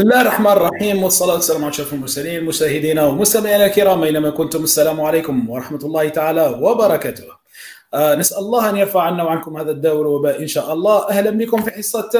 بسم الله الرحمن الرحيم والصلاة والسلام على أشرف المرسلين مشاهدينا ومستمعينا الكرام أينما كنتم السلام عليكم ورحمة الله تعالى وبركاته. آه نسأل الله أن يرفع عنا وعنكم هذا الداء والوباء إن شاء الله. أهلا بكم في حصة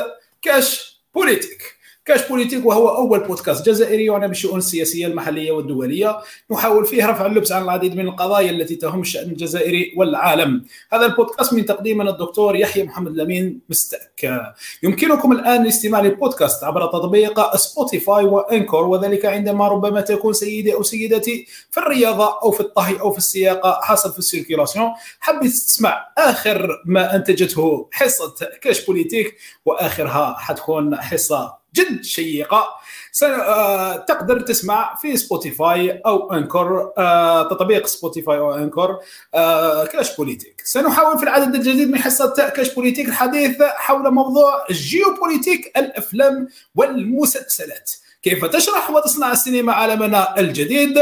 كاش بوليتيك. كاش بوليتيك وهو أول بودكاست جزائري يعنى بالشؤون السياسيه المحلية والدولية. نحاول فيه رفع اللبس عن العديد من القضايا التي تهم الشان الجزائري والعالم. هذا البودكاست من تقديم من الدكتور يحيى محمد لمين مستك. يمكنكم الآن الاستماع للبودكاست عبر تطبيق سبوتيفاي وأنكور وذلك عندما ربما تكون سيدي أو سيدتي في الرياضة أو في الطهي أو في السياقه حسب في la circulation. حبيت تسمع آخر ما أنتجته حصة كاش بوليتيك وآخرها حتكون حصة جد شيقة. آه، تقدر تسمع في سبوتيفاي أو انكور آه، تطبيق سبوتيفاي أو انكور آه، كاش بوليتيك سنحاول في العدد الجديد من حصه كاش بوليتيك الحديث حول موضوع جيوبوليتيك الأفلام والمسلسلات. كيف تشرح وتصنع السينما عالمنا الجديد؟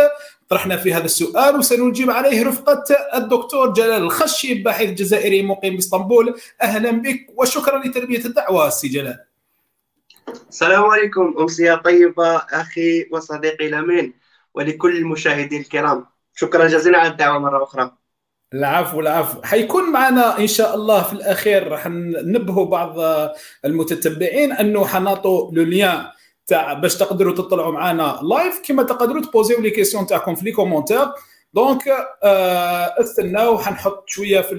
طرحنا في هذا السؤال وسنجيب عليه رفقة الدكتور جلال الخشي باحث جزائري مقيم باسطنبول. أهلا بك وشكرا لتلبية الدعوة سي جلال. السلام عليكم أمسية طيبة أخي وصديقي لمين ولكل المشاهدين الكرام. شكرا جزيلا على الدعوة مرة أخرى. العفو العفو. حيكون معنا إن شاء الله في الأخير راح ننبهوا بعض المتتبعين أنه حنعطوا لو تاع باش تقدروا تطلعوا معنا live كما تقدروا تبوزيو les questions تاعكم في les commentaires donc آه استناو حنحط شوية في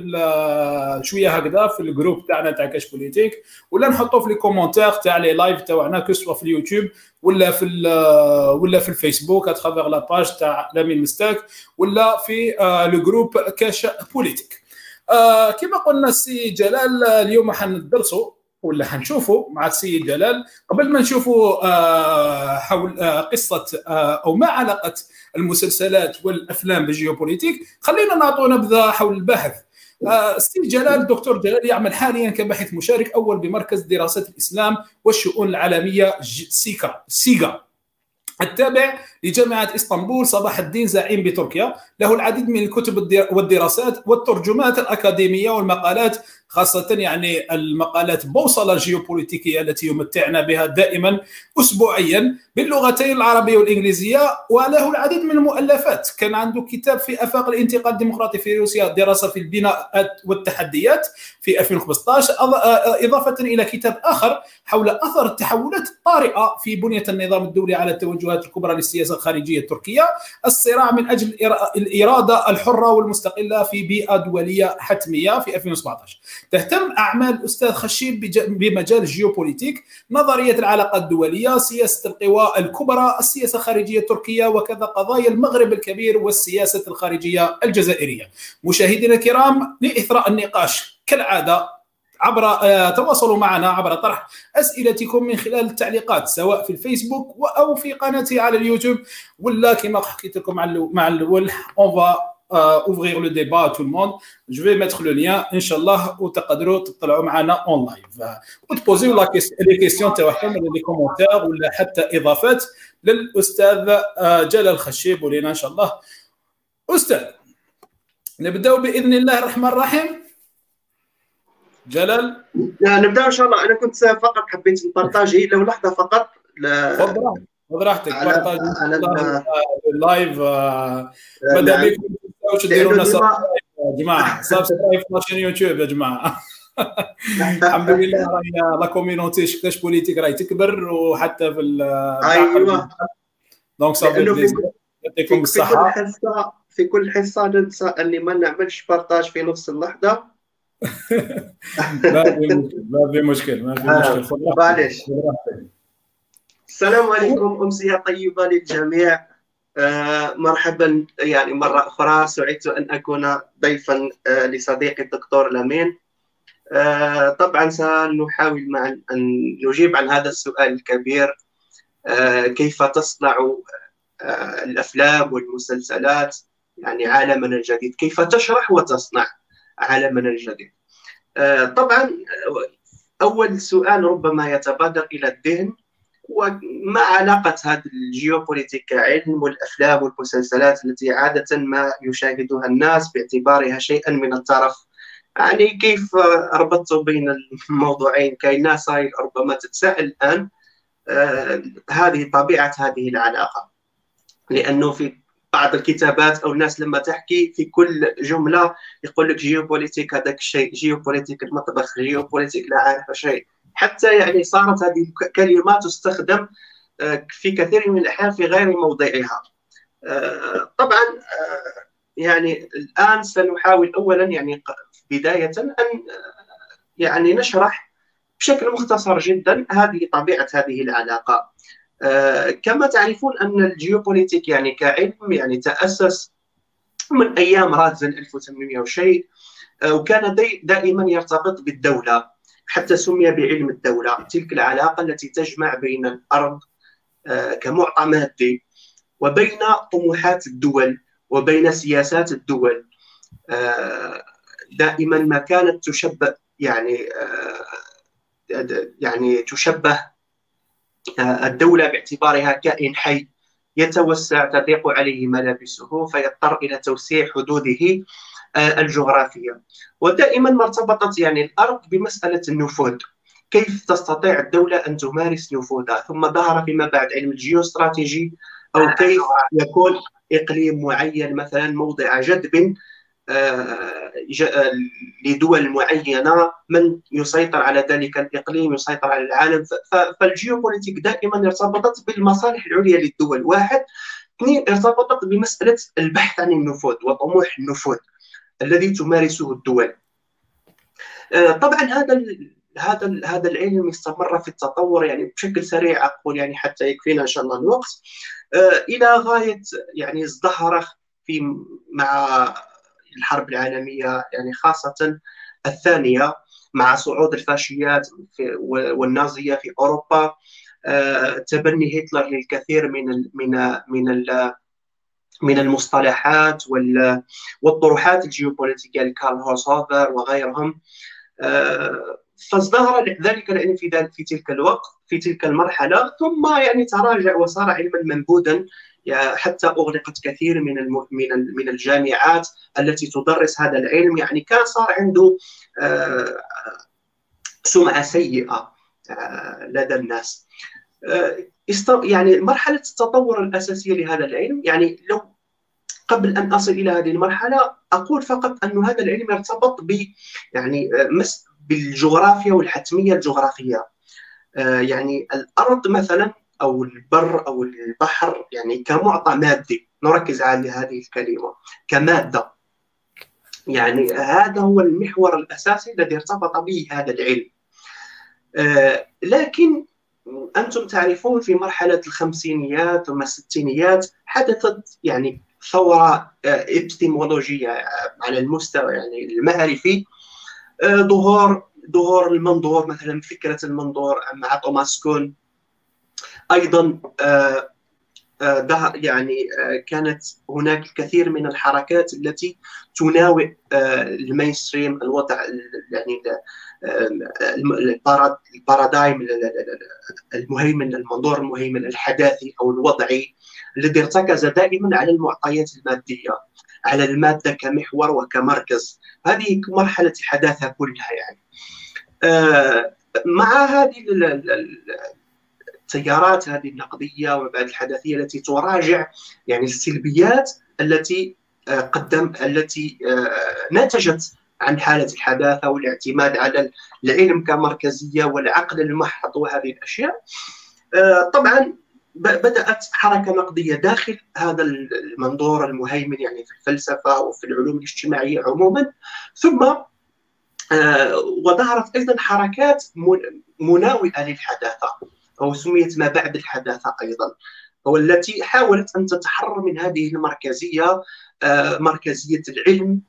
شوية هكذا في ال groupe تاعنا تاع كاش بوليتيك ولا نحطوه في les commentaires تاع les lives تاعنا que ce soit في اليوتيوب ولا في ولا في الفيسبوك à travers la page تاع لامين مستاك ولا في آه le groupe كاش بوليتيك. آه كما قلنا السي جلال اليوم حندرسوا ولا حنشوفوا مع السيد جلال. قبل ما نشوفوا آه حول آه قصة آه أو ما علاقة المسلسلات والأفلام بالجيوبوليتيك خلينا نعطوا نبذه حول البحث. السيد جلال الدكتور جلال يعمل حاليا كباحث مشارك أول بمركز دراسات الإسلام والشؤون العالمية سيكا CIGA. التابع لجامعة إسطنبول صلاح الدين زعيم بتركيا. له العديد من الكتب والدراسات والترجمات الأكاديمية والمقالات خاصة يعني المقالات بوصلة الجيوبوليتيكية التي يمتعنا بها دائما أسبوعيا باللغتين العربية والإنجليزية. وله العديد من المؤلفات. كان عنده كتاب في أفاق الانتقال الديمقراطي في روسيا دراسة في البناء والتحديات في 2015 إضافة إلى كتاب آخر حول أثر التحولات الطارئة في بنية النظام الدولي على التوجهات الكبرى للسياسة الخارجية التركية الصراع من أجل الإرادة الحرة والمستقلة في بيئة دولية حتمية في 2017 تهتم أعمال الأستاذ خشيب بمجال الجيوبوليتيك نظرية العلاقات الدولية سياسة القوى الكبرى السياسة الخارجية التركية وكذا قضايا المغرب الكبير والسياسة الخارجية الجزائرية. مشاهدينا الكرام لإثراء النقاش كالعادة عبر آه، تواصلوا معنا عبر طرح أسئلتكم من خلال التعليقات سواء في الفيسبوك أو في قناتي على اليوتيوب. ولا كما حكيت لكم مع الأول on va ouvrir le débat à tout le monde je vais mettre le lien ان شاء الله وتقدروا تطلعوا معنا en live وتبوزيو les questions تاعكم ولا les commentaires ولا حتى إضافات للأستاذ آه، جلال الخشيب ولينا ان شاء الله أستاذ نبداو بإذن الله الرحمن الرحيم. جلال؟ نبدأ إن شاء الله. أنا كنت فقط حبيت نبارطاجي لو لحظة فقط. تفضل خذ راحتك partage. ال live آه، ماذا بكم تديروا لنا يا جماعة subscribe في يوتيوب يا جماعة. الحمد لله راهي la communauté تاع كاش بوليتيك راهي تكبر وحتى في أيوه. donc صافي يعطيكم الصحه في كل حصه في كل حصة ننسى أني ما نعملش partage في نفس اللحظة. ما في ما في مشكل ما في آه، مشكل معليش. السلام عليكم أمسية طيبة للجميع. آه مرحبا يعني مرة أخرى سعدت أن أكون ضيفا آه لصديقي الدكتور لمين آه طبعا سنحاول معا أن نجيب عن هذا السؤال الكبير. آه كيف تصنع آه الأفلام والمسلسلات؟ يعني عالمنا الجديد كيف تشرح وتصنع؟ الجديد آه، طبعا أول سؤال ربما يتبادر إلى الذهن وما علاقة هذا الجيوبوليتيك كعلم والأفلام والمسلسلات التي عادة ما يشاهدها الناس باعتبارها شيئا من الترف يعني كيف ربطت بين الموضوعين؟ كاين ناس ربما تتساءل الآن هذه طبيعة هذه العلاقة. لأنه في بعض الكتابات أو الناس لما تحكي في كل جملة يقول لك جيوبوليتيك هذاك الشيء جيوبوليتيك المطبخ جيوبوليتيك لا عارف شيء. حتى يعني صارت هذه الكلمات تستخدم في كثير من الأحيان في غير موضعها. طبعا يعني الآن سنحاول اولا يعني بداية أن يعني نشرح بشكل مختصر جدا هذه طبيعة هذه العلاقة. آه، كما تعرفون أن الجيوبوليتيك يعني كعلم يعني تأسس من أيام راتزن 1800 وشيء آه، وكان دائما يرتبط بالدولة حتى سمي بعلم الدولة. تلك العلاقة التي تجمع بين الأرض آه، كمعطى مادي وبين طموحات الدول وبين سياسات الدول. دائما ما كانت تشبه يعني يعني تشبه الدولة باعتبارها كائن حي يتوسع تضيق عليه ملابسه فيضطر إلى توسيع حدوده آه، الجغرافية. ودائما ما ارتبطت يعني الأرض بمسألة النفوذ. كيف تستطيع الدولة أن تمارس نفوذها؟ ثم ظهر فيما بعد علم الجيوستراتيجي أو كيف يكون إقليم معين مثلا موضع جذب آه، لدول معينة من يسيطر على ذلك الإقليم يسيطر على العالم. فالجيوبوليتيك دائما ارتبطت بالمصالح العليا للدول. واحد اثنين ارتبطت بمسألة البحث عن النفوذ وطموح النفوذ الذي تمارسه الدول. آه، طبعا هذا هذا هذا العلم استمر في التطور يعني بشكل سريع أقول يعني حتى يكفينا إن شاء الله الوقت. آه، إلى غاية يعني ازدهر في مع الحرب العالمية يعني خاصة الثانية مع صعود الفاشيات والنازية في أوروبا. آه، تبني هتلر للكثير من من من من المصطلحات والطروحات الجيوبوليتيكية لكارل هوسوفر وغيرهم. آه، فازدهر ذلك في في تلك الوقت في تلك المرحلة ثم يعني تراجع وصار علما منبوذا حتى أغلقت كثير من من من الجامعات التي تدرس هذا العلم. يعني كان صار عنده آه، سمعة سيئة آه، لدى الناس. آه، يعني مرحلة التطور الأساسية لهذا العلم يعني لو قبل أن أصل إلى هذه المرحلة أقول فقط أن هذا العلم يرتبط ب يعني بالجغرافيا والحتمية الجغرافية. يعني الأرض مثلا أو البر أو البحر يعني كمعطى مادي نركز على هذه الكلمة كمادة. يعني هذا هو المحور الأساسي الذي ارتبط به هذا العلم. آه لكن أنتم تعرفون في مرحلة الخمسينيات ثم الستينيات حدثت يعني ثورة إبستيمولوجية آه، على المستوى يعني المعرفي. آه، ظهور ظهور المنظور مثلا فكرة المنظور مع توماس كون. أيضا آه، آه، ده يعني آه، كانت هناك الكثير من الحركات التي تناوئ ال mainstream الوضع يعني ال paradigm المهيمن المنظور المهيمن الحداثي أو الوضعي الذي ارتكز دائما على المعطيات المادية على المادة كمحور وكمركز. هذه مرحلة الحداثه كلها يعني. مع هذه التيارات هذه النقدية وبعد الحداثية التي تراجع يعني السلبيات التي آه، قدم التي آه، نتجت عن حالة الحداثة والاعتماد على العلم كمركزية والعقل المحض وهذه الأشياء. آه، طبعا بدأت حركة نقدية داخل هذا المنظور المهيمن يعني في الفلسفة وفي العلوم الاجتماعية عموما. ثم وظهرت أيضا حركات مناوئة للحداثة. أو سميت ما بعد الحداثة أيضا والتي حاولت أن تتحرر من هذه المركزية آه، مركزية العلم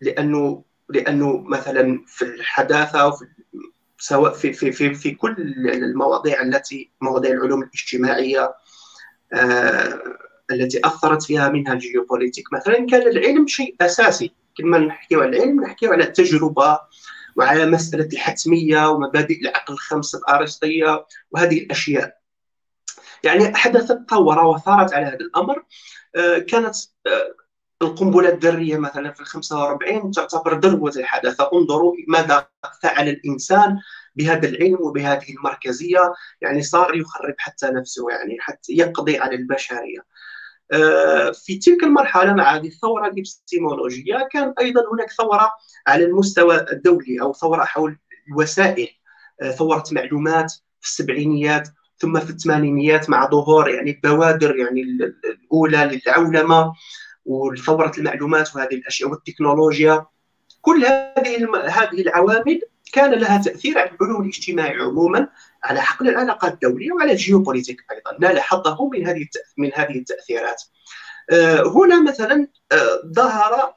لأنه لأنه مثلا في الحداثة وفي سواء في في في في كل المواضيع التي مواضيع العلوم الاجتماعية آه التي أثرت فيها منها الجيوبوليتيك. مثلا كان العلم شيء أساسي كما نحكي على العلم نحكي على التجربه وعلى مسألة الحتمية ومبادئ العقل الخمس الأرسطية وهذه الأشياء. يعني حدثت ثورة وثارت على هذا الأمر آه، كانت آه، القنبلة الذرية مثلا في ال 45 تعتبر ذروة الحداثة انظروا ماذا فعل الإنسان بهذا العلم وبهذه المركزية. يعني صار يخرب حتى نفسه يعني حتى يقضي على البشرية. آه، في تلك المرحلة مع هذه الثورة الإبستيمولوجية كان أيضا هناك ثورة على المستوى الدولي أو ثورة حول الوسائل آه، ثورة معلومات في السبعينيات ثم في الثمانينيات مع ظهور يعني البوادر يعني الأولى للعولمة وثوره المعلومات وهذه الأشياء والتكنولوجيا. كل هذه هذه العوامل كان لها تأثير على العلوم الاجتماعي عموما على حقل العلاقات الدولية وعلى الجيوبوليتيك أيضا. نال حظه من هذه من هذه التأثيرات؟ آه، هنا مثلا آه، ظهر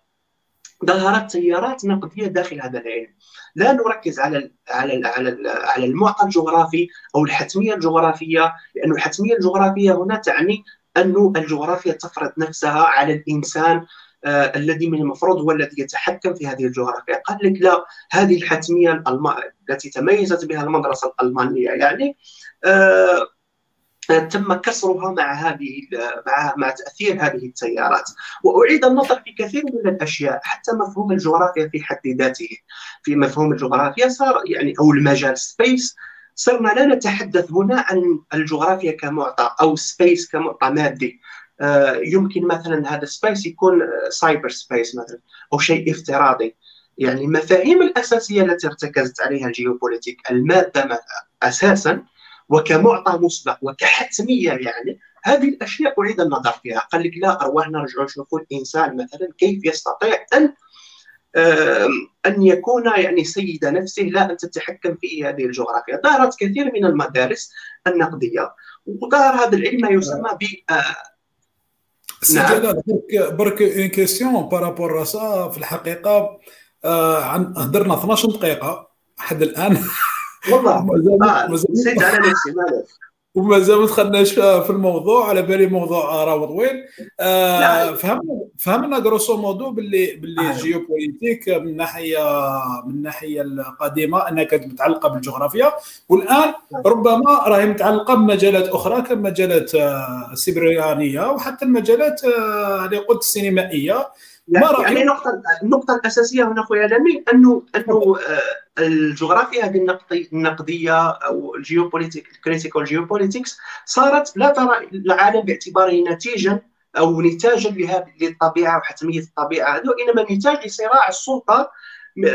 ظهرت تيارات نقدية داخل هذا العلم. لا نركز على على على على المعطى الجغرافي أو الحتمية الجغرافية لأن الحتمية الجغرافية هنا تعني أن الجغرافيا تفرض نفسها على الإنسان الذي من المفروض هو الذي يتحكم في هذه الجغرافيا. قال لك لا هذه الحتمية الألم... التي تميزت بها المدرسة الألمانية يعني آه تم كسرها مع هذه مع مع تأثير هذه التيارات. وأعيد النظر في كثير من الأشياء حتى مفهوم الجغرافيا في حد ذاته. في مفهوم الجغرافيا صار يعني أو المجال space صرنا لا نتحدث هنا عن الجغرافيا كمعطى أو space كمعطى مادي. آه، يمكن مثلا هذا space يكون cyber space مثلا أو شيء افتراضي. يعني المفاهيم الأساسية التي ارتكزت عليها الجيوبوليتيك المادة أساسا وكمعطى مسبق وكحتمية يعني هذه الأشياء أعيد النظر فيها. قال لك لا أرواح نرجع نشوفوا الانسان مثلا كيف يستطيع أن أن يكون يعني سيد نفسه لا أن تتحكم في هذه الجغرافيا. ظهرت كثير من المدارس النقدية وظهر هذا العلم ما يسمى ب نعم. برك برك une question par rapport à ça في الحقيقة. آه عن هدرنا 12 دقيقة. لحد الآن؟ والله. آه نسيت على نفسي ومازال ما دخلناش في الموضوع على بالي موضوع راه طويل آه فهمنا فهمنا grosso modo باللي باللي الجيوبوليتيك من الناحيه من الناحيه القديمة أنها كانت متعلقة بالجغرافيا. والآن ربما راهي متعلقة بمجالات أخرى كمجالات السيبريانية وحتى المجالات اللي قلت السينمائية. ما يعني النقطة النقطة الأساسية هنا أخويا لمين أنه أنه الجغرافيا هذه النقدية أو الجيوبوليتيك ال critical geopolitics صارت لا ترى العالم باعتباره نتيجة أو نتاجا للطبيعة وحتمية الطبيعة. هذا وإنما نتاج لصراع السلطة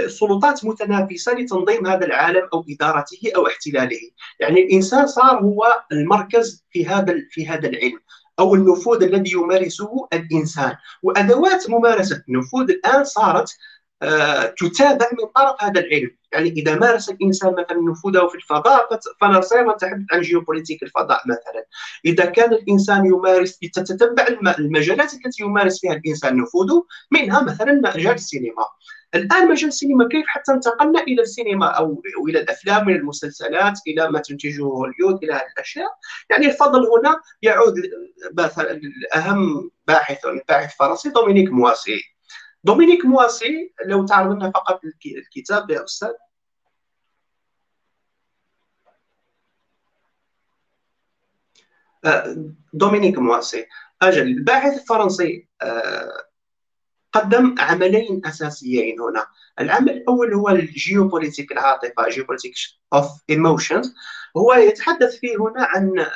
سلطات متنافسة لتنظيم هذا العالم أو إدارته أو احتلاله. يعني الإنسان صار هو المركز في هذا في هذا العلم. أو النفوذ الذي يمارسه الإنسان. وأدوات ممارسة النفوذ الآن صارت آه، تتابع من طرف هذا العلم. يعني إذا مارس الإنسان مثلا نفوذه في الفضاء فنصير نتحدث عن جيوبوليتيك الفضاء مثلا. إذا كان الإنسان يمارس تتتبع المجالات التي يمارس فيها الإنسان نفوذه منها مثلا مجال السينما. الآن مجال السينما كيف حتى انتقلنا إلى السينما أو إلى الأفلام من المسلسلات إلى ما تنتجه هوليود إلى هذه الاشياء يعني الفضل هنا يعود مثلا اهم باحث باحث فرنسي دومينيك مواسي. دومينيك مواسي لو تعرض لنا فقط الكتاب يا أستاذ. آه، دومينيك مواسي. أجل الباحث الفرنسي آه، قدم عملين أساسيين هنا. العمل الأول هو الجيوبوليتيك العاطفه geopolitics of emotions هو يتحدث فيه هنا عن آه،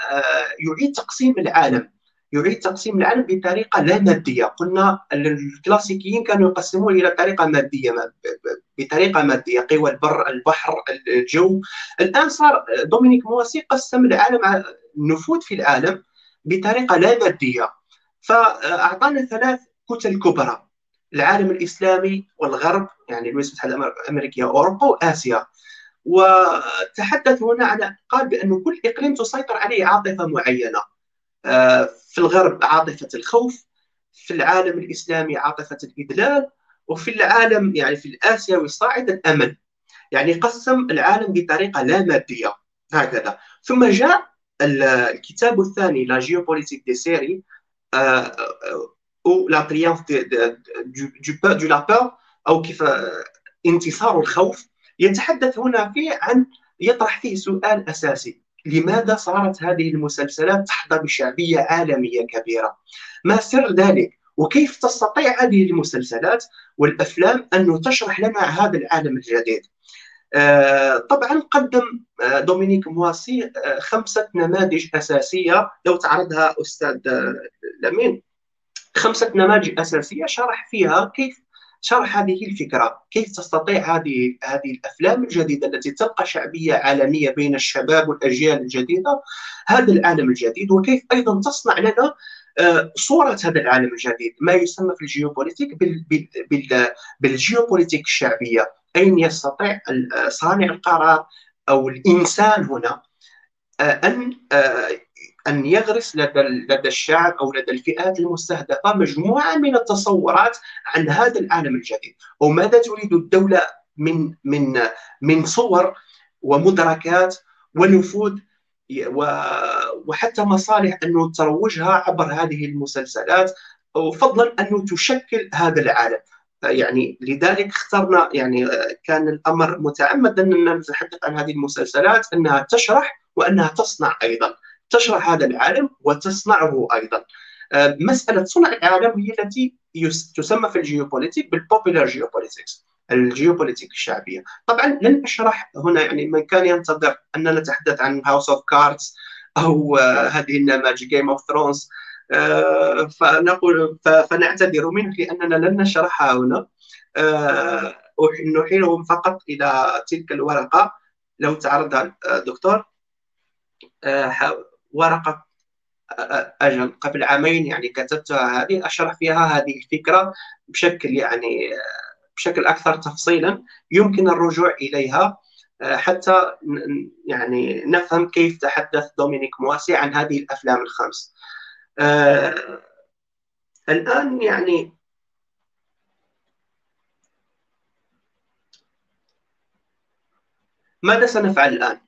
يعيد تقسيم العالم. يعيد تقسيم العالم بطريقة لا مادية. قلنا الكلاسيكيين كانوا يقسمون إلى طريقة مادية بطريقة مادية قوى البر البحر الجو. الآن صار دومينيك مواسي قسم العالم النفوذ في العالم بطريقة لا مادية. فأعطانا ثلاث كتل كبرى. العالم الإسلامي والغرب يعني الولايات المتحده الامريكيه وأوروبا وآسيا. وتحدث هنا على قال بأن كل إقليم تسيطر عليه عاطفة معينة. آه، في الغرب عاطفة الخوف في العالم الإسلامي عاطفة الإدلال وفي العالم يعني في الآسيوي الصاعد الأمن. يعني قسم العالم بطريقة لا مادية هكذا. ثم جاء الكتاب الثاني la géopolitique des séries أو le triomphe de la peur أو كيف انتصار الخوف يتحدث هنا فيه عن يطرح فيه سؤال أساسي لماذا صارت هذه المسلسلات تحظى بشعبية عالمية كبيرة؟ ما سر ذلك؟ وكيف تستطيع هذه المسلسلات والأفلام أن تشرح لنا هذا العالم الجديد؟ طبعا قدم دومينيك مواسي خمسة نماذج أساسية لو تعرضها أستاذ لمين خمسة نماذج أساسية شرح فيها كيف شرح هذه الفكرة كيف تستطيع هذه هذه الأفلام الجديدة التي تلقى شعبية عالمية بين الشباب والأجيال الجديدة هذا العالم الجديد وكيف أيضا تصنع لنا آه، صورة هذا العالم الجديد ما يسمى في الجيوبوليتيك بالجيوبوليتيك الشعبية أين يستطيع صانع القرار أو الإنسان هنا آه، أن ان يغرس لدى لدى الشعب أو لدى الفئات المستهدفة مجموعة من التصورات عن هذا العالم الجديد. وماذا تريد الدولة من من من صور ومدركات ونفوذ وحتى مصالح أنه تروجها عبر هذه المسلسلات؟ وفضلا أنه تشكل هذا العالم. يعني لذلك اخترنا يعني كان الأمر متعمد اننا نتحدث عن هذه المسلسلات أنها تشرح وأنها تصنع أيضا. تشرح هذا العالم وتصنعه أيضا. آه، مسألة صنع العالم هي التي تسمى في الجيوبوليتيك بال popular geopolitics الجيوبوليتيك الشعبية. طبعا لن أشرح هنا يعني من كان ينتظر أننا نتحدث عن House of Cards أو آه، هذه النماذج Game of Thrones فنقول فنعتذر منه لأننا لن نشرحها هنا. آه، نحيلهم فقط إلى تلك الورقة. لو تعرضها دكتور. ورقة أجل قبل عامين يعني كتبتها هذه أشرح فيها هذه الفكرة بشكل يعني بشكل أكثر تفصيلا يمكن الرجوع إليها حتى يعني نفهم كيف تحدث دومينيك مواسي عن هذه الأفلام الخمس الآن يعني ماذا سنفعل الآن؟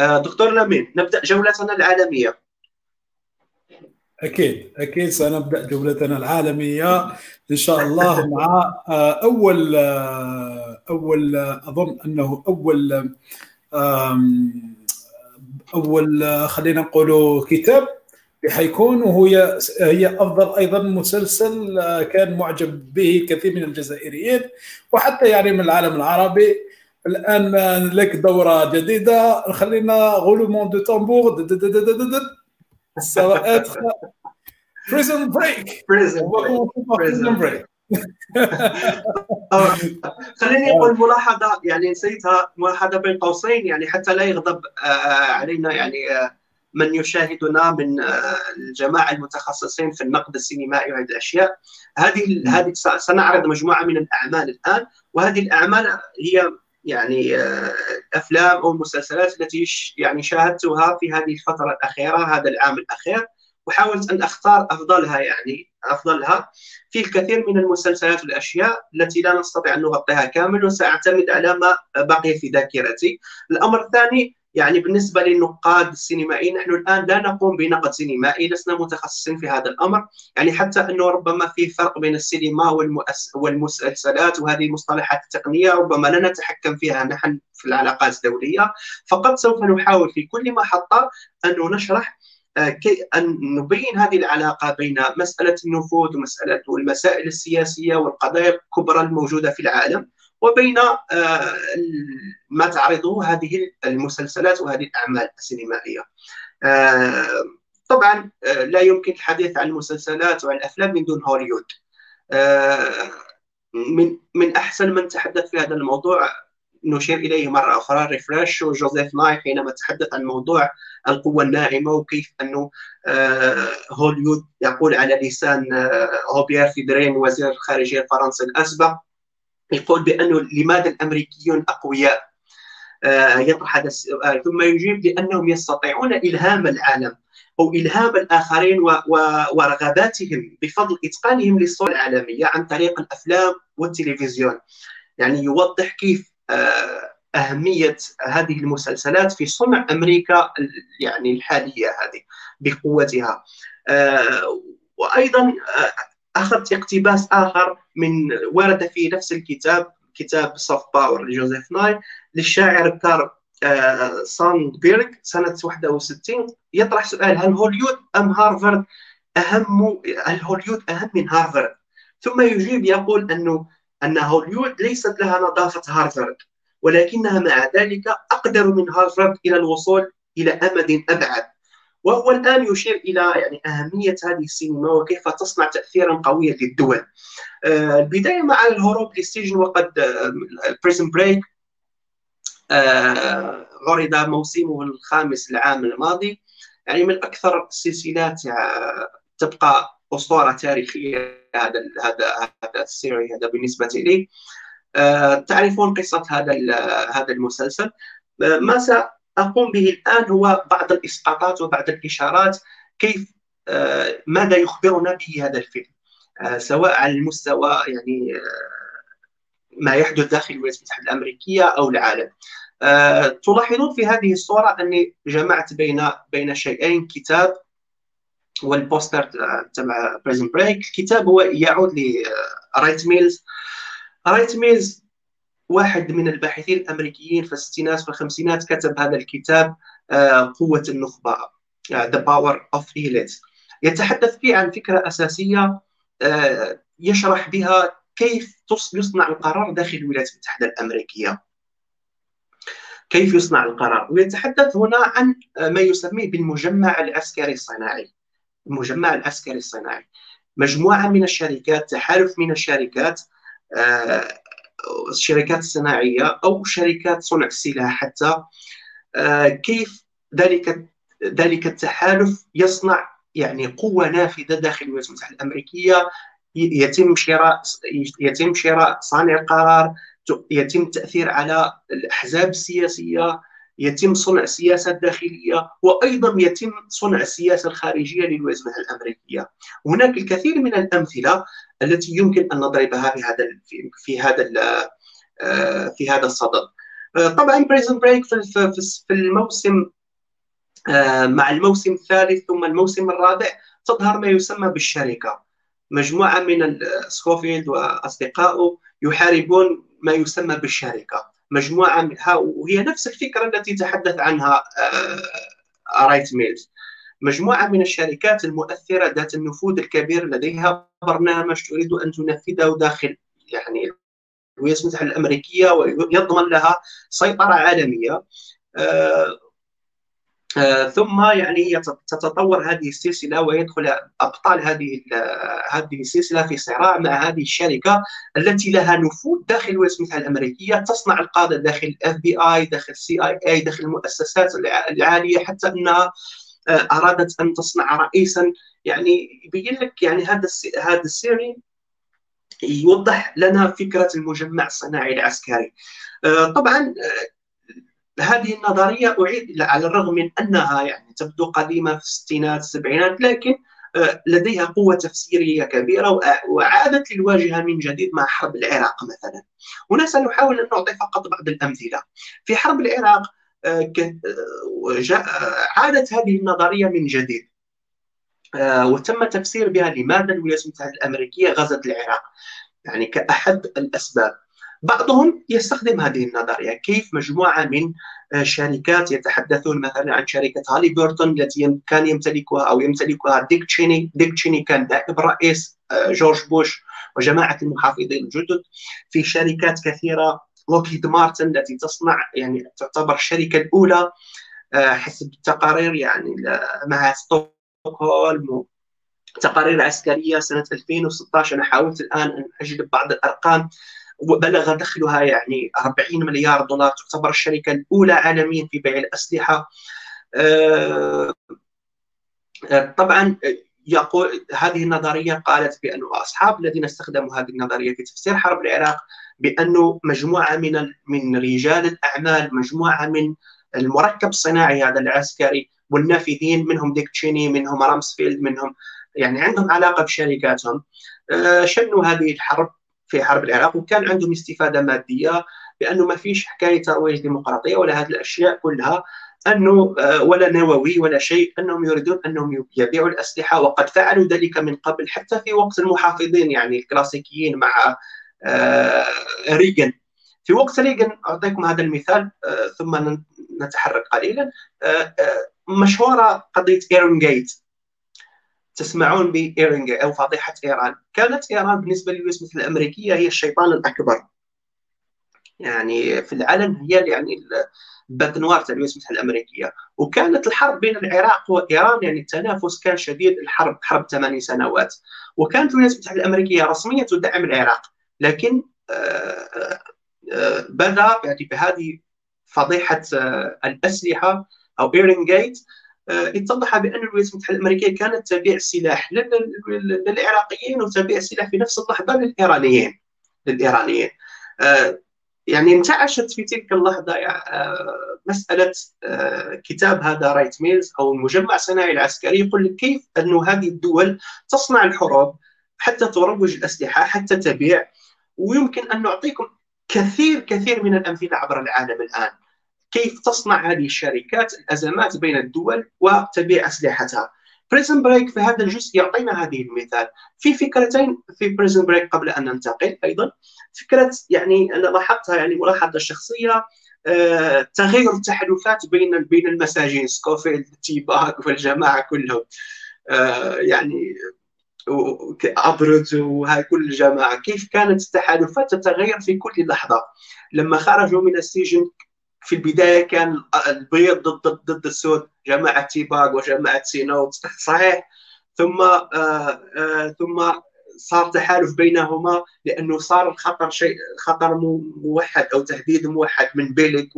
دكتور لمين نبدأ جولتنا العالمية. أكيد أكيد سنبدأ جولتنا العالمية إن شاء الله مع آه، أول آه، أول آه، أظن أنه أول أول خلينا نقول كتاب حيكون وهي هي أفضل أيضا مسلسل كان معجب به كثير من الجزائريين وحتى يعني من العالم العربي. الآن لك دورة جديدة. خلينا غولومون دو تامبور. سواء بريزن بريك بريزن بريك خليني أقول ملاحظة. يعني نسيتها ملاحظة بين قوسين. يعني حتى لا يغضب آه، علينا. يعني آه، من يشاهدنا من آه، الجماعة المتخصصين في النقد السينمائي وهذه الأشياء. هذه هذه سنعرض مجموعة من الأعمال الآن. وهذه الأعمال هي يعني آه، أفلام أو مسلسلات التي يعني شاهدتها في هذه الفترة الأخيرة هذا العام الأخير وحاولت أن أختار أفضلها يعني أفضلها في الكثير من المسلسلات والأشياء التي لا نستطيع أن نغطيها كامل وسأعتمد على ما بقي في ذاكرتي. الأمر الثاني يعني بالنسبة للنقاد السينمائيين نحن الآن لا نقوم بنقد سينمائي لسنا متخصصين في هذا الأمر. يعني حتى أنه ربما في فرق بين السينما والمؤس والمسلسلات وهذه المصطلحات التقنية ربما لا نتحكم فيها نحن في العلاقات الدولية. فقط سوف نحاول في كل محطة أن نشرح آه، كي أن نبين هذه العلاقة بين مسألة النفوذ ومسألة والمسائل السياسية والقضايا الكبرى الموجودة في العالم. وبين آه، ما تعرضه هذه المسلسلات وهذه الأعمال السينمائية. آه، طبعا آه، لا يمكن الحديث عن المسلسلات وعن الأفلام من دون هوليوود. من من أحسن من تحدث في هذا الموضوع نشير إليه مرة أخرى ريفريش وجوزيف ناي حينما تحدث عن موضوع القوة الناعمة وكيف أنه هوليوود يقول على لسان روبير فيدرين وزير الخارجيه الفرنسي الأسبق يقول بأنه لماذا الأمريكيون أقوياء؟ آه، يطرح هذا السؤال ثم يجيب لانهم يستطيعون إلهام العالم أو إلهام الآخرين ورغباتهم بفضل إتقانهم للصوره العالمية عن طريق الأفلام والتلفزيون. يعني يوضح كيف آه، أهمية هذه المسلسلات في صنع أمريكا يعني الحالية هذه بقوتها. آه، وأيضا أخذت اقتباس آخر من ورد في نفس الكتاب كتاب Soft Power لجوزيف ناي للشاعر كارل آه ساندبيرغ سنة 61 يطرح سؤال هل هوليود أم هارفارد؟ أهم هل هوليود أهم من هارفارد؟ ثم يجيب يقول انه أن هوليود ليست لها نظافة هارفارد ولكنها مع ذلك أقدر من هارفارد إلى الوصول إلى أمد أبعد. وهو الآن يشير إلى يعني أهمية هذه السينما وكيف تصنع تأثيرا قويا للدول. آه، البداية مع الهروب للسجن وقد Prison آه، Break آه، عرض موسمه الخامس العام الماضي. يعني من أكثر السلسلات تبقى أسطورة تاريخية هذا هذا هذا ال série هذا بالنسبة لي. تعرفون قصة هذا هذا المسلسل. ما سأقوم به الآن هو بعض الإسقاطات وبعض الإشارات كيف ماذا يخبرنا به هذا الفيلم آه، سواء على المستوى يعني آه، ما يحدث داخل الولايات المتحدة الأمريكية أو العالم. آه، تلاحظون في هذه الصورة أني جمعت بين بين شيئين كتاب وال poster تبع Prison Break الكتاب هو يعود لرايت ميلز رايت ميلز واحد من الباحثين الأمريكيين في الستينات والخمسينات كتب هذا الكتاب قوة النخبة The Power of Elite. يتحدث فيه عن فكرة أساسية آه، يشرح بها كيف يصنع القرار داخل الولايات المتحدة الأمريكية. كيف يصنع القرار؟ ويتحدث هنا عن ما يسميه بالمجمع العسكري الصناعي. المجمع العسكري الصناعي. مجموعة من الشركات تحالف من الشركات الشركات الصناعيه أو شركات صنع السلاح حتى آه، كيف ذلك ذلك التحالف يصنع يعني قوة نافذة داخل الولايات المتحدة الأمريكية؟ يتم شراء يتم شراء صانع القرار يتم التاثير على الأحزاب السياسية يتم صنع السياسة الداخليه وأيضا يتم صنع السياسة الخارجية للولايات المتحدة الأمريكية. هناك الكثير من الأمثلة التي يمكن أن نضربها في هذا في هذا آه، في هذا الصدد. آه، طبعا Prison Break في الموسم آه، مع الموسم الثالث ثم الموسم الرابع تظهر ما يسمى بالشركة. مجموعة من سكوفيلد وأصدقائه يحاربون ما يسمى بالشركة. مجموعة منها وهي نفس الفكرة التي تحدث عنها رايت ميلز مجموعة من الشركات المؤثرة ذات النفوذ الكبير لديها برنامج تريد أن تنفذه داخل يعني الولايات المتحدة الأمريكية ويضمن لها سيطرة عالمية. آه، آه، ثم يعني تتطور هذه السلسلة ويدخل أبطال هذه هذه السلسلة في صراع مع هذه الشركة التي لها نفوذ داخل الولايات المتحدة الأمريكية تصنع القاده داخل الـ FBI داخل الـ CIA داخل المؤسسات العالية حتى أنها أرادت أن تصنع رئيسا. يعني يبين لك يعني هذا هذا السيري يوضح لنا فكرة المجمع الصناعي العسكري. آه، طبعا هذه النظرية أعيد على الرغم من أنها يعني تبدو قديمة في الستينات السبعينات لكن آه، لديها قوة تفسيرية كبيرة وعادت للواجهة من جديد مع حرب العراق مثلا. هنا سنحاول أن نعطي فقط بعض الأمثلة. في حرب العراق آه، آه، عادت هذه النظرية من جديد. وتم تفسير بها لماذا الولايات المتحدة الأمريكية غزت العراق يعني كأحد الأسباب. بعضهم يستخدم هذه النظرية كيف مجموعة من شركات يتحدثون مثلا عن شركة هالي بيرتون التي كان يمتلكها أو يمتلكها ديك تشيني ديك تشيني كان نائب رئيس آه، جورج بوش وجماعة المحافظين الجدد. في شركات كثيرة لوكيد مارتن التي تصنع يعني تعتبر الشركة الأولى آه، حسب التقارير يعني مع ستوكهولم تقارير عسكرية سنة 2016 أنا حاولت الآن أن أجلب بعض الأرقام وبلغ دخلها يعني 40 مليار دولار. تعتبر الشركة الأولى عالميا في بيع الأسلحة. آه، آه، طبعا يقول هذه النظرية قالت بأن أصحاب الذين استخدموا هذه النظرية في تفسير حرب العراق بأنه مجموعة من من رجال الأعمال مجموعة من المركب الصناعي هذا العسكري والنافذين منهم ديك تشيني منهم رامسفيلد منهم يعني عندهم علاقة بشركاتهم. آه، شنوا هذه الحرب في حرب العراق؟ وكان عندهم استفادة مادية بأنه ما فيش حكاية ترويج ديمقراطية ولا هذه الأشياء كلها أنه آه، ولا نووي ولا شيء أنهم يريدون أنهم يبيعوا الأسلحة وقد فعلوا ذلك من قبل حتى في وقت المحافظين يعني الكلاسيكيين مع ريغن. في وقت ريغن أعطيكم هذا المثال آه، ثم نتحرك قليلا. مشهورة قضية إيرون جيت. تسمعون بإيرنج أو فضيحة إيران. كانت إيران بالنسبة للولايات المتحدة الأمريكية هي الشيطان الأكبر. يعني في العلن هي يعني البات نوار تاع الولايات المتحده الأمريكية. وكانت الحرب بين العراق وإيران يعني التنافس كان شديد. الحرب حرب ثماني سنوات. وكانت الولايات المتحده الأمريكية رسميا تدعم العراق. لكن آه، آه، بدا يعني بهذه فضيحة آه، الأسلحة أو إيران gate اتضح بأن الولايات المتحدة الأمريكية كانت تبيع سلاح للعراقيين وتبيع سلاح في نفس اللحظة للإيرانيين للإيرانيين. يعني انتعشت في تلك اللحظة مسألة كتاب هذا رايت ميلز أو المجمع الصناعي العسكري يقول لك كيف انه هذه الدول تصنع الحروب حتى تروج الأسلحة حتى تبيع ويمكن أن نعطيكم كثير كثير من الأمثلة عبر العالم الآن. كيف تصنع هذه الشركات الأزمات بين الدول وتبيع أسلحتها. Prison Break في هذا الجزء يعطينا هذه المثال. في فكرتين في Prison Break قبل أن ننتقل أيضا. فكرة يعني أنا لاحظتها يعني ملاحظة شخصية آه، تغير التحالفات بين بين المساجين سكوفيلد تي باغ والجماعة كلهم. آه، يعني ابروتزي وهاي كل الجماعة. كيف كانت التحالفات تتغير في كل لحظة؟ لما خرجوا من السجن في البداية كان البيض ضد ضد السود جماعة تي باغ وجماعة سي نوت. صحيح؟ ثم آه آه ثم صار تحالف بينهما لأنه صار الخطر شيء خطر موحد أو تهديد موحد من بيلك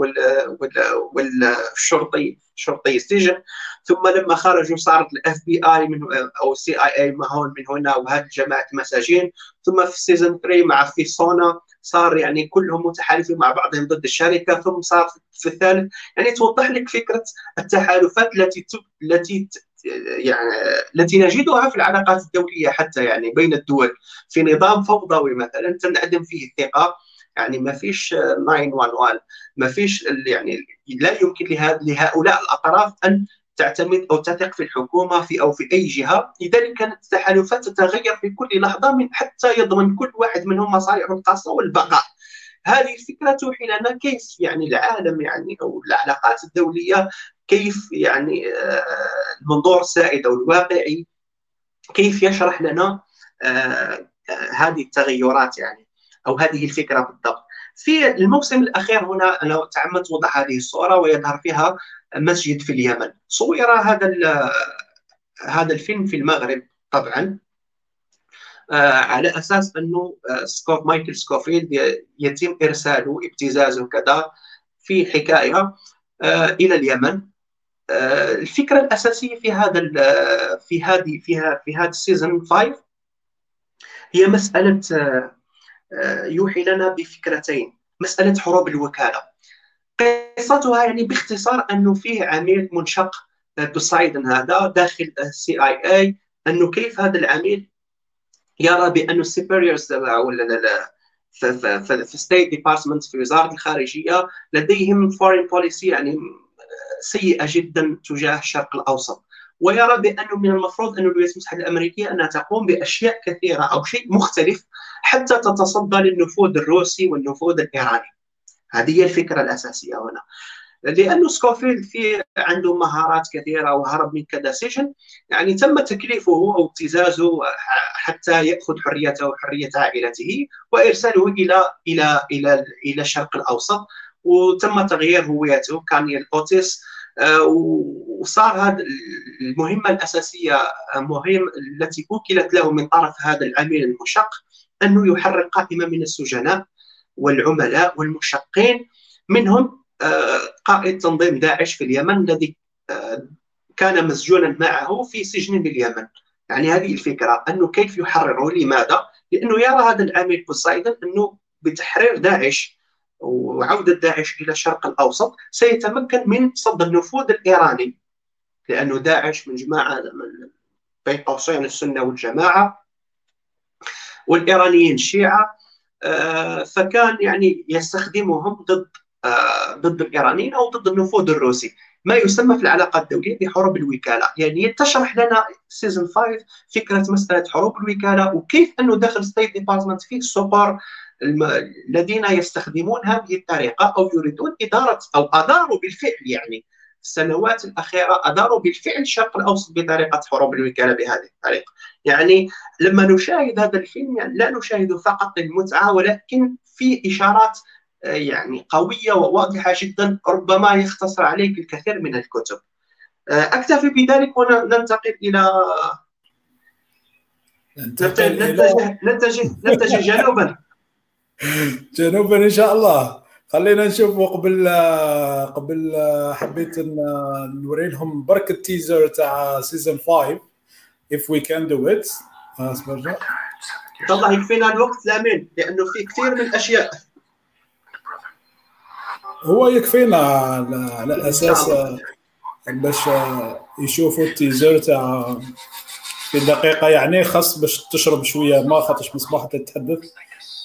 والشرطي شرطي السجن. ثم لما خرجوا صارت الـ FBI من أو الـ CIA هون من هنا وهذه جماعة مساجين ثم في season 3 مع في سونا صار يعني كلهم متحالفين مع بعضهم ضد الشركة. ثم صار في الثالث يعني توضح لك فكرة التحالفات التي التي يعني التي نجدها في العلاقات الدولية حتى يعني بين الدول في نظام فوضوي مثلا تنعدم فيه الثقة. يعني ما فيش 911 ما فيش يعني لا يمكن لهؤلاء الأطراف أن تعتمد أو تثق في الحكومة في أو في أي جهة. لذلك كانت التحالفات تتغير في كل لحظة من حتى يضمن كل واحد منهم مصالحه الخاصه والبقاء. هذه الفكرة توحي لنا كيف يعني العالم يعني أو العلاقات الدولية كيف يعني آه، المنظور السائد أو الواقعي كيف يشرح لنا آه، آه، هذه التغيرات يعني أو هذه الفكرة بالضبط. في الموسم الأخير هنا أنا تعمدت وضع هذه الصورة ويظهر فيها مسجد في اليمن. صور هذا هذا الفيلم في المغرب طبعا على أساس أنه سكوف مايكل سكوفيلد يتم إرساله ابتزازه كذا في حكاية إلى اليمن. الفكرة الأساسية في هذا في هذه في في هذا الـ season 5 هي مسألة آه، آه، يوحي لنا بفكرتين. مسألة حروب الوكالة. قصتها يعني باختصار أنه فيه عميل منشق بوسايدن هذا داخل الـ CIA أنه كيف هذا العميل يرى بانه الـ superiors ولا في State Department في وزارة الخارجية لديهم foreign policy يعني سيئة جدا تجاه الشرق الأوسط ويرى بانه من المفروض أن الولايات المتحده الأمريكية أنها تقوم بأشياء كثيرة أو شيء مختلف حتى تتصدى للنفوذ الروسي والنفوذ الإيراني. هذه هي الفكرة الأساسية هنا. لأنه سكوفيلد في عنده مهارات كثيرة وهرب من كذا سجن يعني تم تكليفه أو ابتزازه حتى يأخذ حريته وحرية عائلته وإرساله إلى إلى إلى إلى الشرق الأوسط وتم تغيير هويته كان الاوتيس آه، وصار هذا المهمة الأساسية آه، مهم التي وكلت له من طرف هذا العميل المشق أنه يحرك قائمة من السجناء والعملاء والمشقين. منهم آه، قائد تنظيم داعش في اليمن الذي كان مسجونا معه في سجن باليمن. يعني هذه الفكرة أنه كيف يحرره لماذا؟ لأنه يرى هذا العميل بوسايدن أنه بتحرير داعش وعودة داعش إلى الشرق الأوسط سيتمكن من صد النفوذ الإيراني لأنه داعش من جماعة من بين قوسين السنة والجماعة والإيرانيين الشيعة آه، فكان يعني يستخدمهم ضد آه، ضد الإيرانيين أو ضد النفوذ الروسي. ما يسمى في العلاقات الدولية بحروب الوكالة. يعني تشرح لنا season 5 فكرة مسألة حروب الوكالة وكيف أنه داخل State Department فيه superiors الذين يستخدمون هذه الطريقة أو يريدون إدارة أو أداروا بالفعل يعني. السنوات الأخيرة أداروا بالفعل الشرق الأوسط بطريقة حروب الوكالة بهذه الطريقة. يعني لما نشاهد هذا الفيلم يعني لا نشاهده فقط للمتعة ولكن في إشارات يعني قوية وواضحة جدا ربما يختصر عليك الكثير من الكتب. أكتفي بذلك وننتقل إلى نتجه نتجه نتجه جنوبا. جنوبا إن شاء الله. خلينا نشوف قبل قبل حبيت نوري لهم برك التيزر تاع سيزون 5 if we can do it. اصبر الله يكفينا الوقت لأمين لأنه في كثير من الأشياء. هو يكفينا على أساس باش يشوفوا التيزر تاع في دقيقة يعني خاص باش تشرب شوية ما خاطرش مصباح تتحدث.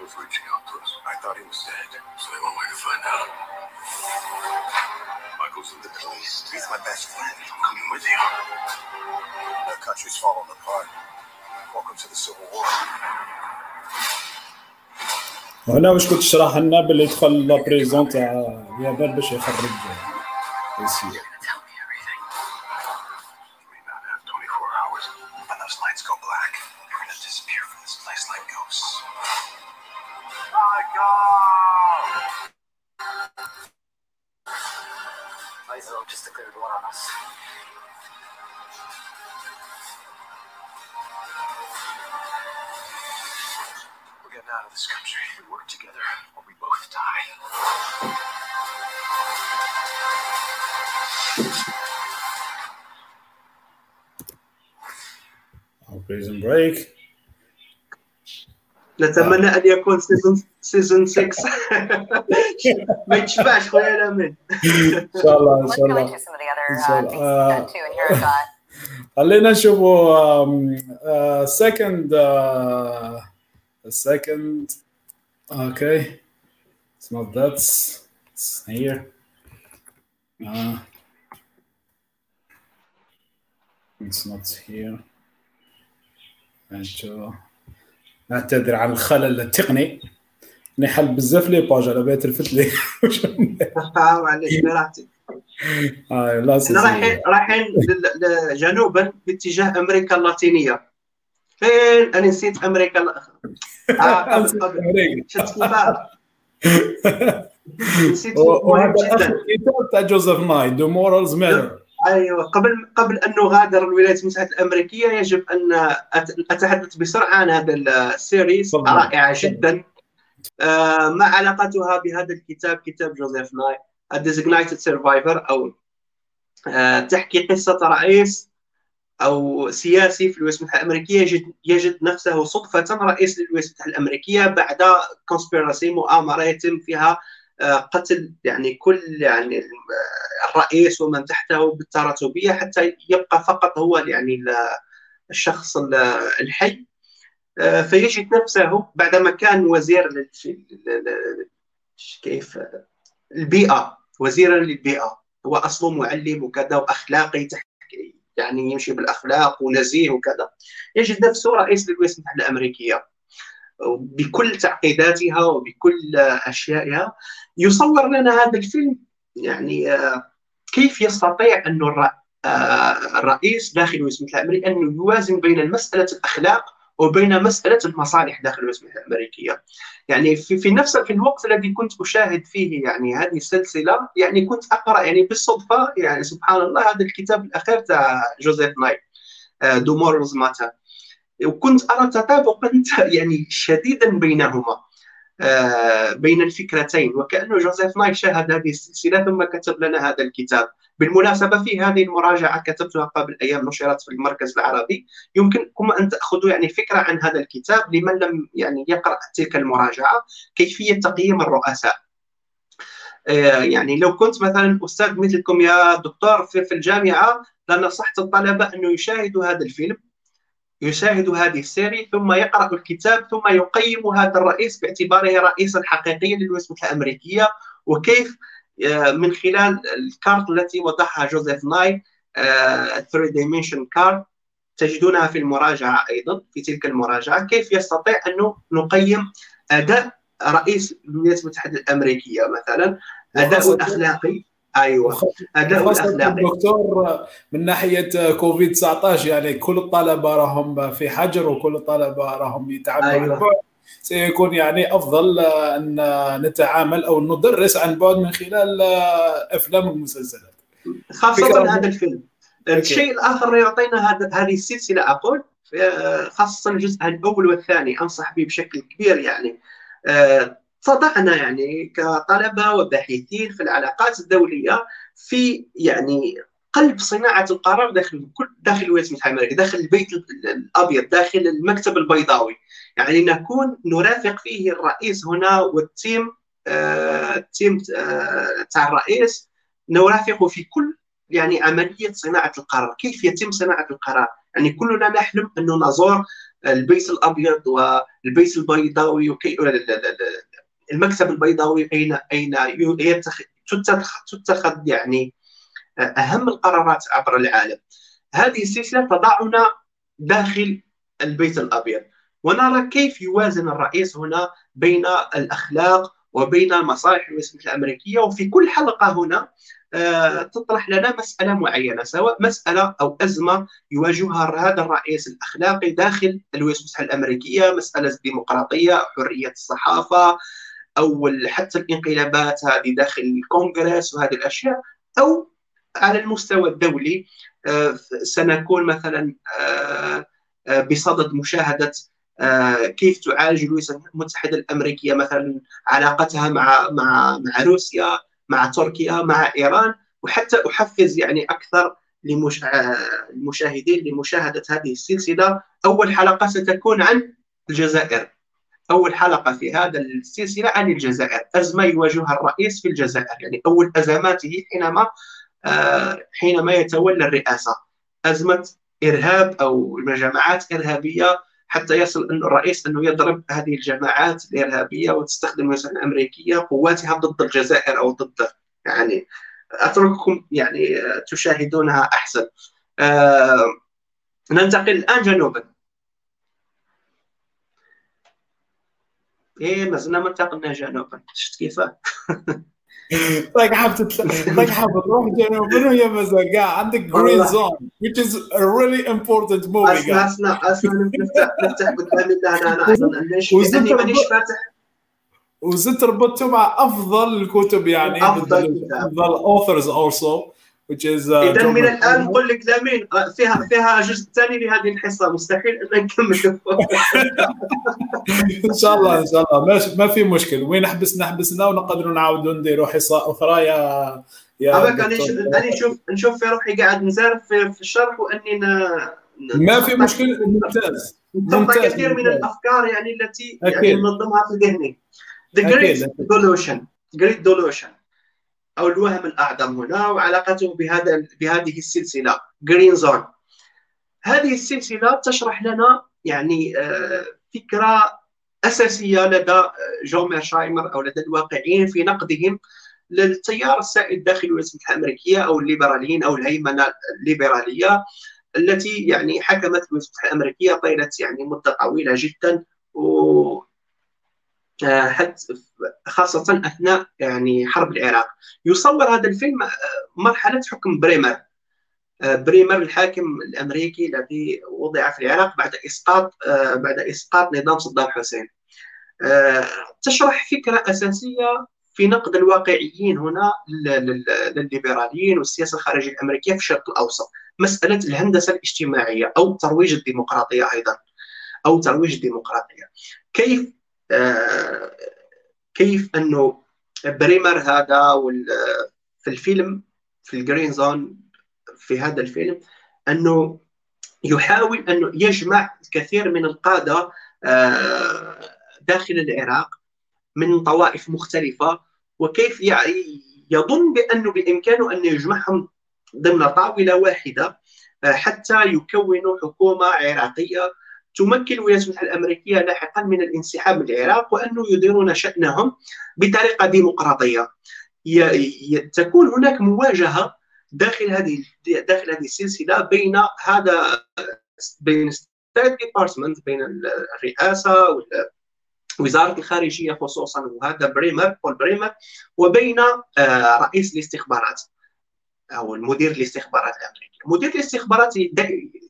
Michael's reaching out to us. I thought he was dead, so they went where to find out. Michael's in the police. He's my best friend. I'm coming with you. The country's falling apart. Welcome to the Civil War. وهنا واش كنت تشرح لنا باللي دخل لابريزون تاع اليابان باش يخرج We're getting out of this country. We work together or we both die. Oh, prison break. نتمنى ان يكون سيزون سيزون 6 ما يتشبعش خويا لامين ان شاء الله ان شاء الله ان شاء الله خلينا نشوفوا second second okay it's not that. It's here. Uh, it's not here. نعتذر عن الخلل التقني. نحل بزاف les pages على بالي تلفت لي. معليش براحتك رايحين رايحين جنوبا باتجاه أمريكا اللاتينية. فين؟ أنا نسيت أمريكا آه شفت نسيت مهم جدا. الكتاب تاع جوزيف ناي Do Morals Matter أيوه قبل قبل أن نغادر الولايات المتحدة الأمريكية يجب أن أتحدث بسرعة عن هذا الـ series رائعة جدا. آه، ما علاقتها بهذا الكتاب؟ كتاب جوزيف ناي Designated Survivor أو آه، تحكي قصة رئيس أو سياسي في الولايات المتحدة الأمريكية يجد يجد نفسه صدفة رئيس للولايات المتحدة الأمريكية بعد conspiracy مؤامرة يتم فيها قتل يعني كل يعني الرئيس ومن تحته بالتراتبيه حتى يبقى فقط هو يعني الشخص الحي. آه، فيجد نفسه بعدما كان وزير كيف؟ البيئة وزيرا للبيئة. هو أصله معلم وكذا وأخلاقي يعني يمشي بالأخلاق ونزيه وكذا. يجد نفسه رئيس للولايات المتحدة الأمريكية. بكل تعقيداتها وبكل أشيائها يصور لنا هذا الفيلم يعني آه، كيف يستطيع أنه آه، الرئيس داخل الولايات المتحده الامريكيه انه يوازن بين مسألة الأخلاق وبين مسألة المصالح داخل المتحده الأمريكية. يعني في, في نفس في الوقت الذي كنت أشاهد فيه يعني هذه السلسلة يعني كنت أقرأ يعني بالصدفة يعني سبحان الله هذا الكتاب الأخير تاع جوزيف ناي Do Morals Matter وكنت أرى تطابقا يعني شديدا بينهما آه، بين الفكرتين وكأنه جوزيف نايك شاهد هذه السلسلة ثم كتب لنا هذا الكتاب. بالمناسبة في هذه المراجعة كتبتها قبل أيام نشرت في المركز العربي. يمكنكم أن تأخذوا يعني فكرة عن هذا الكتاب لمن لم يعني يقرأ تلك المراجعة. كيفية تقييم الرؤساء؟ آه، يعني لو كنت مثلا أستاذ مثلكم يا دكتور في الجامعة لنصحت الطلبة انه يشاهدوا هذا الفيلم. يشاهد هذه السيري ثم يقرأ الكتاب ثم يقيم هذا الرئيس باعتباره رئيسا حقيقيا للولايات المتحدة الأمريكية. وكيف؟ آه، من خلال الكارت التي وضعها جوزيف ناي 3 dimension card تجدونها في المراجعة أيضا في تلك المراجعة. كيف يستطيع انه نقيم أداء رئيس الولايات المتحدة الأمريكية مثلا؟ أداء الاخلاقي أيوه. أداء الاخلاقي دكتور من ناحية كوفيد 19 يعني كل الطلبه راهم في حجر وكل الطلبه راهم يتعاملوا أيوة. سيكون يعني أفضل أن نتعامل أو ندرس عن بعد من خلال أفلام ومسلسلات خاصة هذا الفيلم. الشيء الآخر يعطينا هذا هذه السلسلة أقول. خاصة الجزء الأول والثاني أنصح به بشكل كبير يعني. تضعنا يعني كطلبة وباحثين في العلاقات الدولية في يعني قلب صناعة القرار داخل كل داخل الولايات المتحدة الأمريكية داخل البيت الأبيض داخل المكتب البيضاوي. يعني نكون نرافق فيه الرئيس هنا وال team آه ال team آه تاع الرئيس نرافقه في كل يعني عملية صناعة القرار كيف يتم صناعة القرار. يعني كلنا نحلم أنه نزور البيت الأبيض والبيت البيضاوي وكي المكتب البيضاوي اين أين يتخذ تتخذ يعني أهم القرارات عبر العالم. هذه السلسلة تضعنا داخل البيت الأبيض. ونرى كيف يوازن الرئيس هنا بين الأخلاق وبين مصالح الولايات الأمريكية. وفي كل حلقة هنا آه، تطرح لنا مسألة معينة سواء مسألة أو أزمة يواجهها هذا الرئيس الأخلاقي داخل الولايات المتحدة الأمريكية. مسألة الديمقراطية حرية الصحافة أو حتى الانقلابات هذه داخل الكونغرس وهذه الأشياء أو على المستوى الدولي آه، سنكون مثلا آه، بصدد مشاهدة كيف تعالج الولايات المتحدة الأمريكية مثلا علاقتها مع مع مع روسيا مع تركيا مع إيران وحتى أحفز يعني أكثر للمشاهدين لمشاهدة هذه السلسلة. أول حلقة ستكون عن الجزائر. أول حلقة في هذا السلسلة عن الجزائر. أزمة يواجهها الرئيس في الجزائر يعني أول أزماته حينما آه، حينما يتولى الرئاسة. أزمة إرهاب أو جماعات إرهابية حتى يصل أن الرئيس أنه يضرب هذه الجماعات الإرهابية وتستخدم الولايات الأمريكية قواتها ضد الجزائر أو ضد يعني أترككم يعني تشاهدونها أحسن. آه ننتقل الآن جنوبا. إيه ما زلنا ما انتقلنا جنوبا. شفت كيف طيب حابب تطلع طيب حابب تروح جنوب منو يا مزال قاعد عندك جرين زون which is a really important movie اسمع اسمع اسمع نفتح نفتح قدامي أنا أنا أيضا لاني مانيش فاتح. وزدت ربطته مع أفضل الكتب يعني أفضل أفضل authors also. Which is uh, إذا من الآن نقول لك لامين آه، فيها فيها جزء ثاني لهذه الحصة مستحيل. ان نكمل إن شاء الله إن شاء الله. ما في مشكل. وين حبسنا حبسنا ونقدروا نعاودوا نديروا حصة أخرى يا يا أنا نشوف نشوف في روحي قاعد نزارف في, في الشرح وأني ما في مشكله ممتاز. ممتاز كثير من الأفكار يعني التي يعني ننظمها في ذهني. The Great Delusion. Great Delusion. أو الوهم الأعظم هنا وعلاقته بهذا بهذه السلسلة جرين زون هذه السلسلة تشرح لنا يعني آه، فكرة أساسية لدى جون ميرشايمر أو لدى الواقعيين في نقدهم للتيار السائد داخل الولايات المتحدة الأمريكية أو الليبراليين أو الهيمنة الليبرالية التي يعني حكمت الولايات المتحدة الأمريكية طيلة يعني مدة طويلة جدا و آه، حتى خاصة أثناء يعني حرب العراق. يصور هذا الفيلم آه، مرحلة حكم بريمر. آه، بريمر الحاكم الأمريكي الذي وضع في العراق بعد إسقاط بعد إسقاط نظام صدام حسين. تشرح فكرة أساسية في نقد الواقعيين هنا للليبراليين والسياسة الخارجية الأمريكية في الشرق الأوسط. مسألة الهندسة الاجتماعية أو ترويج الديمقراطية أيضا. أو ترويج الديمقراطية. كيف كيف إنه بريمر هذا في الفيلم في ال Green Zone في هذا الفيلم إنه يحاول إنه يجمع الكثير من القادة آه، داخل العراق من طوائف مختلفة وكيف يظن بإنه بإمكانه ان يجمعهم ضمن طاولة واحدة آه، حتى يكونوا حكومة عراقية. تمكن الولايات المتحده الأمريكية لاحقا من الانسحاب من العراق وأنه يديرون شأنهم بطريقة ديمقراطية. تكون هناك مواجهة داخل هذه داخل هذه السلسلة بين هذا بين State Department بين الرئاسة وزاره الخارجية خصوصا وهذا بريمر بول بريمر وبين آه، رئيس الاستخبارات. أو المدير الاستخبارات الامريكي مدير الاستخبارات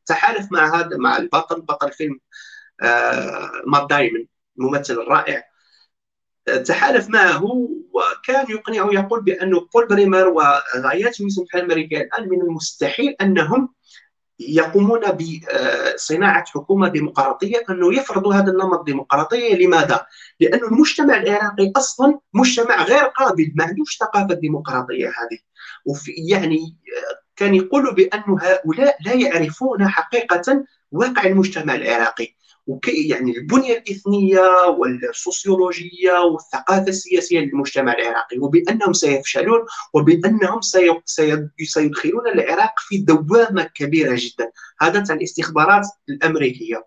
تحالف مع هذا مع البطل بطل فيلم آه، مات دايمن الممثل الرائع تحالف معه وكان يقنعه يقول بأن بول بريمر وغايات يوسف الأمريكية الآن من المستحيل أنهم يقومون بصناعة حكومة ديمقراطية أنه يفرضوا هذا النمط الديمقراطية لماذا؟ لأن المجتمع العراقي أصلا مجتمع غير قابل ما عندوش ثقافة الديمقراطية هذه. وفي يعني كان يقول بأن هؤلاء لا يعرفون حقيقة واقع المجتمع العراقي. وكي يعني البنية الإثنية والسوسيولوجية والثقافة السياسية للمجتمع العراقي وبأنهم سيفشلون وبأنهم سيدخلون العراق في دوامة كبيرة جدا. هذا الاستخبارات الأمريكية.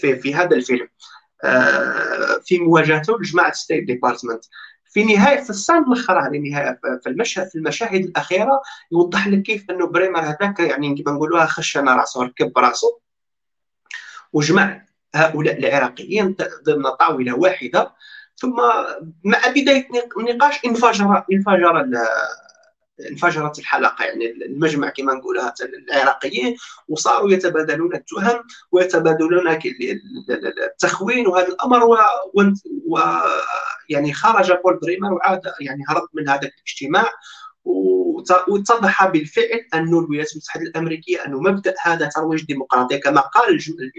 في, في هذا الفيلم. آه، في مواجهته لجماعة State Department في نهاية في السنة الاخرى نهايه في المشهد في المشاهد الأخيرة يوضح لك كيف إنه بريمر هذاك يعني كما نقولوها خشن راسه ركب راسه. وجمع هؤلاء العراقيين ضمن طاولة واحدة ثم مع بداية النقاش انفجر انفجر انفجرت الحلقة يعني المجمع كما نقولها العراقيين وصاروا يتبادلون التهم ويتبادلون التخوين وهذا الأمر و, و... يعني خرج بول بريمر وعاد يعني هرب من هذا الاجتماع واتضح بالفعل أن الولايات المتحدة الأمريكية أن مبدأ هذا ترويج الديمقراطية كما قال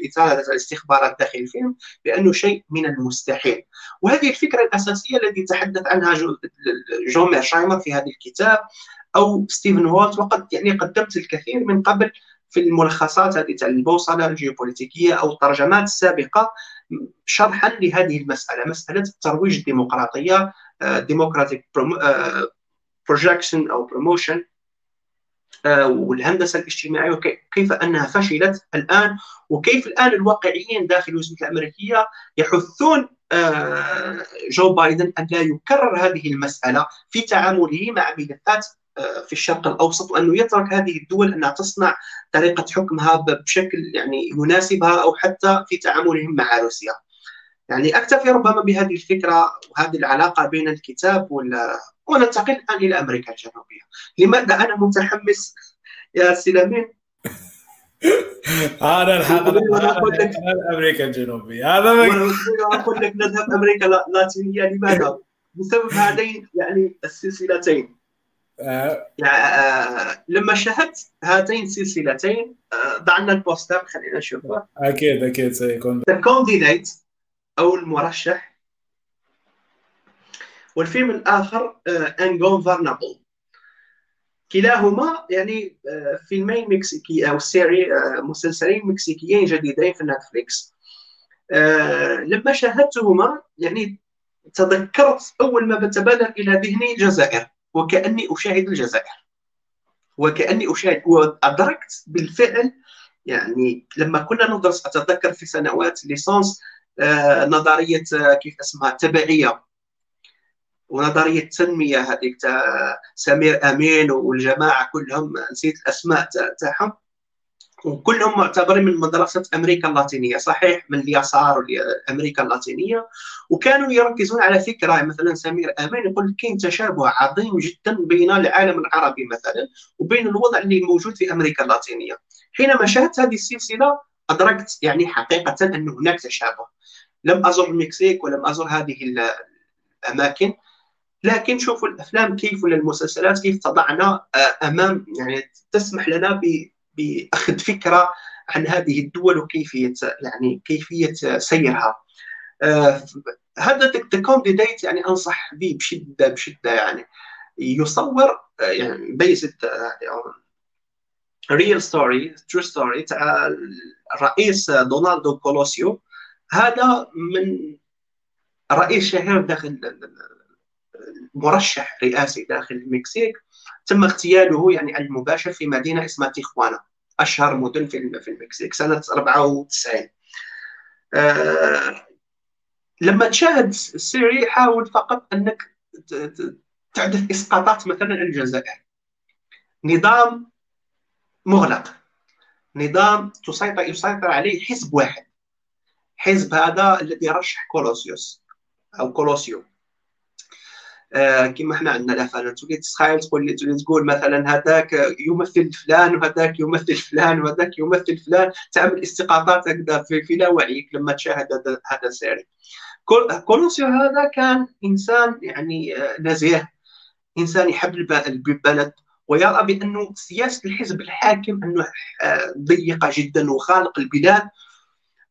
إثارة الاستخبارات داخل الفيلم بأنه شيء من المستحيل. وهذه الفكرة الأساسية التي تحدث عنها جون ميرشايمر في هذا الكتاب أو ستيفن وولت وقد يعني قدمت الكثير من قبل في الملخصات هذه تاع البوصلة الجيوبوليتيكية أو الترجمات السابقة شرحا لهذه المسألة مسألة ترويج الديمقراطيه democratic projection أو promotion والهندسة الاجتماعية وكيف أنها فشلت الآن وكيف الآن الواقعيين داخل الولايات الأمريكية يحثون آه، جو بايدن أن لا يكرر هذه المسألة في تعامله مع ملفات آه، في الشرق الأوسط وأنه يترك هذه الدول أنها تصنع طريقة حكمها بشكل يعني يناسبها أو حتى في تعاملهم مع روسيا. يعني أكتفي ربما بهذه الفكرة وهذه العلاقة بين الكتاب وننتقل الآن إلى أمريكا الجنوبية. لماذا أنا متحمس يا سلامين هذا الحق أمريكا الجنوبية. هذا أقول لك نذهب أمريكا اللاتينيه لماذا؟ بسبب هذين يعني السلسلتين. آه. يعني آه لما شاهدت هاتين السلسلتين آه ضعنا ال poster خلينا نشوفه. أكيد أكيد سيكون. The Candidate أو المرشح والفيلم الآخر Ungovernable آه، كلاهما يعني آه، فيلمين مكسيكي أو série آه، مسلسلين مكسيكيين جديدين في نتفليكس. لما شاهدتهما يعني تذكرت أول ما تبادر إلى ذهني الجزائر وكأني أشاهد الجزائر. وكأني أشاهد وأدركت بالفعل يعني لما كنا ندرس أتذكر في سنوات ليسانس نظرية كيف اسمها التبعيه ونظرية التنمية هذيك تاع سمير أمين والجماعة كلهم نسيت الأسماء تاعهم. وكلهم معتبرين من مدرسة أمريكا اللاتينية. صحيح من اليسار أمريكا اللاتينية. وكانوا يركزون على فكرة مثلا سمير أمين يقول كاين تشابه عظيم جدا بين العالم العربي مثلا وبين الوضع اللي موجود في أمريكا اللاتينية. حينما شاهدت هذه السلسلة أدركت يعني حقيقة أن هناك تشابه. لم أزر المكسيك ولم أزر هذه الأماكن. لكن شوفوا الأفلام كيف ولا المسلسلات كيف تضعنا آه، أمام يعني تسمح لنا بأخذ فكرة عن هذه الدول وكيفية يعني كيفية سيرها. آه، هذا Candidate يعني أنصح به بشدة بشدة يعني. يصور آه، يعني based real story true story تاع الرئيس دونالدو كولوسيو. هذا من رئيس شهير داخل مرشح رئاسي داخل المكسيك تم اغتياله يعني المباشر في مدينة اسمها تيخوانا أشهر مدن في المكسيك سنة 94 آه لما تشاهد السيري حاول فقط أنك تحدث إسقاطات مثلا الجزائر. نظام مغلق. نظام تسيطر يسيطر عليه حزب واحد. حزب هذا الذي رشح كولوسيوس أو كولوسيو. كما إحنا عندنا مثلا تولي تتخيل تقول لي تولي تقول مثلا هذاك يمثل فلان وهذاك يمثل فلان وهذاك يمثل فلان. تعمل إسقاطات هكذا في, في لا وعيك لما تشاهد هذا ال série. كولوسيو هذا كان إنسان يعني آه، نزيه. إنسان يحب البلد. ويرى بأنه سياسة الحزب الحاكم أنه آه، ضيقة جدا وخالق البلاد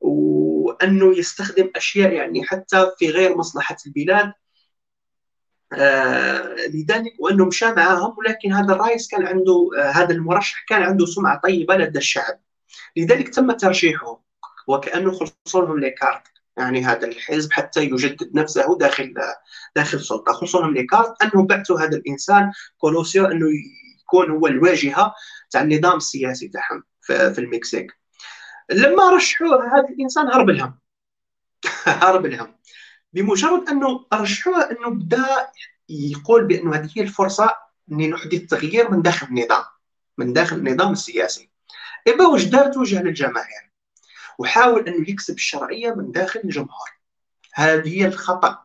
وأنه يستخدم أشياء يعني حتى في غير مصلحة البلاد. آه لذلك وانه مشى معهم ولكن هذا الرئيس كان عنده آه هذا المرشح كان عنده سمعة طيبة لدى الشعب. لذلك تم ترشيحه وكأنه خلصوا لهم les cartes يعني هذا الحزب حتى يجدد نفسه داخل داخل السلطة. خلصوا لهم les cartes أنه بعثوا هذا الإنسان كولوسيو أنه يكون هو الواجهة تاع النظام السياسي تاعهم في المكسيك. لما رشحوه هذا الإنسان هرب لهم هرب لهم بمجرد أنه رشحوه أنه بدا يقول بأنه هذه هي الفرصة إني نحدث تغيير من داخل النظام من داخل النظام السياسي. إبا واش دار توجه للجماهير؟ وحاول أنه يكسب الشرعية من داخل الجمهور. هذه هي الخطأ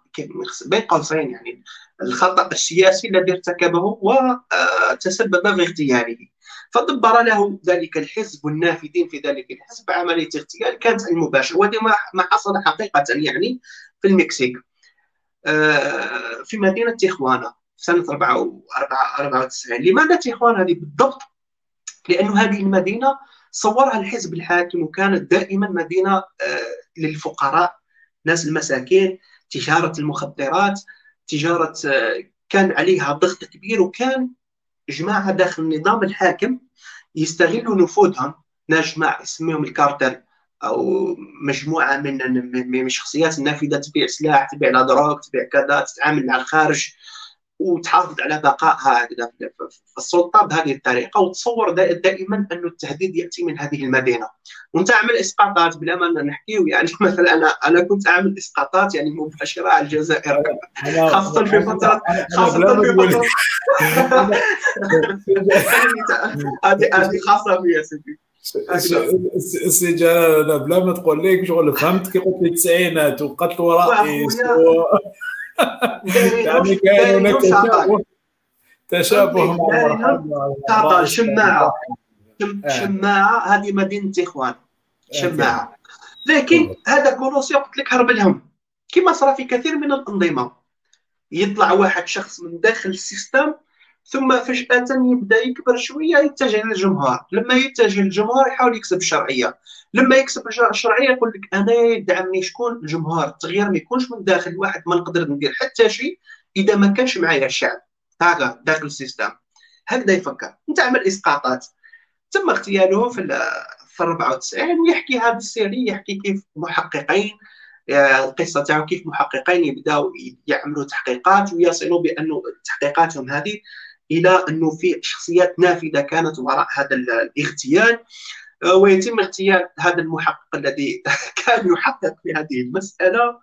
بين قوسين يعني. الخطأ السياسي الذي ارتكبه وتسبب في اغتياله. فدبر له ذلك الحزب والنافذين في ذلك الحزب عملية اغتيال كانت المباشرة وهذا ما حصل حقيقة يعني. في المكسيك. آه، في مدينة تيخوانا سنة 94 لماذا تيخوانا هذه بالضبط؟ لأن هذه المدينة صورها الحزب الحاكم وكانت دائما مدينة آه، للفقراء ناس المساكين تجارة المخدرات تجارة آه، كان عليها ضغط كبير وكان جماعة داخل النظام الحاكم يستغلوا نفوذهم. ناس جماعة يسميهم الكارتل. أو مجموعة من من الشخصيات النافذه تبيع سلاح تبيع الادراك تبيع كذا تتعامل مع الخارج وتحافظ على بقائها في السلطه بهذه الطريقة وتصور دائما انه التهديد يأتي من هذه المدينة. وأنت عمل إسقاطات بلا ما نحكيو يعني مثلا أنا أنا كنت اعمل إسقاطات يعني مباشرة على الجزائر. خاصة في فتره خاصة في فتره هذه هذه خاصة بي يا سيدي. السي جلال بلا ما تقول لك شغل فهمت كي قلت لي التسعينات وقتل ورئيس يعني كان هناك تشابه تشابه مع شماعة. آه. شماعة. هذه مدينة إخوان. آه، شماعة. لكن هذا كولوسي قلت لك هرب لهم. كما صار في كثير من الأنظمة. يطلع واحد شخص من داخل السيستم ثم فجأة يبدأ يكبر شوية يتجه للجمهور. لما يتجه للجمهور يحاول يكسب الشرعية. لما يكسب الشرعية يقول لك أنا يدعمني شكون؟ الجمهور. التغيير ما يكونش من داخل واحد ما نقدر ندير حتى شيء إذا ما كانش معايا الشعب. هذا داخل ال système. هكذا يفكر. انت عمل إسقاطات. تم اغتياله في في 94 ويحكي هذا ال série يحكي كيف محققين. آه، القصة تاعو كيف محققين يبداو يعملوا تحقيقات ويصلوا بأنه تحقيقاتهم هذه إلى أنه في شخصيات نافذة كانت وراء هذا الاغتيال آه، ويتم اغتيال هذا المحقق الذي كان يحقق في هذه المسألة.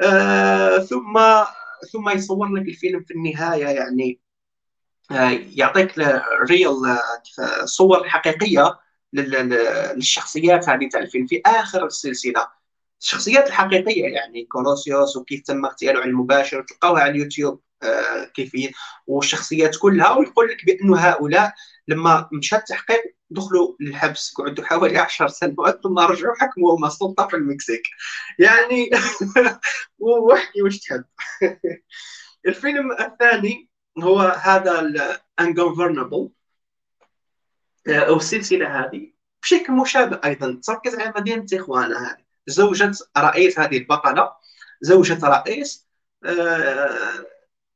آه، ثم ثم يصور لك الفيلم في النهاية يعني آه، يعطيك real صور حقيقية للشخصيات هذه تاع الفيلم في آخر السلسلة. الشخصيات الحقيقية يعني كولوسيو وكيف تم اغتياله على المباشر تلقاوها على اليوتيوب. آه، كيفية والشخصيات كلها ويقول لك بانه هؤلاء لما مشى التحقيق دخلوا للحبس قعدوا حوالي 10 سنوات ثم رجعوا حكموا السلطة في المكسيك. يعني واحكي وش تحب. الفيلم الثاني هو هذا الانجوفرنبل آه، أو السلسله هذه. بشكل مشابه أيضا تركز على مدينة اخوانا هذه. زوجة رئيس هذه البطلة زوجة رئيس آه،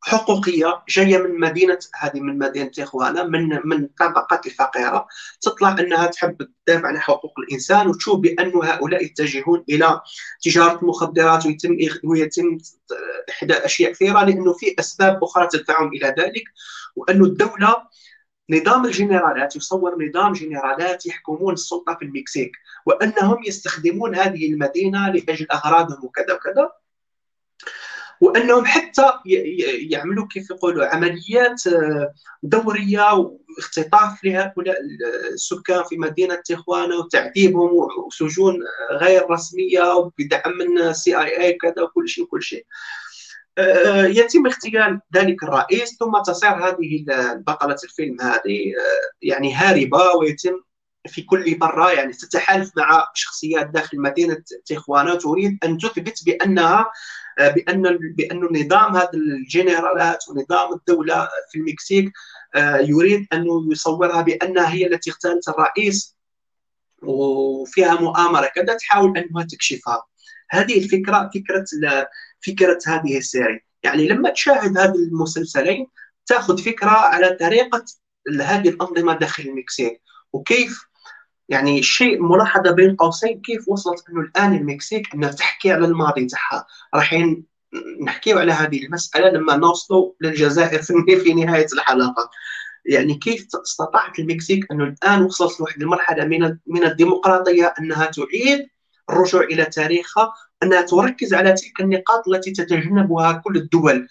حقوقية جاية من مدينة هذه من مدينة اخوانا من من الطبقات الفقيرة. تطلع أنها تحب تدافع عن حقوق الإنسان وتشوف بأن هؤلاء يتجهون إلى تجارة المخدرات ويتم ويتم احداث أشياء كثيرة لأنه في أسباب أخرى تدفعهم إلى ذلك. وأن الدولة نظام الجنرالات يصور نظام جنرالات يحكمون السلطة في المكسيك وأنهم يستخدمون هذه المدينة لاجل أغراضهم وكذا وكذا. وأنهم حتى يعملوا كيف يقولوا عمليات آه، دورية واختطاف لهؤلاء السكان في مدينة تيخوانا وتعذيبهم وسجون غير رسمية بدعم من ال CIA كذا وكل شيء وكل شيء. آه، يتم اغتيال ذلك الرئيس ثم تصير هذه بطلة الفيلم هذه يعني هاربة ويتم في كل مرة يعني تتحالف مع شخصيات داخل مدينة تيخوانا تريد أن تثبت بأنها آه، بأن بأن نظام هذه الجنرالات ونظام الدولة في المكسيك آه، يريد أن يصورها بأنها هي التي اغتالت الرئيس وفيها مؤامرة كذا تحاول أنها تكشفها. هذه الفكرة فكرة فكرة هذه ال série. يعني لما تشاهد هذه المسلسلين تأخذ فكرة على طريقة هذه الأنظمة داخل المكسيك. وكيف يعني شيء ملاحظة بين قوسين كيف وصلت إنه الآن المكسيك إنها تحكي على الماضي تاعها. رايحين نحكيو على هذه المسألة لما نوصلوا للجزائر في نهاية الحلقة. يعني كيف استطاعت المكسيك إنه الآن وصلت لواحد المرحلة من من الديمقراطية إنها تعيد الرجوع إلى تاريخها إنها تركز على تلك النقاط التي تتجنبها كل الدول.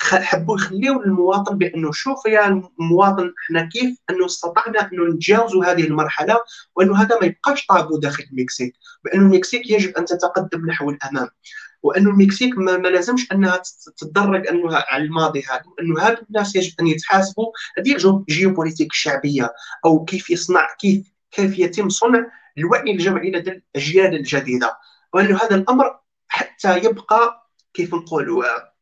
حبوا يخليوا للمواطن بأنه شوف يا المواطن إحنا كيف إنه استطعنا إنه نتجاوزوا هذه المرحلة وإنه هذا ما يبقاش طابو داخل المكسيك. بأنه المكسيك يجب أن تتقدم نحو الأمام. وإنه المكسيك ما, ما لازمش أنها تتدرج إنه على الماضي هذا. وإنه هذا الناس يجب أن يتحاسبوا. هذه جيوبوليتيك الشعبيه أو كيف يصنع كيف كيف يتم صنع الوعي الجمعي لدى الأجيال الجديدة. وإنه هذا الأمر حتى يبقى كيف نقولوا آه،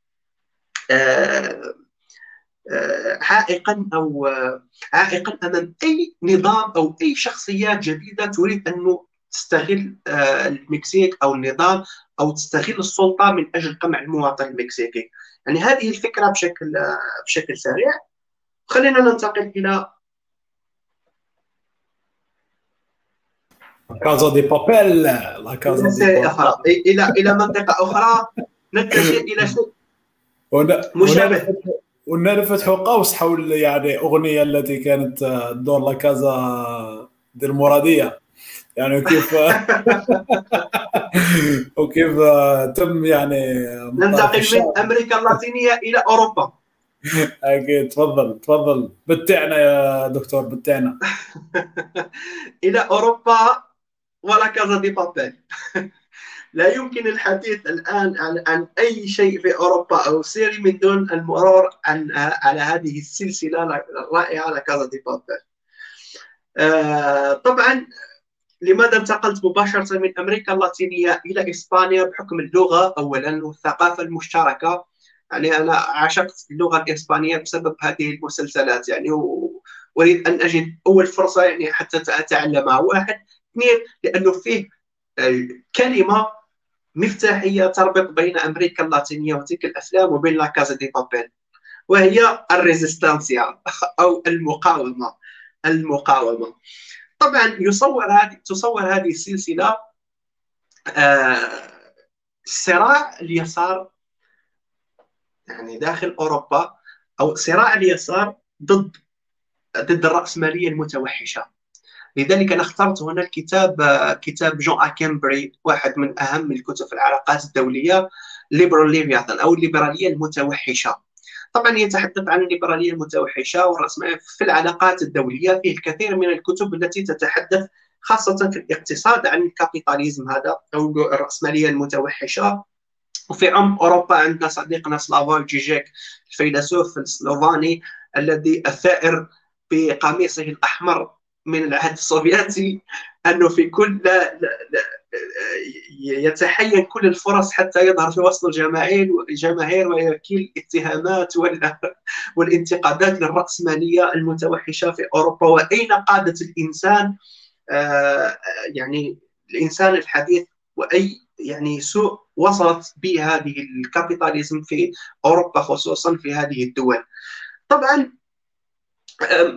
عائقا أو آه، عائقا أمام أي نظام أو أي شخصيات جديدة تريد انه تستغل المكسيك أو النظام أو تستغل السلطة من أجل قمع المواطن المكسيكي. يعني هذه الفكرة بشكل بشكل سريع. خلينا ننتقل إلى كازا دي بابيل لا كازا دي بابيل إلى إلى منطقة أخرى. نتجه إلى شيء مشابه ونفتحوا قوس حول يعني أغنية التي كانت دور لا كازا دي المراديه يعني كيف وكيف تم يعني ننتقل من أمريكا اللاتينية إلى أوروبا. أكيد تفضل تفضل. بتعنا يا دكتور بتعنا. إلى أوروبا ولا كازا دي بابيل. لا يمكن الحديث الآن عن, عن أي شيء في أوروبا أو سيري من دون المرور عن على هذه السلسلة الرائعة لكازا دي بابل. آه طبعا لماذا انتقلت مباشرة من أمريكا اللاتينية إلى إسبانيا بحكم اللغة؟ اولا والثقافة المشتركة. يعني أنا عشقت اللغة الإسبانية بسبب هذه المسلسلات. يعني واريد أن أجد أول فرصة يعني حتى أتعلمها. واحد اثنين لأنه فيه كلمة مفتاحية تربط بين أمريكا اللاتينية وتلك الأفلام وبين لا كازا دي بابيل وهي ال resistencia أو المقاومة المقاومة. طبعا يصور هذه تصور هذه السلسلة آه صراع اليسار يعني داخل أوروبا أو صراع اليسار ضد ضد الرأسمالية المتوحشة. لذلك أنا اخترت هنا الكتاب كتاب جون ايكنبيري واحد من أهم الكتب في العلاقات الدولية Liberal Leviathan أو الليبرالية المتوحشة. طبعا يتحدث عن الليبرالية المتوحشة والرأسمالية في العلاقات الدولية فيه الكثير من الكتب التي تتحدث خاصة في الاقتصاد عن ال capitalisme هذا أو الرأسماليه المتوحشة. وفي عمق أوروبا عندنا صديقنا سلافوي جيجيك الفيلسوف السلوفاني الذي الثائر بقميصه الأحمر. من العهد السوفيتي أنه في كل لا لا يتحين كل الفرص حتى يظهر في وسط الجماهير الجماهير ويكيل الاتهامات والانتقادات للرأسمالية المتوحشة في أوروبا. وأين قادة الإنسان؟ آه، يعني الإنسان الحديث وأي يعني سوء وصلت به هذه الكابيتاليزم في أوروبا خصوصا في هذه الدول. طبعا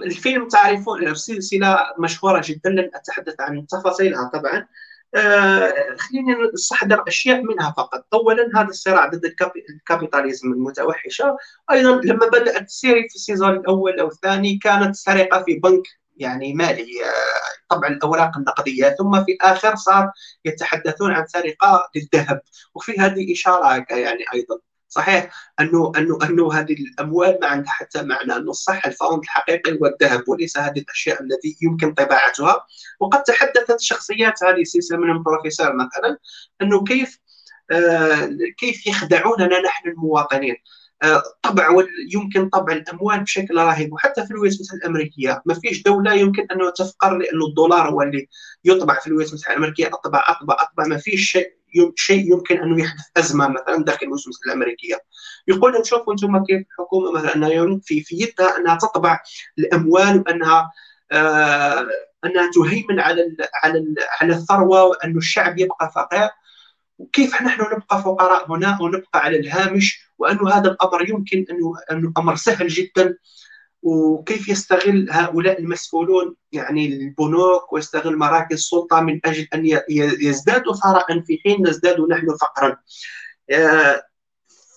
الفيلم تعرفون سلسلة مشهورة جدا لن أتحدث عن تفاصيلها طبعا. آه، خليني نستحضر أشياء منها فقط. أولا هذا الصراع ضد ال capitalisme المتوحشة. أيضا لما بدأت ال série في ال saison الأول أو الثاني كانت سرقة في بنك يعني مالي آه، طبعا الأوراق النقدية. ثم في الآخر صار يتحدثون عن سرقة للذهب. وفي هذه إشارة يعني أيضا. صحيح؟ انه انه أنه هذه الأموال ما عندها حتى معنى أنه الصح ال fund الحقيقي هو الذهب وليس هذه الأشياء التي يمكن طباعتها. وقد تحدثت شخصيات هذه السلسله منهم بروفيسور مثلا أنه كيف آه كيف يخدعوننا نحن المواطنين. طبع يمكن طبع الأموال بشكل رهيب وحتى في الولايات المتحده الأمريكية ما فيش دولة يمكن أنه تفقر لأنه الدولار هو اللي يطبع في الولايات المتحده الأمريكية أطبع أطبع أطبع ما فيش شيء شيء يمكن أنه يحدث أزمة مثلا داخل الولايات المتحده الأمريكية. يقول شوفوا أنتم كيف الحكومة مثلا أنها في في يدها أنها تطبع الأموال وأنها آه أنها تهيمن على ال على ال على الثروة وأن الشعب يبقى فقير. وكيف نحن نبقى فقراء هنا ونبقى على الهامش؟ وأن هذا الأمر يمكن أنه, أنه أمر سهل جدا وكيف يستغل هؤلاء المسؤولون يعني البنوك ويستغل مراكز السلطة من أجل أن يزدادوا ثراء في حين نزداد نحن فقرا؟ آه،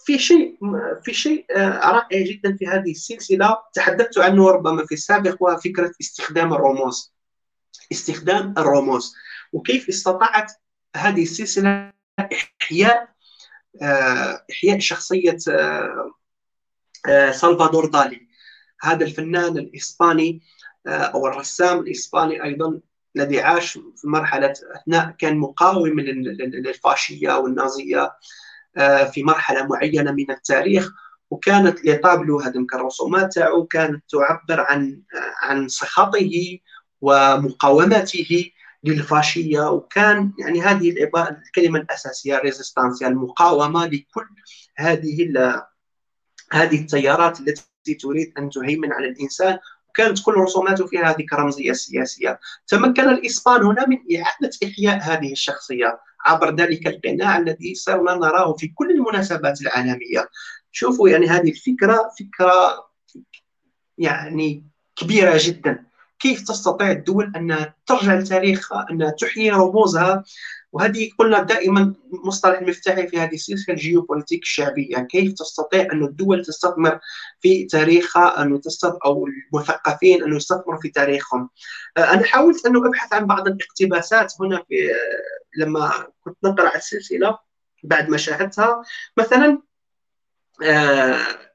في شيء في شيء آه، رائع جدا في هذه السلسلة. تحدثت عنه ربما في السابق وهو فكرة استخدام الرموز. استخدام الرموز. وكيف استطاعت هذه السلسلة إحياء إحياء شخصية آه، آه، سلفادور دالي. هذا الفنان الإسباني أو الرسام الإسباني أيضا الذي عاش في مرحلة أثناء كان مقاوم للفاشية والنازية في مرحلة معينة من التاريخ وكانت les tableaux هذه الرسومات تاعو كانت تعبر عن عن سخطه ومقاومته للفاشية وكان يعني هذه الكلمة الأساسية résistance المقاومة لكل هذه هذه التيارات التي تريد أن تهيمن على الإنسان. وكانت كل رسوماته فيها هذه الرمزيه السياسية. تمكن الإسبان هنا من إعادة إحياء هذه الشخصية. عبر ذلك القناع الذي صرنا نراه في كل المناسبات العالمية. شوفوا يعني هذه الفكرة فكرة يعني كبيرة جدا. كيف تستطيع الدول أن ترجع لتاريخها أن تحيي رموزها؟ وهذه قلنا دائما مصطلح المفتاحي في هذه السلسلة الجيوبوليتيك الشعبية. كيف تستطيع أن الدول تستثمر في تاريخها أن أو المثقفين أن يستثمروا في تاريخهم؟ آه، أنا حاولت أن أبحث عن بعض الاقتباسات هنا في آه، لما كنت نقرأ السلسلة بعد ما شاهدتها. مثلا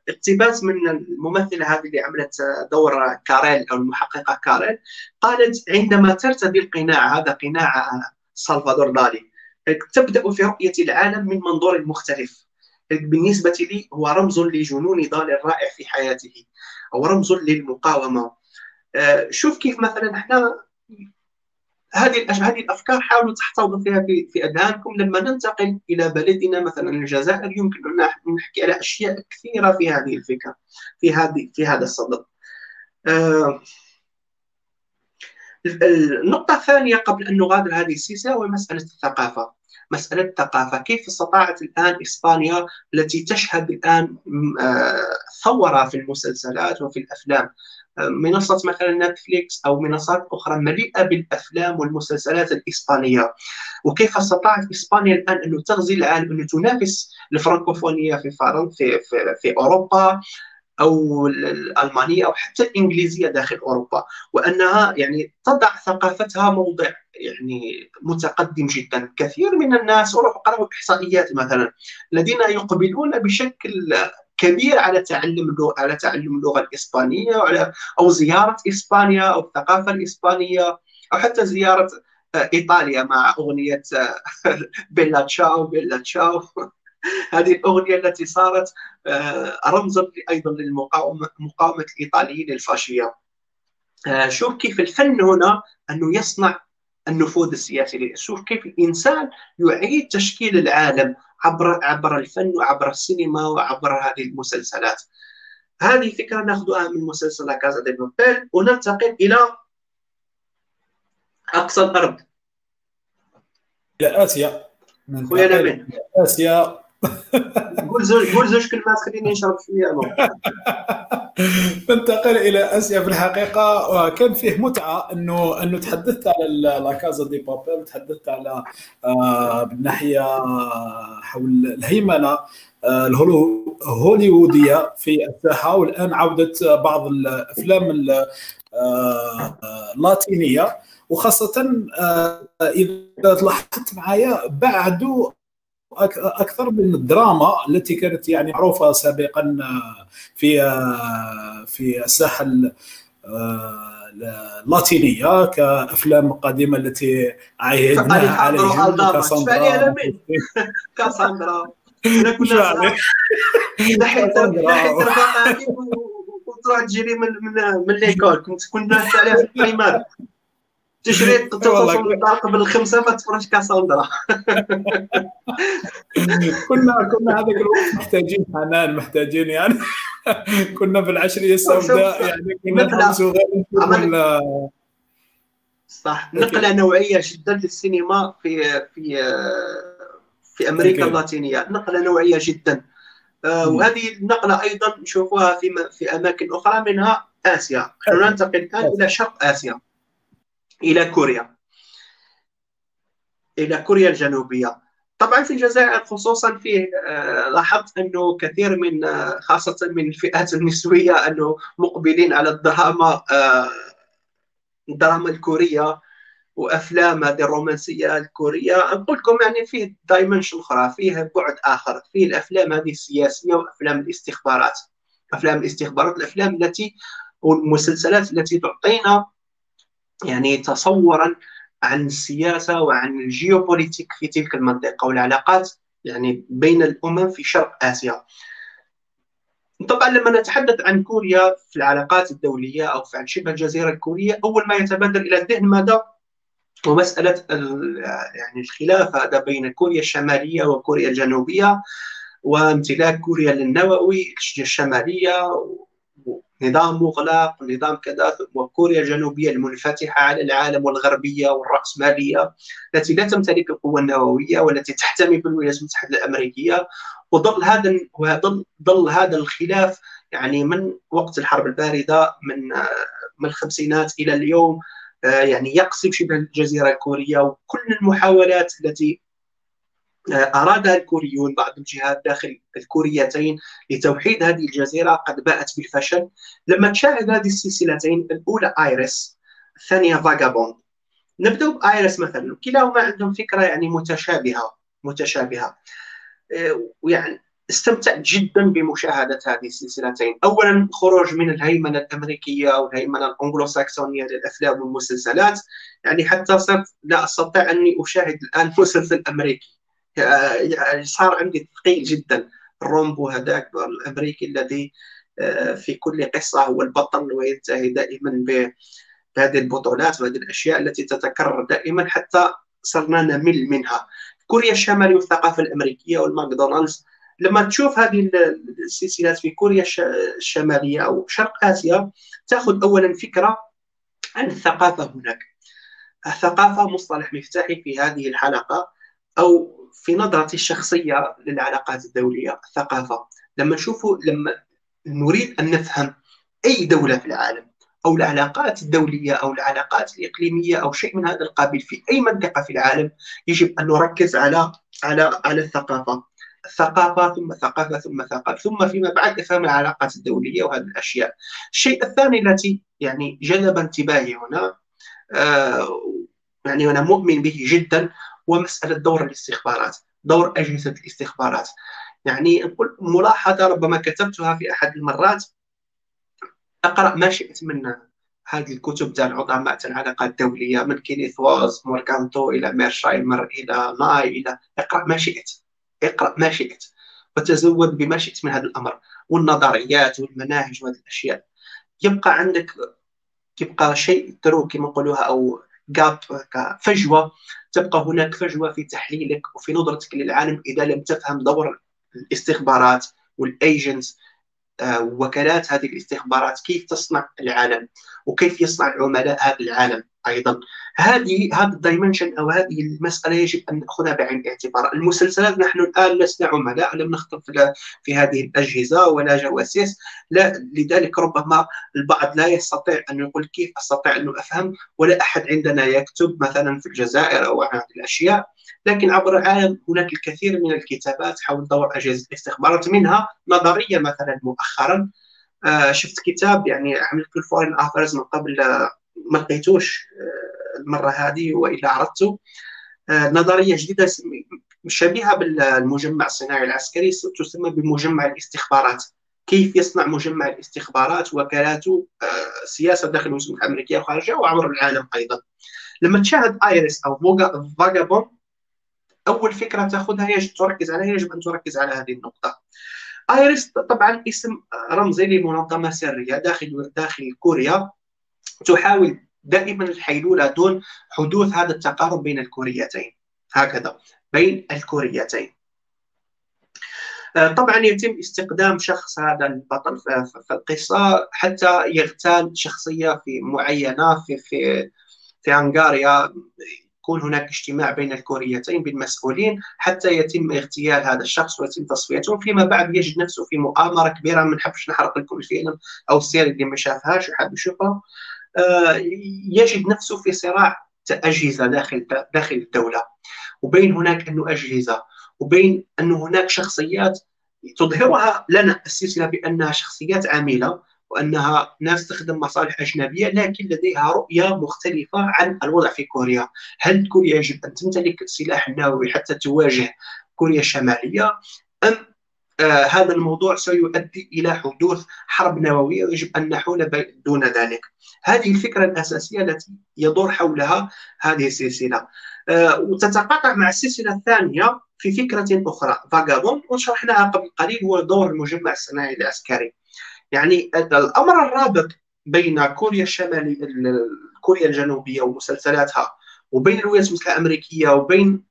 اقتباس من الممثلة هذه اللي عملت دور كاريل أو المحققة كاريل قالت عندما ترتدي القناع هذا قناع سلفادور دالي تبدأ في رؤية العالم من منظور مختلف. بالنسبة لي هو رمز لجنون دالي الرائع في حياته أو رمز للمقاومة. آه، شوف كيف مثلا إحنا هذه هذه الأفكار حاولوا تحتفظوا فيها في في أذهانكم. لما ننتقل إلى بلدنا مثلا الجزائر يمكن أن نحكي على أشياء كثيرة في هذه الفكرة في هذه في هذا الصدد. آه النقطة الثانية قبل أن نغادر هذه السلسلة هو مسألة الثقافة. مسألة الثقافة. كيف استطاعت الآن إسبانيا التي تشهد الآن آه، ثورة في المسلسلات وفي الأفلام؟ منصة مثلا نتفليكس أو منصات أخرى مليئة بالأفلام والمسلسلات الإسبانية. وكيف استطاعت إسبانيا الآن أن تغزي العالم أن تنافس الفرنكوفونية في فرنسا في, في, في أوروبا أو الألمانية أو حتى الإنجليزية داخل أوروبا. وأنها يعني تضع ثقافتها موضع يعني متقدم جدا. كثير من الناس وروحوا قرأوا إحصائيات مثلا الذين يقبلون بشكل كبير على تعلم على تعلم اللغة الإسبانية وعلى أو زيارة إسبانيا أو الثقافة الإسبانية أو حتى زيارة آه، إيطاليا مع أغنية آه، بيلا تشاو بيلا تشاو. هذه الأغنية التي صارت آه، رمزا أيضا للمقاومه مقاومة الإيطاليين الفاشية. شوف كيف الفن هنا أنه يصنع النفوذ السياسي شوف كيف الإنسان يعيد تشكيل العالم عبر عبر الفن وعبر السينما وعبر هذه المسلسلات. هذه فكرة ناخذها من مسلسل كازا دي بوبيل وننتقل إلى أقصى الأرض. إلى آسيا. خويا نبيل. آسيا. قول زوج قول زوج كلمات خليني نشرب شوية ننتقل إلى اسيا في الحقيقة وكان فيه متعة انه إنه تحدثت على لا كازا دي بابيل تحدثت على آه بالناحيه حول الهيمنة آه الهوليوودية في الساحة والآن عودة بعض الأفلام آه، اللاتينيه وخاصة آه، إذا لاحظت معايا بعدوا أكثر من الدراما التي كانت يعني معروفة سابقا في في الساحه اللاتينية كأفلام قديمة التي عهدناها عليها كاساندرا كاساندرا كنا نحيت نحيت وتروح تجري من من من ليكول كنت كنا في البريمار تشري توصل للدار قبل الخمسة ما تفرج كاساندرا كنا كنا هذاك الوقت محتاجين حنان محتاجين يعني. كنا في العشرية السوداء يعني كنا نحبسوا غير صح. نقله نوعية جدا للسينما في في في أمريكا اللاتينية. نقله نوعية جدا. آه، وهذه النقلة أيضا نشوفها في في أماكن أخرى منها آسيا. ننتقل الآن إلى شرق آسيا. إلى كوريا. إلى كوريا الجنوبية. طبعا في الجزائر خصوصا فيه آه، لاحظت أنه كثير من آه، خاصة من الفئات النسوية أنه مقبلين على الدراما الدراما الكورية وأفلام هذه الرومانسية الكورية. نقول لكم يعني فيه dimension أخرى فيه بعد آخر فيه الأفلام هذه السياسية وأفلام الاستخبارات. أفلام الاستخبارات الأفلام التي والمسلسلات التي تعطينا يعني تصورا عن السياسة وعن ال géopolitique في تلك المنطقة والعلاقات يعني بين الأمم في شرق آسيا. طبعا لما نتحدث عن كوريا في العلاقات الدولية أو في عن شبه الجزيرة الكورية أول ما يتبادر إلى الذهن ماذا؟ ومسألة يعني الخلاف هذا بين كوريا الشمالية وكوريا الجنوبية وامتلاك كوريا للنووي الشمالية نظام مغلق نظام كذا وكوريا الجنوبية المنفتحة على العالم والغربية والرأسمالية التي لا تمتلك القوة النووية والتي تحتمي بالولايات المتحدة الأمريكية. وظل هذا ظل هذا الخلاف يعني من وقت الحرب الباردة من من الخمسينات إلى اليوم آه، يعني يقصف شبه الجزيرة الكورية وكل المحاولات التي آه، ارادها الكوريون بعض الجهات داخل الكوريتين لتوحيد هذه الجزيرة قد باءت بالفشل. لما تشاهد هذه السلسلتين الأولى ايريس الثانية فاغابوند. نبدأ بايريس مثلا. كلاهما عندهم فكرة يعني متشابهة متشابهة. آه، ويعني استمتعت جدا بمشاهدة هذه السلسلتين. أولا خروج من الهيمنة الأمريكية والهيمنة الأنجلو ساكسونية للأفلام والمسلسلات. يعني حتى صرت لا أستطيع أني أشاهد الآن مسلسل أمريكي. يعني صار عندي ثقيل جدا. الرامبو هذاك الأمريكي الذي آه، في كل قصة هو البطل وينتهي دائما بهذه البطولات وهذه الأشياء التي تتكرر دائما حتى صرنا نمل منها. كوريا الشمالية والثقافة الأمريكية والماكدونالدز لما تشوف هذه السلسلات في كوريا الشمالية أو شرق آسيا تأخذ اولا فكرة عن الثقافة هناك. الثقافة مصطلح مفتاحي في هذه الحلقة أو في نظرتي الشخصية للعلاقات الدولية الثقافة. لما نشوفوا لما نريد أن نفهم أي دولة في العالم أو العلاقات الدولية أو العلاقات الإقليمية أو شيء من هذا القبيل في أي منطقة في العالم يجب أن نركز على على على الثقافة. ثقافة ثم ثقافة ثم ثقافة ثم فيما بعد إفهام العلاقات الدولية وهذه الأشياء. الشيء الثاني التي يعني جذب انتباهي هنا آه يعني أنا مؤمن به جدا ومسألة دور الاستخبارات دور أجهزة الاستخبارات. يعني نقول ملاحظة ربما كتبتها في أحد المرات أقرأ ما شئت من هذه الكتب تاع العظماء تاع العلاقات الدولية من كينيث والتز مورغنثاو إلى ميرشايمر إلى ناي إلى اقرأ ما شئت اقرأ ما شئت وتزود بما شئت من هذا الأمر والنظريات والمناهج وهذه الأشياء. يبقى عندك يبقى شيء trou كما نقولوها أو gap فجوه تبقى هناك فجوه في تحليلك وفي نظرتك للعالم اذا لم تفهم دور الاستخبارات وال agencies وكالات هذه الاستخبارات كيف تصنع العالم وكيف يصنع العملاء هذا العالم أيضا. هذه هذا ال dimension أو هذه المسألة يجب أن نأخذها بعين الاعتبار. المسلسلات نحن الآن لسنا عملاء لم نخطب في هذه الأجهزة ولا جواسيس. لا لذلك ربما البعض لا يستطيع أن يقول كيف أستطيع أن أفهم ولا أحد عندنا يكتب مثلا في الجزائر أو هذه الأشياء. لكن عبر العالم هناك الكثير من الكتابات حول دور أجهزة الاستخبارات منها نظرية مثلا مؤخرا. آه شفت كتاب يعني عملت الفورين افيرز من قبل ما لقيتوش آه، المرة هذه وإلا عرضته. آه، نظرية جديدة شبيهة بالمجمع الصناعي العسكري تسمى بمجمع الاستخبارات. كيف يصنع مجمع الاستخبارات؟ وكالاته آه، سياسة داخل الولايات الأمريكية وخارجها وعبر العالم أيضا. لما تشاهد ايريس أو فاجابون أول فكرة تأخذها يجب تركز عليها يجب أن تركز على هذه النقطة. ايريس طبعا اسم رمزي لمنظمة سرية داخل داخل كوريا. تحاول دائما الحيلولة دون حدوث هذا التقارب بين الكوريتين. هكذا بين الكوريتين. آه، طبعا يتم استخدام شخص هذا البطل في القصة حتى يغتال شخصية في معينة في في في هنغاريا. يكون هناك اجتماع بين الكوريتين بالمسؤولين حتى يتم اغتيال هذا الشخص ويتم تصفيته. فيما بعد يجد نفسه في مؤامرة كبيرة ما نحبش نحرق لكم الفيلم أو السيره اللي ما شافهاش وحاب يشوفها. يجد نفسه في صراع أجهزة داخل داخل الدولة. وبين هناك أنه أجهزة وبين انه هناك شخصيات تظهرها. لنا السلسله بأنها شخصيات عامله وأنها ناس تخدم مصالح أجنبية لكن لديها رؤية مختلفة عن الوضع في كوريا، هل كوريا يجب أن تمتلك السلاح النووي حتى تواجه كوريا الشمالية؟ أم آه هذا الموضوع سيؤدي إلى حدوث حرب نووية ويجب أن نحول دون ذلك. هذه الفكرة الأساسية التي يدور حولها هذه السلسلة. آه وتتقاطع مع السلسلة الثانية في فكرة أخرى فاغابون وشرحناها قبل قليل هو دور المجمع الصناعي العسكري. يعني الأمر الرابط بين كوريا الشماليه كوريا الجنوبية ومسلسلاتها وبين الولايات المتحده الأمريكية وبين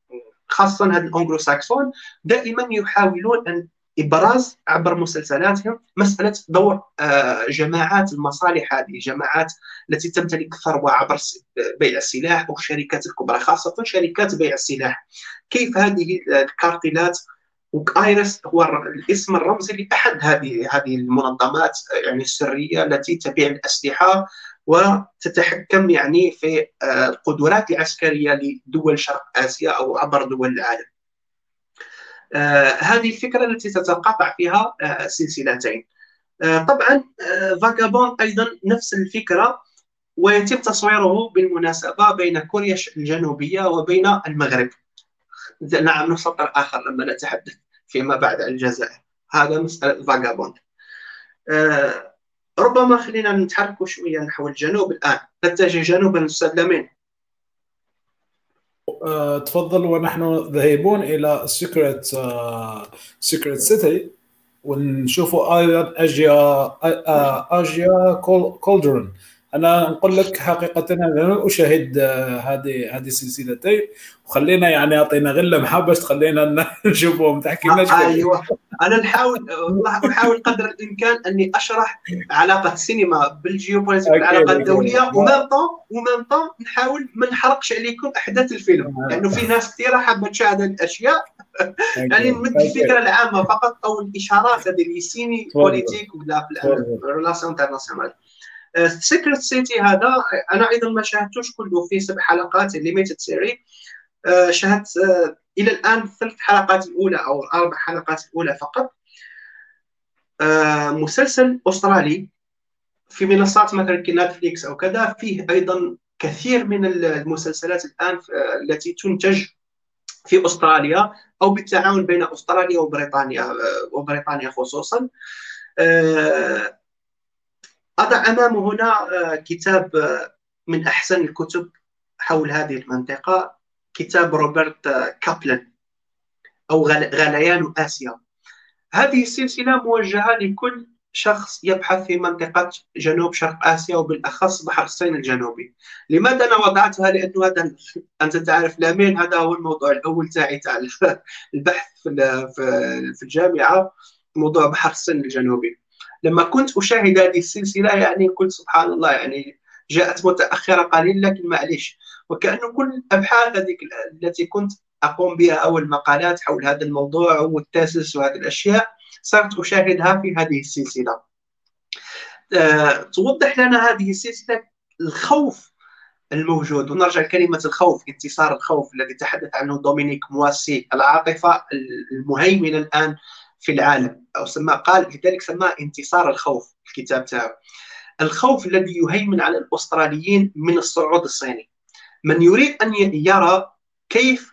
خاصة هذا الانجلو ساكسون دائما يحاولون أن إبراز عبر مسلسلاتهم مسألة دور آه، جماعات المصالح هذه الجماعات التي تمتلك الثروه عبر بيع السلاح والشركات الكبرى خاصة شركات بيع السلاح كيف هذه الكارتيلات وايريس هو الاسم الرمزي لأحد هذه هذه المنظمات يعني السرية التي تبيع الأسلحة وتتحكم يعني في آه، القدرات العسكريه لدول شرق آسيا أو عبر دول العالم. آه، هذه الفكرة التي تتقاطع فيها السلسلتين. آه، طبعا فاغابون أيضا نفس الفكرة ويتم تصويره بالمناسبة بين كوريا الجنوبية وبين المغرب. نعم سطر آخر لما نتحدث فيما بعد عن الجزائر هذا مسألة فاغابوند آه ربما خلينا نتحرك شوية نحو الجنوب الآن نتجه جنوبا أه تفضل ونحن ذاهبون إلى Secret Secret City ونشوفوا أيضا Asia's Asia's Cauldron أنا نقول لك حقيقه أنا أشاهد آه، هذه هذه السلسلتين وخلينا يعني أعطينا غلة محا باش تخلينا نشوفهم. تحكي لنا أيوه. أنا نحاول احاول قدر الإمكان أني أشرح علاقة السينما بالجيوبوليتيك العلاقه الدولية. و même temps و même temps نحاول ما نحرقش عليكم أحداث الفيلم. آه. لأنه في ناس كثيرة حابة تشاهد الأشياء. يعني نمد الفكرة العامة فقط أو الإشارات هذه اللي ciné politique ولا في ال relations internationales Secret City هذا أنا أيضا ما شاهدتوش كله في سبع حلقات limited series آه، شاهدت آه، إلى الآن ثلاث حلقات الأولى أو أربع حلقات الأولى فقط. مسلسل أسترالي في منصات مثلا نتفليكس أو كذا فيه أيضا كثير من المسلسلات الآن التي تنتج في أستراليا أو بالتعاون بين أستراليا وبريطانيا وبريطانيا خصوصا. أضع أمامه هنا آه، كتاب آه، من أحسن الكتب حول هذه المنطقة كتاب روبرت آه، كابلن أو غليان آسيا. هذه السلسلة موجهة لكل شخص يبحث في منطقة جنوب شرق آسيا وبالأخص بحر الصين الجنوبي. لماذا أنا وضعتها؟ لأنه هذا أنت تعرف لامين هذا هو الموضوع الأول تاعي تاع البحث في الجامعة موضوع بحر الصين الجنوبي. لما كنت أشاهد هذه السلسلة يعني قلت سبحان الله يعني جاءت متأخرة قليلا لكن معليش. وكأنه كل الأبحاث هذيك التي كنت أقوم بها أو المقالات حول هذا الموضوع والتاسس وهذه الأشياء صرت أشاهدها في هذه السلسلة. أه توضح لنا هذه السلسلة الخوف الموجود. ونرجع لكلمة الخوف انتصار الخوف الذي تحدث عنه دومينيك مواسي العاطفة المهيمنة الآن في العالم أو سماه قال لذلك سماه انتصار الخوف الكتاب تاعه الخوف الذي يهيمن على الأستراليين من الصعود الصيني. من يريد أن يرى كيف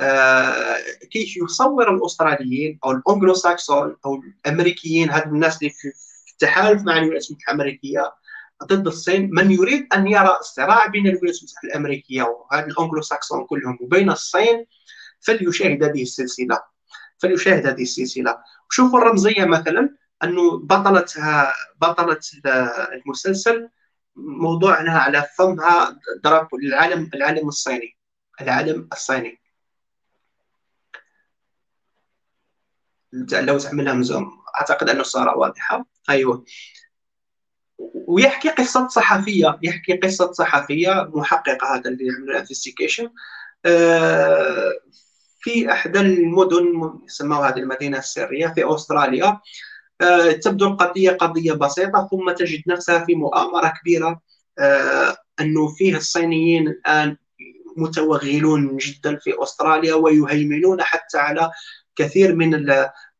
آه، كيف يصور الأستراليين أو الانجلو ساكسون أو الأمريكيين هاد الناس اللي في التحالف مع الولايات المتحدة الأمريكية ضد الصين من يريد أن يرى الصراع بين الولايات المتحدة الأمريكية وهذا الانجلو ساكسون كلهم وبين الصين فليشاهد هذه السلسلة. فليشاهد هذه السلسلة. شوفوا الرمزية مثلا أنه بطلتها بطله المسلسل موضوع إنها على فمها ضرب العالم العالم الصيني العالم الصيني. لو تعملها مزوم. أعتقد انه صار واضحة. أيوه. ويحكي قصة صحفية يحكي قصة صحفية محققة هذا اللي يعمل انفستيجيشن آه، في احدى المدن سموها هذه المدينة السرية في أستراليا آه، تبدو القضية قضية بسيطة ثم تجد نفسها في مؤامرة كبيرة آه، انه فيه الصينيين الآن متوغلون جدا في أستراليا ويهيمنون حتى على كثير من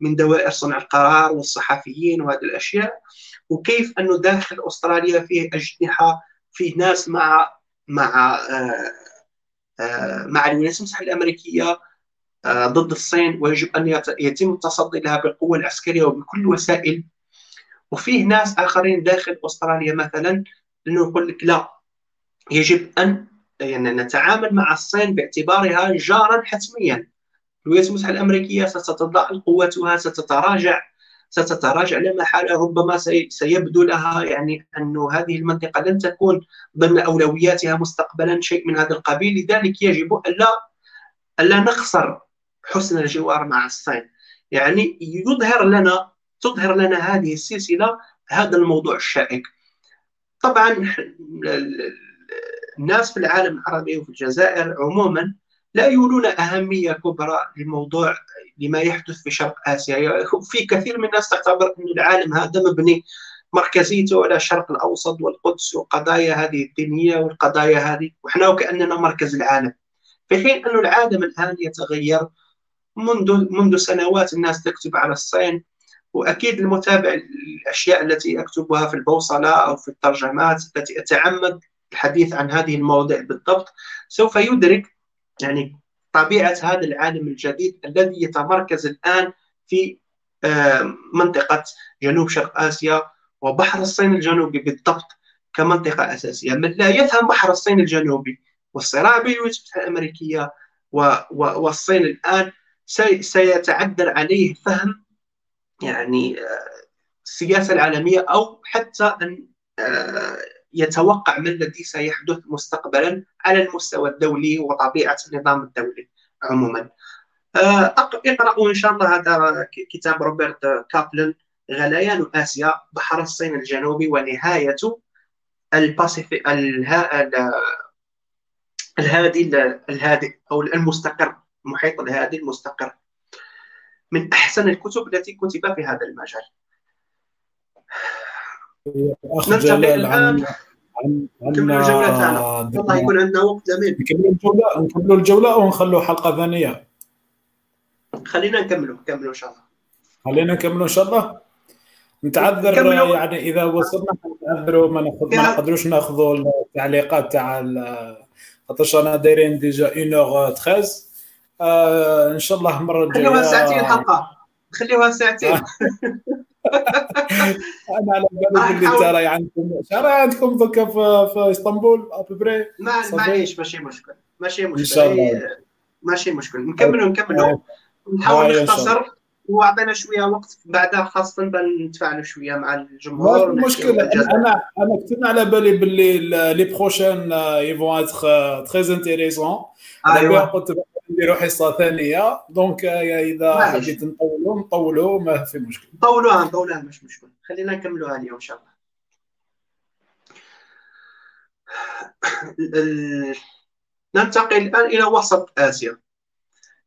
من دوائر صنع القرار والصحفيين وهذه الأشياء. وكيف انه داخل أستراليا فيه أجنحة فيه ناس مع مع آه، آه، مع الولايات المتحده الأمريكية ضد الصين ويجب أن يتم التصدي لها بالقوة العسكرية وبكل وسائل. وفيه ناس آخرين داخل أستراليا مثلا إنه يقول لك لا يجب أن يعني نتعامل مع الصين باعتبارها جارا حتميا. الولايات المتحدة الأمريكية ستتضاءل قوتها ستتراجع ستتراجع لا محاله ربما سيبدو لها يعني أن هذه المنطقة لن تكون ضمن أولوياتها مستقبلا شيء من هذا القبيل. لذلك يجب ألا ألا نخسر حسن الجوار مع الصين. يعني يظهر لنا تظهر لنا هذه السلسلة هذا الموضوع الشائك. طبعا الناس في العالم العربي وفي الجزائر عموما لا يولون أهمية كبرى لموضوع لما يحدث في شرق آسيا. يعني في كثير من الناس تعتبر أن العالم هذا مبني مركزيته على الشرق الأوسط والقدس وقضايا هذه الدينية والقضايا هذه وحنا وكأننا مركز العالم. في حين أن العالم الآن يتغير منذ منذ سنوات الناس تكتب على الصين وأكيد المتابع الأشياء التي أكتبها في البوصلة أو في الترجمات التي أتعمد الحديث عن هذه المواضيع بالضبط سوف يدرك يعني طبيعة هذا العالم الجديد الذي يتمركز الآن في منطقة جنوب شرق آسيا وبحر الصين الجنوبي بالضبط كمنطقة أساسية. من لا يفهم بحر الصين الجنوبي والصراع بين الولايات الأمريكية والصين الآن سيتعذر عليه فهم يعني آه، السياسة العالمية أو حتى أن آه، يتوقع ما الذي سيحدث مستقبلا على المستوى الدولي وطبيعة النظام الدولي عموما. آه، اقرأوا إن شاء الله هذا كتاب روبرت كابلن غليان آسيا بحر الصين الجنوبي ونهاية الباسيفيك الهادي الهادئ أو المستقر. المحيط الهادي المستقر. من أحسن الكتب التي كتب في هذا المجال. أخ جلال عن نكملوا الجولة تاعنا. والله يكون عندنا وقت جميل نكملوا الجولة نكملوا الجولة أو نخلوا حلقة ثانية. خلينا نكملوا نكملوا إن شاء الله. خلينا نكملوا إن شاء الله. نتعذر نكملوا. يعني إذا وصلنا نتعذروا ما ناخذ ما نقدروش ناخذوا التعليقات تاع خاطرش أنا دايرين déjà 1 heure 13 آه إن شاء الله المرة الجاية. خليوها ساعتين الحلقة خليوها ساعتين أنا على بالي باللي انت راي عندكم. راي عندكم دوكا في, إسطنبول après معليش ماشي مشكل. ماشي مشكل. إن شاء الله. ماشي مشكل. نكملوا نكملوا. نحاول نختصر. وأعطينا شوية وقت. بعدها خاصة نتفاعلوا شوية مع الجمهور. المشكلة أنا أنا كنت على بالي باللي les prochains ils vont être très intéressants أيوه. قلت نديروا حصه ثانية. دونك إذا حبيت نطولوا نطولوا ما في مشكل نطولوها نطولوها مش مشكل خلينا نكملوها اليوم إن شاء الله. ننتقل الآن إلى وسط آسيا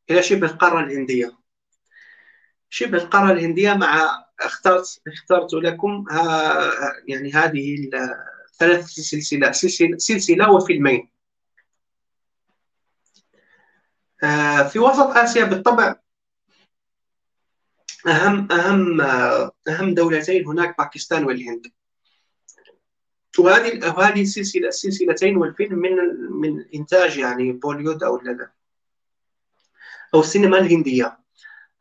إلى شبه القارة الهندية. شبه القارة الهندية مع اخترت اخترت لكم ها يعني هذه ثلاث سلسلة سلسلة سلسلة وفيلمين آه، في وسط آسيا بالطبع اهم أهم أهم دولتين هناك باكستان والهند. وهذه وهذه السلسله السلسلتين والفيلم من من إنتاج يعني بوليود أو لا أو السينما الهندية.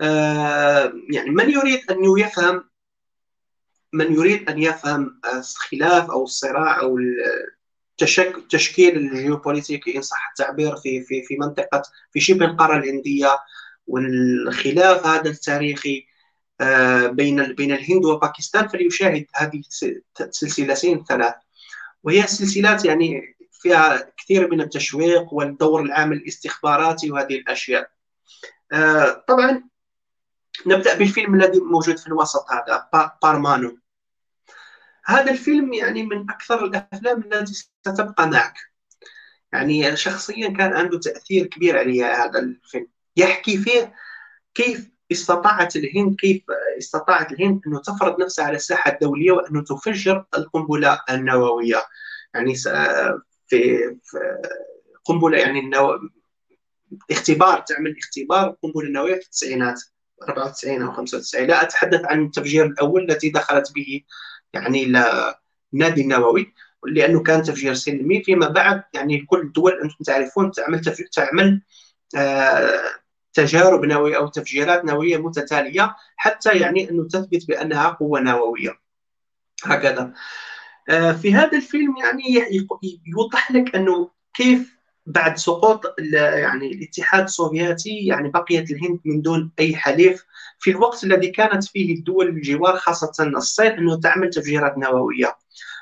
آه، يعني من يريد أن يفهم من يريد أن يفهم الخلاف أو الصراع أو تشكيل الجيوبوليتيكي إن صح التعبير في في في منطقة في شبه القارة الهندية والخلاف هذا التاريخي آه، بين بين الهند وباكستان فليشاهد هذه السلسلتين الثلاث وهي سلسلات يعني فيها كثير من التشويق والدور العام الاستخباراتي وهذه الأشياء. آه، طبعا نبدأ بالفيلم الذي موجود في الوسط هذا بارمانو. هذا الفيلم يعني من أكثر الأفلام التي ستبقى معك. يعني شخصيا كان عنده تأثير كبير علي هذا الفيلم. يحكي فيه كيف استطاعت الهند كيف استطاعت الهند انه تفرض نفسها على الساحة الدولية وانه تفجر القنبلة النووية. يعني في, قنبلة يعني النو... اختبار تعمل اختبار قنبله نوويه في التسعينات 94 أو 95 لا أتحدث عن التفجير الأول التي دخلت به يعني إلى النادي النووي لأنه كان تفجير سلمي فيما بعد. يعني كل الدول أنتم تعرفون تعمل تعمل آه تجارب نووية أو تفجيرات نووية متتالية حتى يعني أنه تثبت بأنها قوة نووية. هكذا. آه في هذا الفيلم يعني يوضح لك أنه كيف بعد سقوط يعني الاتحاد السوفيتي يعني بقيت الهند من دون أي حليف. في الوقت الذي كانت فيه الدول الجوار خاصة الصين أنه تعمل تفجيرات نووية.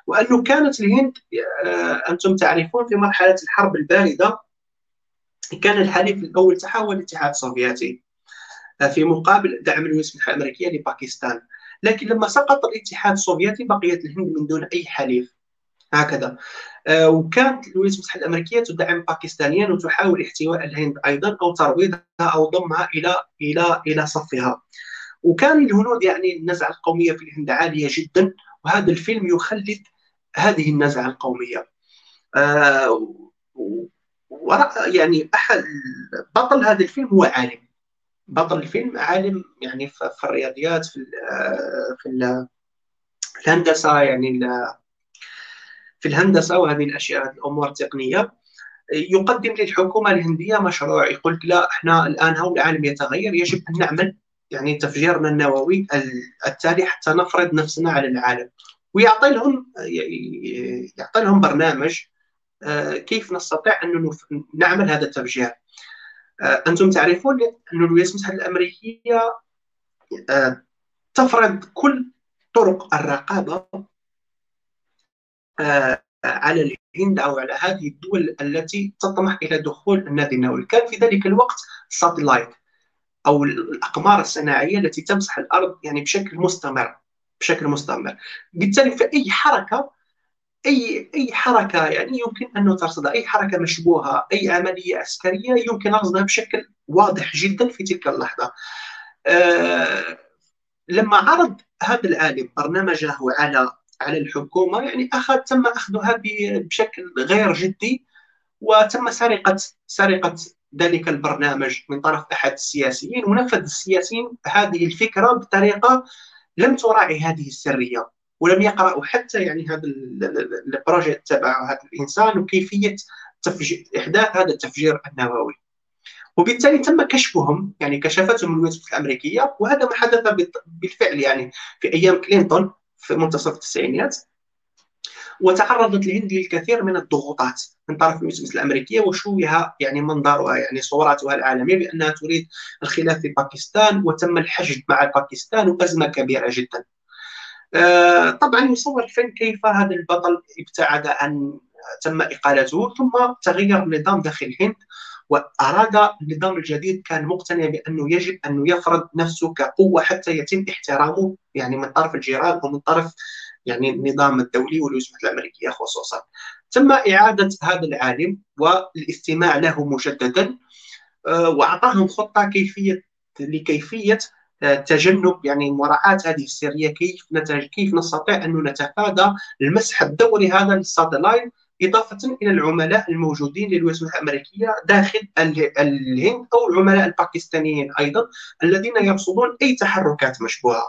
وأنه كانت الهند آه، أنتم تعرفون في مرحلة الحرب الباردة كان الحليف الأول تاعها هو الاتحاد السوفيتي آه، في مقابل دعم الولايات الأمريكية لباكستان. لكن لما سقط الاتحاد السوفيتي بقيت الهند من دون أي حليف. هكذا. وكانت الولايات المتحدة الأمريكية تدعم باكستانيا وتحاول احتواء الهند أيضا أو ترويضها أو ضمها إلى إلى إلى صفها. وكان الهنود يعني النزعة القومية في الهند عالية جدا وهذا الفيلم يخلد هذه النزعة القومية. آه يعني احد بطل هذا الفيلم هو عالم. بطل الفيلم عالم يعني في الرياضيات في في الهندسة يعني في الهندسة وهذه الأشياء الأمور التقنية. يقدم للحكومة الهندية مشروع يقول لا إحنا الآن هو العالم يتغير يجب أن نعمل يعني تفجيرنا النووي التالي حتى نفرض نفسنا على العالم. ويعطي لهم يعطي لهم برنامج آه، كيف نستطيع أن نعمل هذا التفجير. آه، أنتم تعرفون أن الولايات المتحدة الأمريكية آه، تفرض كل طرق الرقابة على الهند أو على هذه الدول التي تطمح إلى دخول النادي النووي. كان في ذلك الوقت ساتلايت أو الأقمار الصناعية التي تمسح الأرض يعني بشكل مستمر بشكل مستمر. بالتالي في اي حركة أي أي حركة يعني يمكن أن ترصدها أي حركة مشبوهة أي عملية عسكرية يمكن رصدها بشكل واضح جدا في تلك اللحظة. آه لما عرض هذا العالم برنامجه على على الحكومة يعني أخذ تم أخذها بشكل غير جدي وتم سرقة سرقة ذلك البرنامج من طرف أحد السياسيين. ونفذ السياسيين هذه الفكرة بطريقة لم تراعي هذه السرية ولم يقرأوا حتى يعني هذا البروجيكت تبع هذا الإنسان وكيفية تفجير إحداث هذا التفجير النووي. وبالتالي تم كشفهم يعني كشفتهم الولايات المتحده الأمريكية وهذا ما حدث بالفعل يعني في أيام كلينتون. في منتصف التسعينيات وتعرضت الهند للكثير من الضغوطات من طرف المتحده الامريكيه وشوه يعني منظرها يعني صورتها العالمية بأنها تريد الخلاف في باكستان وتم الحشد مع باكستان وأزمة كبيرة جدا. آه، طبعا يصور الفيلم كيف هذا البطل ابتعد عن تم إقالته ثم تغير النظام داخل الهند واراد النظام الجديد كان مقتنع بأنه يجب أن يفرض نفسه كقوة حتى يتم احترامه يعني من طرف الجيران ومن طرف يعني النظام الدولي المتحده الأمريكية خصوصا. تم إعادة هذا العالم والاستماع له مجددا آه، وأعطاهم خطة كيفية لكيفية تجنب يعني مراعاة هذه السرية كيف نتج... كيف نستطيع أن نتفادى المسح الدوري هذا للساتلايت إضافة إلى العملاء الموجودين للولايات المتحده الأمريكية داخل الهند أو العملاء الباكستانيين أيضا الذين يرصدون أي تحركات مشبوهة.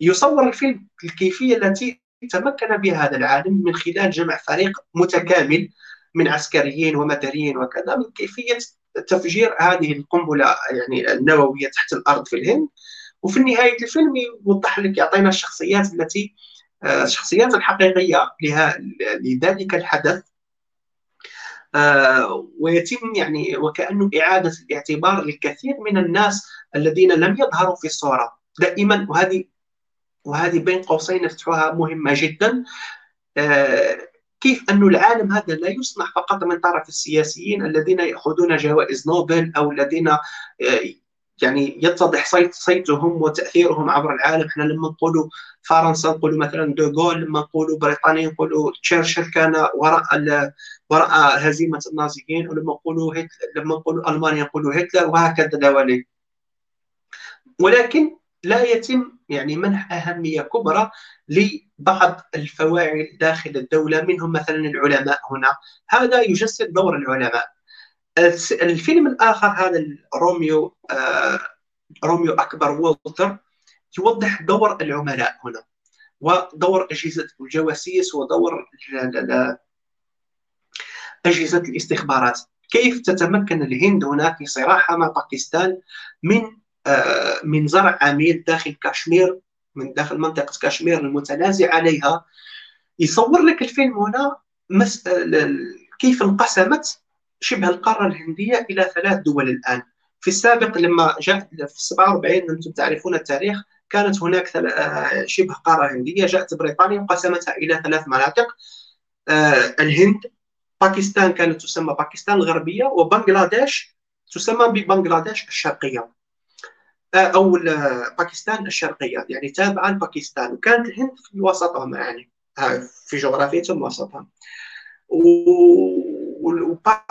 يصور الفيلم الكيفيه التي تمكن بها هذا العالم من خلال جمع فريق متكامل من عسكريين ومدنيين وكذا من كيفية تفجير هذه القنبلة يعني النووية تحت الأرض في الهند وفي نهايه الفيلم يوضح لك يعطينا الشخصيات التي الشخصيات الحقيقية لذلك الحدث. آه، ويتم يعني وكانه إعادة الاعتبار للكثير من الناس الذين لم يظهروا في الصورة دائما. وهذه وهذه بين قوسين نفتحها مهمة جدا. آه، كيف أن العالم هذا لا يصنع فقط من طرف السياسيين الذين يأخذون جوائز نوبل أو الذين آه، يعني يتضح صيت صيتهم وتأثيرهم عبر العالم. إحنا لما نقولوا فرنسا نقولوا مثلا دوغول لما نقولوا بريطانيا نقولوا تشرشل كان وراء وراء هزيمة النازيين ولما نقولوا لما نقولوا ألمانيا نقولوا هتلر وهكذا دوالي. ولكن لا يتم يعني منح أهمية كبرى لبعض الفواعل داخل الدولة منهم مثلا العلماء هنا. هذا يجسد دور العلماء. الفيلم الآخر هذا روميو آه روميو أكبر والتر يوضح دور العملاء هنا ودور أجهزة الجواسيس ودور أجهزة الاستخبارات. كيف تتمكن الهند هنا في صراعها مع باكستان من آه من زرع عميل داخل كشمير من داخل منطقة كشمير المتنازع عليها؟ يصور لك الفيلم هنا كيف انقسمت شبه القارة الهندية إلى ثلاث دول الآن. في السابق لما جاءت في 47 أنتم تعرفون التاريخ كانت هناك آه، شبه قارة هندية جاءت بريطانيا وقسمتها إلى ثلاث مناطق. آه، الهند باكستان كانت تسمى باكستان الغربية وبنغلاديش تسمى ببنغلاديش الشرقية. آه، أو باكستان الشرقية يعني تابعه لباكستان وكانت الهند في وسطهم يعني في جغرافيتهم وسطهم.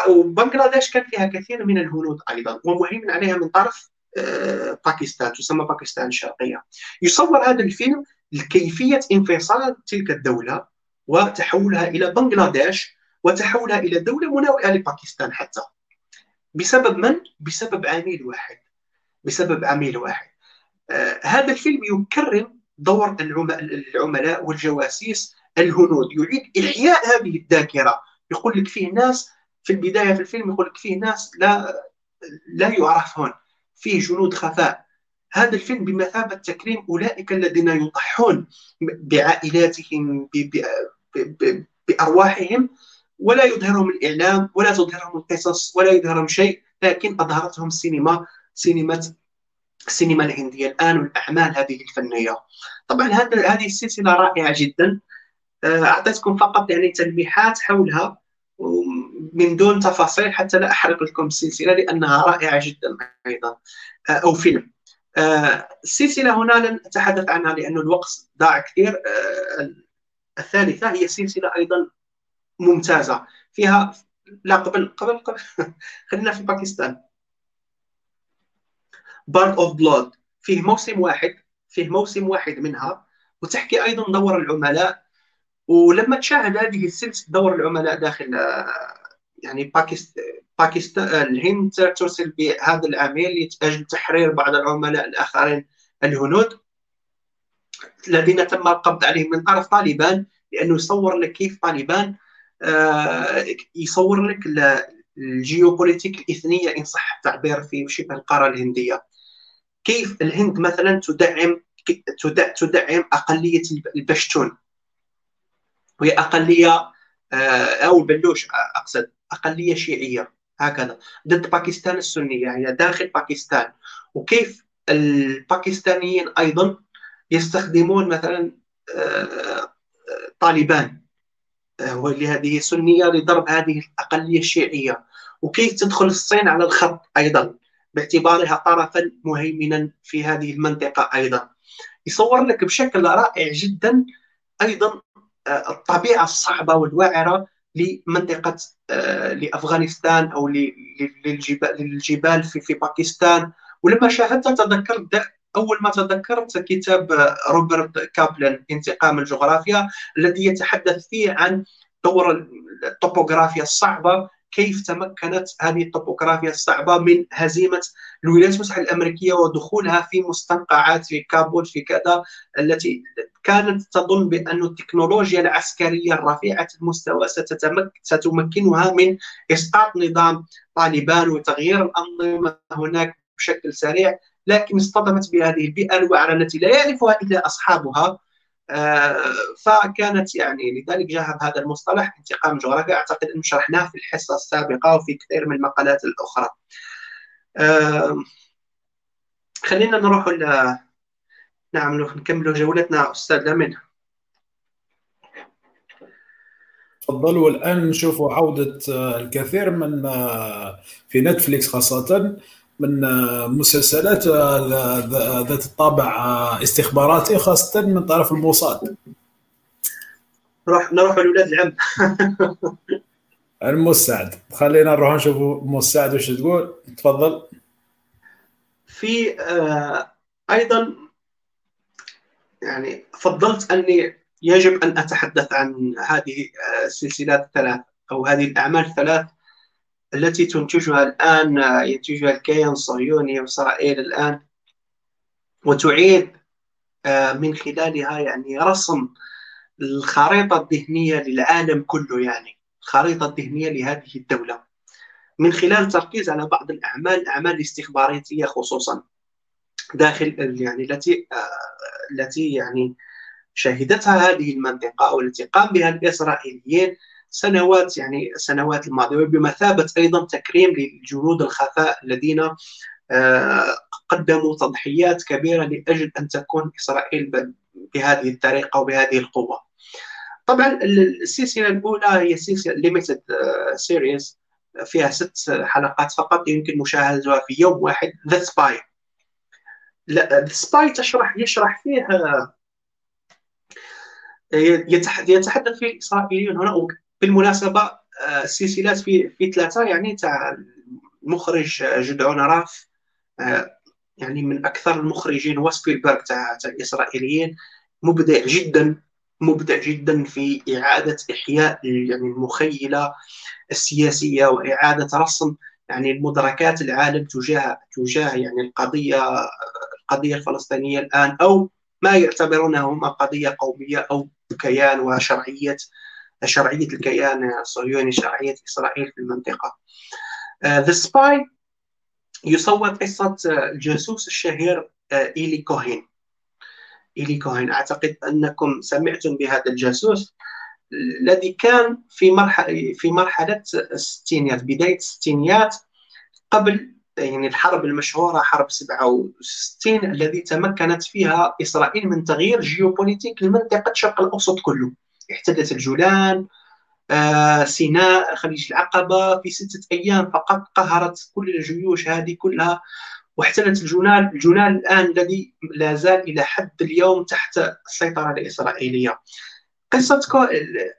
وبنغلاديش كان فيها كثير من الهنود أيضا ومهيمن عليها من طرف آه، باكستان تسمى باكستان الشرقية. يصور هذا الفيلم لكيفية انفصال تلك الدولة وتحولها إلى بنغلاديش وتحولها إلى دولة مناوئة لباكستان حتى. بسبب من؟ بسبب عميل واحد. بسبب عميل واحد. آه هذا الفيلم يكرم دور العملاء والجواسيس الهنود. يريد إحياء هذه الذاكرة. يقول لك فيه ناس في البداية في الفيلم يقول لك فيه ناس لا لا يعرفون فيه جنود خفاء. هذا الفيلم بمثابة تكريم أولئك الذين يضحون بعائلاتهم بأرواحهم ولا يظهرهم الإعلام ولا تظهرهم القصص ولا يظهرهم شيء لكن أظهرتهم السينما سينما السينما الهندية. الآن والاعمال هذه الفنية. طبعا هذه السلسلة رائعة جدا. آه، أعطيتكم فقط يعني تلميحات حولها. من دون تفاصيل حتى لا أحرق لكم السلسله لأنها رائعة جدا أيضا. آه، أو فيلم. آه، السلسلة هنا لن أتحدث عنها لأنه الوقت ضاع كثير. الثالثة هي سلسلة أيضا ممتازة. فيها لا قبل قبل قبل. خلينا في باكستان. Bard of Blood فيه موسم واحد فيه موسم واحد منها وتحكي أيضا دور العملاء ولما تشاهد هذه السلسلة دور العملاء داخل يعني باكستان الهند ترسل بهذا العميل لاجل تحرير بعض العملاء الآخرين الهنود الذين تم القبض عليهم من طرف طالبان لأنه يصور لك كيف طالبان آه، يصور لك الجيوبوليتيك الإثنية إن صح التعبير في شبه القارة الهندية. كيف الهند مثلا تدعم تدعم أقلية البشتون؟ وهي أقلية آه، أو البلوش أقصد أقلية شيعية هكذا. ضد باكستان السنية يعني داخل باكستان. وكيف الباكستانيين أيضا يستخدمون مثلا آه، طالبان آه، واللي هذه سنية لضرب هذه الأقلية الشيعية. وكيف تدخل الصين على الخط أيضا باعتبارها طرفا مهيمنا في هذه المنطقة أيضا. يصور لك بشكل رائع جدا أيضا الطبيعة الصعبة والوعرة لمنطقة آه، لأفغانستان أو للجبال للجبال في في باكستان. ولما شاهدتها تذكرت أول ما تذكرت كتاب روبرت كابلن انتقام الجغرافيا الذي يتحدث فيه عن دور الطوبوغرافيا الصعبة كيف تمكنت هذه الطوبوغرافيا الصعبة من هزيمة الولايات المتحدة الأمريكية ودخولها في مستنقعات في كابول في كذا التي كانت تظن بأن التكنولوجيا العسكرية الرفيعة المستوى ستمكنها من إسقاط نظام طالبان وتغيير الأنظمة هناك بشكل سريع لكن اصطدمت بهذه البيئة الوعرة التي لا يعرفها إلا أصحابها. فكانت يعني لذلك جاء هذا المصطلح انتقام جغرافي. أعتقد أنه شرحناه في الحصة السابقة وفي كثير من المقالات الأخرى. آه، خلينا نروح ل نعم نكمل جولتنا أستاذ لمن. تفضلوا. الان نشوفوا عودة آه، الكثير من في نتفليكس خاصة. من آه، مسلسلات آه، ذات الطابع آه، استخباراتي خاصة من طرف الموساد نروح نروح لولاد العم. المساعد خلينا نروح نشوف المساعد وش تقول. تفضل. في أيضا يعني فضلت أني يجب أن أتحدث عن هذه السلسلات الثلاث أو هذه الأعمال الثلاث. التي تنتجها الآن ينتجها الكيان الصهيوني وإسرائيل الآن. وتعيد آه، من خلالها يعني رسم الخريطة الذهنية للعالم كله يعني الخريطة الذهنية لهذه الدولة. من خلال التركيز على بعض الأعمال الأعمال الاستخباراتية خصوصا داخل يعني التي آه، التي يعني شهدتها هذه المنطقة والتي قام بها الإسرائيليين سنوات يعني السنوات الماضية. وبمثابة أيضا تكريم لجنود الخفاء الذين آه، قدموا تضحيات كبيرة لأجل أن تكون إسرائيل بهذه الطريقة وبهذه القوة. طبعا السلسلة الأولى هي سلسلة limited series فيها ست حلقات فقط يمكن مشاهدتها في يوم واحد. The Spy The Spy تشرح يشرح فيه آه، يتحدث فيه الاسرائيليون هنا. بالمناسبة السلسلات آه، في في ثلاثة يعني تاع المخرج جدعون راف آه، يعني من أكثر المخرجين وسبيلبرغ تاع تاع الإسرائيليين. مبدع جدا مبدع جدا في إعادة إحياء يعني المخيلة السياسية وإعادة رسم يعني المدركات العالم تجاه تجاه يعني القضية القضية الفلسطينية الآن أو ما يعتبرونه هم قضية قومية أو كيان وشرعية شرعية الكيان الصهيوني شرعية إسرائيل في المنطقة. The uh, Spy يصور قصة الجاسوس الشهير uh, إيلي كوهين. إيلي كوهين أعتقد أنكم سمعتم بهذا الجاسوس الذي كان في مرحلة في مرحلة الستينيات بداية الستينيات قبل يعني الحرب المشهورة حرب 67 الذي تمكنت فيها إسرائيل من تغيير جيوبوليتيك لمنطقة الشرق الأوسط كله. احتلت الجولان آه سيناء خليج العقبة في ستة أيام فقط قهرت كل الجيوش هذه كلها. واحتلت الجولان الجولان الآن الذي لا زال إلى حد اليوم تحت السيطرة الإسرائيلية. قصتكم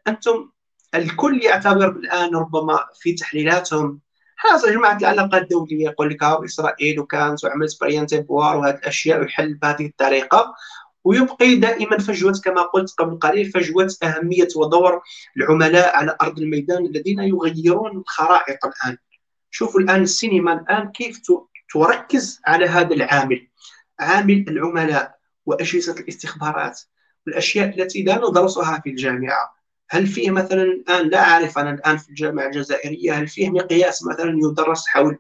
أنتم الكل يعتبر الآن ربما في تحليلاتهم. خلاص جماعة العلاقات الدولية يقول لك إسرائيل وكانت وعملت بريان بوار وهذه الأشياء ويحل بهذه الطريقة. ويبقي دائما فجوة كما قلت قبل قليل فجوة أهمية ودور العملاء على أرض الميدان الذين يغيرون الخرائط الآن. شوفوا الآن السينما الآن كيف تركز على هذا العامل. عامل العملاء وأجهزة الاستخبارات والأشياء التي لا ندرسها في الجامعة. هل فيه مثلا الآن؟ لا أعرف أنا الآن في الجامعة الجزائرية. هل فيه مقياس مثلا يدرس حول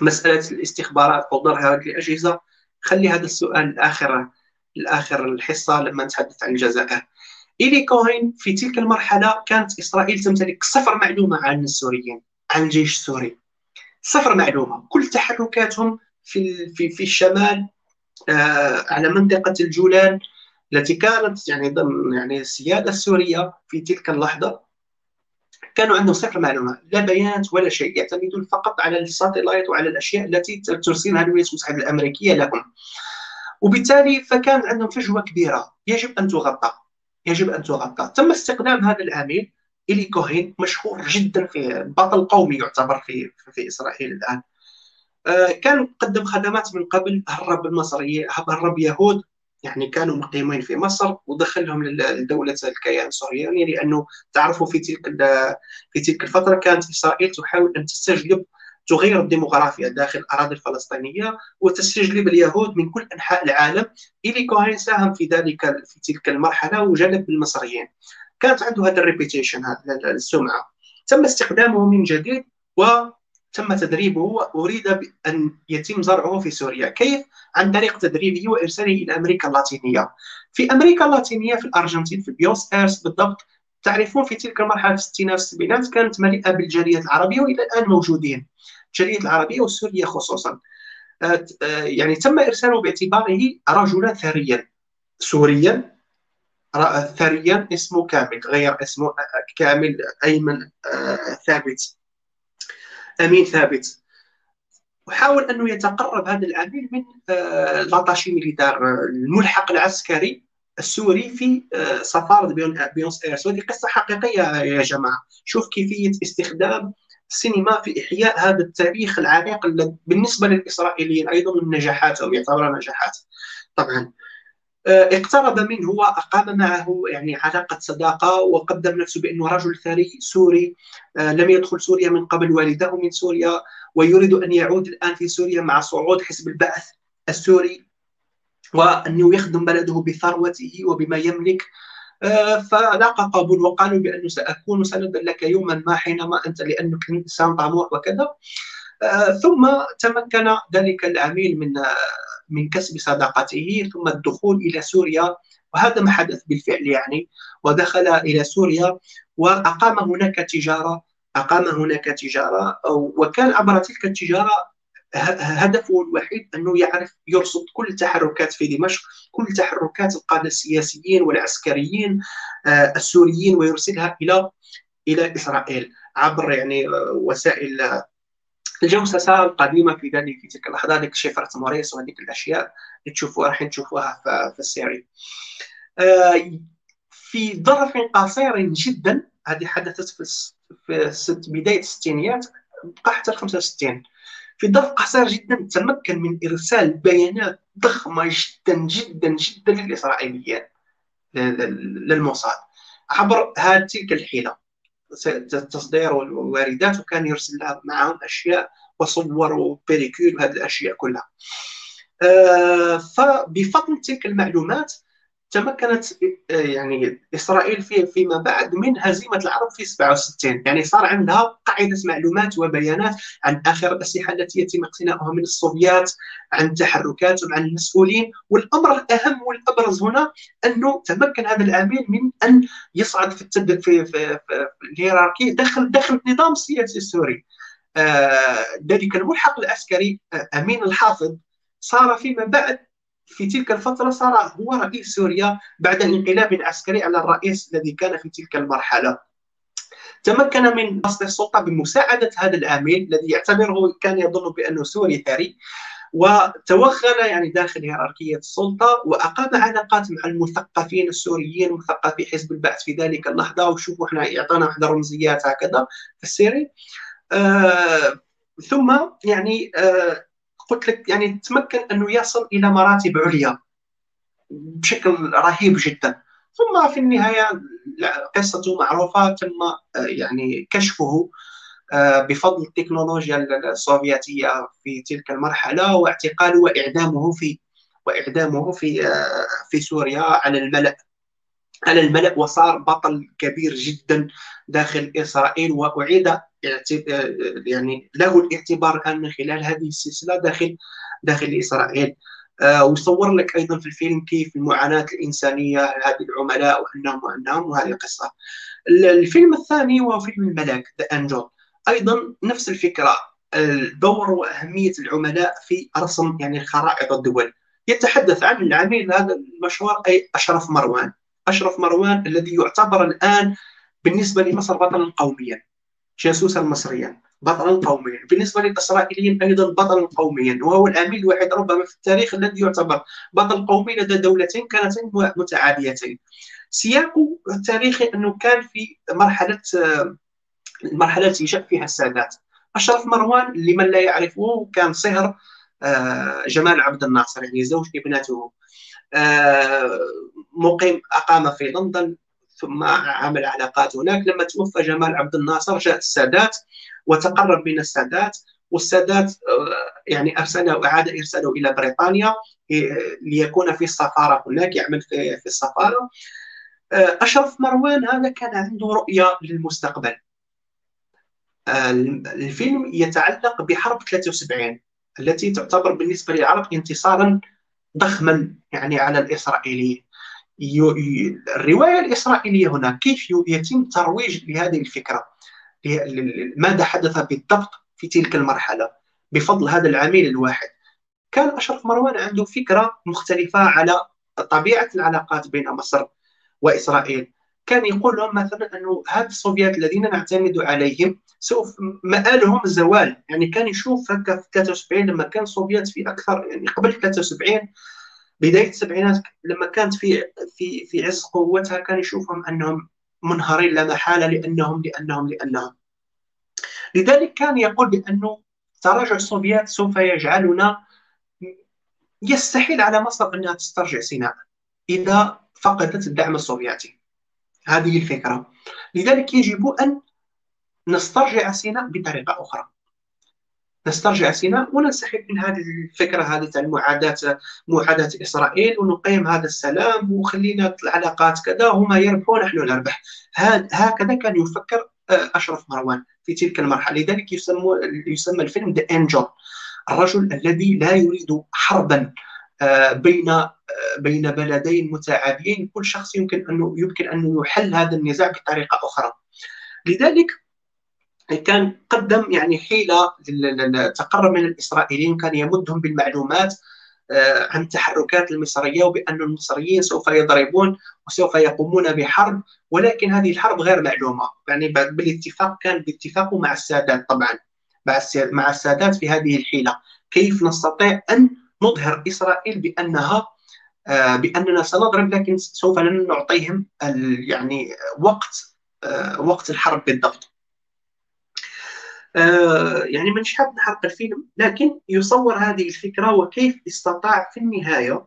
مسألة الاستخبارات أو ضرر هذه الأجهزة؟ خلي هذا السؤال الآخر الآخر الحصة لما نتحدث عن الجزائر إيلي كوهين في تلك المرحلة كانت إسرائيل تمتلك صفر معلومة عن السوريين عن الجيش السوري صفر معلومة كل تحركاتهم في في في الشمال آه على منطقة الجولان التي كانت يعني ضمن يعني السيادة السورية في تلك اللحظة كانوا عندهم صفر معلومة لا بيانات ولا شيء يعتمدون فقط على الساتلايت وعلى الأشياء التي ترسلها الولايات المتحدة الأمريكية لهم. وبالتالي فكان عندهم فجوة كبيرة. يجب أن تغطى. يجب أن تغطى. تم استخدام هذا العميل إلي كوهين مشهور جدا في بطل قومي يعتبر في في إسرائيل الآن. آه، كان قدم خدمات من قبل هرب المصري هرب يهود. يعني كانوا مقيمين في مصر ودخلهم لدولة الكيان الصهيوني لأنه تعرفوا في تلك في تلك الفترة كانت إسرائيل تحاول أن تستجلب تغير الديموغرافيا داخل الأراضي الفلسطينية وتستجلب اليهود من كل أنحاء العالم. إلي كوهين ساهم في ذلك في تلك المرحلة وجلب المصريين. كانت عنده هذا ال reputation هذا السمعة. تم استخدامه من جديد وتم تدريبه وأريد ان يتم زرعه في سوريا. كيف؟ عن طريق تدريبه وإرساله إلى أمريكا اللاتينية. في أمريكا اللاتينية في الأرجنتين في بيوس ايرس بالضبط تعرفون في تلك المرحلة في الستينات والسبعينات كانت مليئة بالجاليات العربية وإلى الآن موجودين. الجاليه العربية والسوريه خصوصا. آه، آه، يعني تم إرساله باعتباره رجلا ثريا. سوريا ثريا اسمه كامل غير اسمه آه، كامل أيمن ثابت. أمين ثابت. وحاول انه يتقرب هذا العميل من l'attaché militaire الملحق العسكري. السوري في سفارة بيونس إيرس. وهذه قصة حقيقية يا جماعة. شوف كيفية استخدام السينما في إحياء هذا التاريخ العريق بالنسبة للإسرائيليين أيضا من نجاحاتهم يعتبرها نجاحات. طبعا آه، اقترب منه وأقام معه يعني علاقة صداقة وقدم نفسه بأنه رجل ثري سوري آه، لم يدخل سوريا من قبل والده من سوريا ويريد أن يعود الآن في سوريا مع صعود حزب البعث السوري. وأنه يخدم بلده بثروته وبما يملك آه، فلاقى قبول وقالوا بأنه سأكون سندا لك يوما ما حينما أنت لأنك إنسان طموح وكذا. آه، ثم تمكن ذلك العميل من آه، من كسب صداقته ثم الدخول إلى سوريا. وهذا ما حدث بالفعل يعني. ودخل إلى سوريا وأقام هناك تجارة أقام هناك تجارة وكان عبر تلك التجارة هدفه الوحيد أنه يعرف يرصد كل التحركات في دمشق كل تحركات القادة السياسيين والعسكريين آه، السوريين ويرسلها إلى إلى إسرائيل عبر يعني آه، وسائل آه، الجوسسة القديمة في ذلك في تلك اللحظة هذيك شفره موريس وهذيك الأشياء اللي تشوفوها راح تشوفوها في السيري. في ظرف قصير جدا هذه حدثت في بداية الستينيات بقى حتى 65 في ظرف قصير جدا تمكن من إرسال بيانات ضخمة جدا جدا جدا للإسرائيليين للموساد عبر هذه تلك الحيلة التصدير والواردات وكان يرسل معهم أشياء وصور وبريكول وهذه الأشياء كلها. آه، فبفضل تلك المعلومات تمكنت آه، يعني إسرائيل في فيما بعد من هزيمة العرب في 67 يعني صار عندها قاعدة معلومات وبيانات عن آخر الأسلحة التي يتم اقتناؤها من السوفيات عن تحركاتهم عن المسؤولين. والأمر الأهم والأبرز هنا أنه تمكن هذا العميل من أن يصعد في التد... في, في, في, الهيراركي داخل داخل النظام السياسي السوري. آه ذلك الملحق العسكري آه أمين الحافظ صار فيما بعد في تلك الفترة صار هو رئيس سوريا بعد الانقلاب العسكري على الرئيس الذي كان في تلك المرحلة. تمكن من بسط السلطة بمساعدة هذا العامل الذي يعتبره كان يظن بأنه سوري ثري وتوغل يعني داخل هيراركية السلطة وأقام علاقات مع المثقفين السوريين مثقفي حزب البعث في ذلك اللحظة وشوفوا إحنا يعطينا واحد الرمزيات هكذا في السيري. آه ثم يعني آه قلت لك يعني تمكن أنه يصل إلى مراتب عليا بشكل رهيب جدا. ثم في النهاية قصته معروفة تم آه، يعني كشفه آه، بفضل التكنولوجيا السوفيتية في تلك المرحلة واعتقاله وإعدامه في وإعدامه في آه، في سوريا على الملأ. على الملأ وصار بطل كبير جدا داخل إسرائيل وأعيد يعني له الاعتبار الآن من خلال هذه السلسلة داخل داخل إسرائيل. آه، ويصور لك أيضا في الفيلم كيف المعاناة الإنسانية هذه العملاء وأنهم وأنهم وهذه القصة. الفيلم الثاني وهو فيلم الملاك ذا أنجل أيضا نفس الفكرة. الدور وأهمية العملاء في رسم يعني خرائط الدول. يتحدث عن العميل هذا المشهور أي أشرف مروان. أشرف مروان الذي يعتبر الآن بالنسبة لمصر بطلا قوميا. جاسوسا مصريا بطلا قوميا. بالنسبة للإسرائيليين أيضا بطلا قوميا وهو العميل الوحيد ربما في التاريخ الذي يعتبر بطل قومي لدى دولتين كانتين متعاديتين سياقه التاريخي أنه كان في مرحلة المرحلة التي جاء فيها السادات. أشرف مروان لمن لا يعرفه كان صهر آه، جمال عبد الناصر يعني زوج ابنته. آه، مقيم أقام في لندن. ثم عمل علاقات. هناك لما توفى جمال عبد الناصر جاء السادات وتقرب من السادات والسادات يعني ارسله اعاد إرساله إلى بريطانيا ليكون في السفارة هناك يعمل في, في السفارة. أشرف مروان هذا كان عنده رؤية للمستقبل. الفيلم يتعلق بحرب 73 التي تعتبر بالنسبة للعرب انتصارا ضخما يعني على الإسرائيليين. الرواية الإسرائيلية هنا كيف يتم ترويج لهذه الفكرة؟ ماذا حدث بالضبط في تلك المرحلة؟ بفضل هذا العميل الواحد. كان أشرف مروان عنده فكرة مختلفة على طبيعة العلاقات بين مصر وإسرائيل. كان يقول لهم مثلا أنه هاد السوفيات الذين نعتمد عليهم سوف مآلهم الزوال يعني كان يشوف هكا في 73 لما كان السوفيات في أكثر يعني قبل 73 بداية السبعينات لما كانت في في في عز قوتها كان يشوفهم أنهم منهارين لا محالة لأنهم لأنهم لأنهم. لذلك كان يقول بأنه تراجع السوفيات سوف يجعلنا يستحيل على مصر أنها تسترجع سيناء إذا فقدت الدعم السوفيتي. هذه الفكرة. لذلك يجب أن نسترجع سيناء بطريقة أخرى. نسترجع سيناء وننسحب من هذه الفكرة هذه تاع المعاداة معاداة إسرائيل ونقيم هذا السلام وخلينا العلاقات كذا هما يربحوا ونحن نربح. هكذا كان يفكر آه، أشرف مروان في تلك المرحلة. لذلك يسمى يسمى الفيلم ذا انجل الرجل الذي لا يريد حربا آه، بين آه، بين بلدين متعادلين كل شخص يمكن انه يمكن أن يحل هذا النزاع بطريقة أخرى. لذلك كان قدم يعني حيلة تقرب من الإسرائيليين كان يمدهم بالمعلومات آه، عن التحركات المصرية وبأن المصريين سوف يضربون وسوف يقومون بحرب ولكن هذه الحرب غير معلومة. يعني بالاتفاق كان باتفاقه مع السادات طبعا مع السادات في هذه الحيلة. كيف نستطيع أن نظهر إسرائيل بأنها آه، بأننا سنضرب لكن سوف لن نعطيهم يعني وقت آه، وقت الحرب بالضبط. آه، يعني مش حاب نحرق الفيلم لكن يصور هذه الفكرة وكيف استطاع في النهاية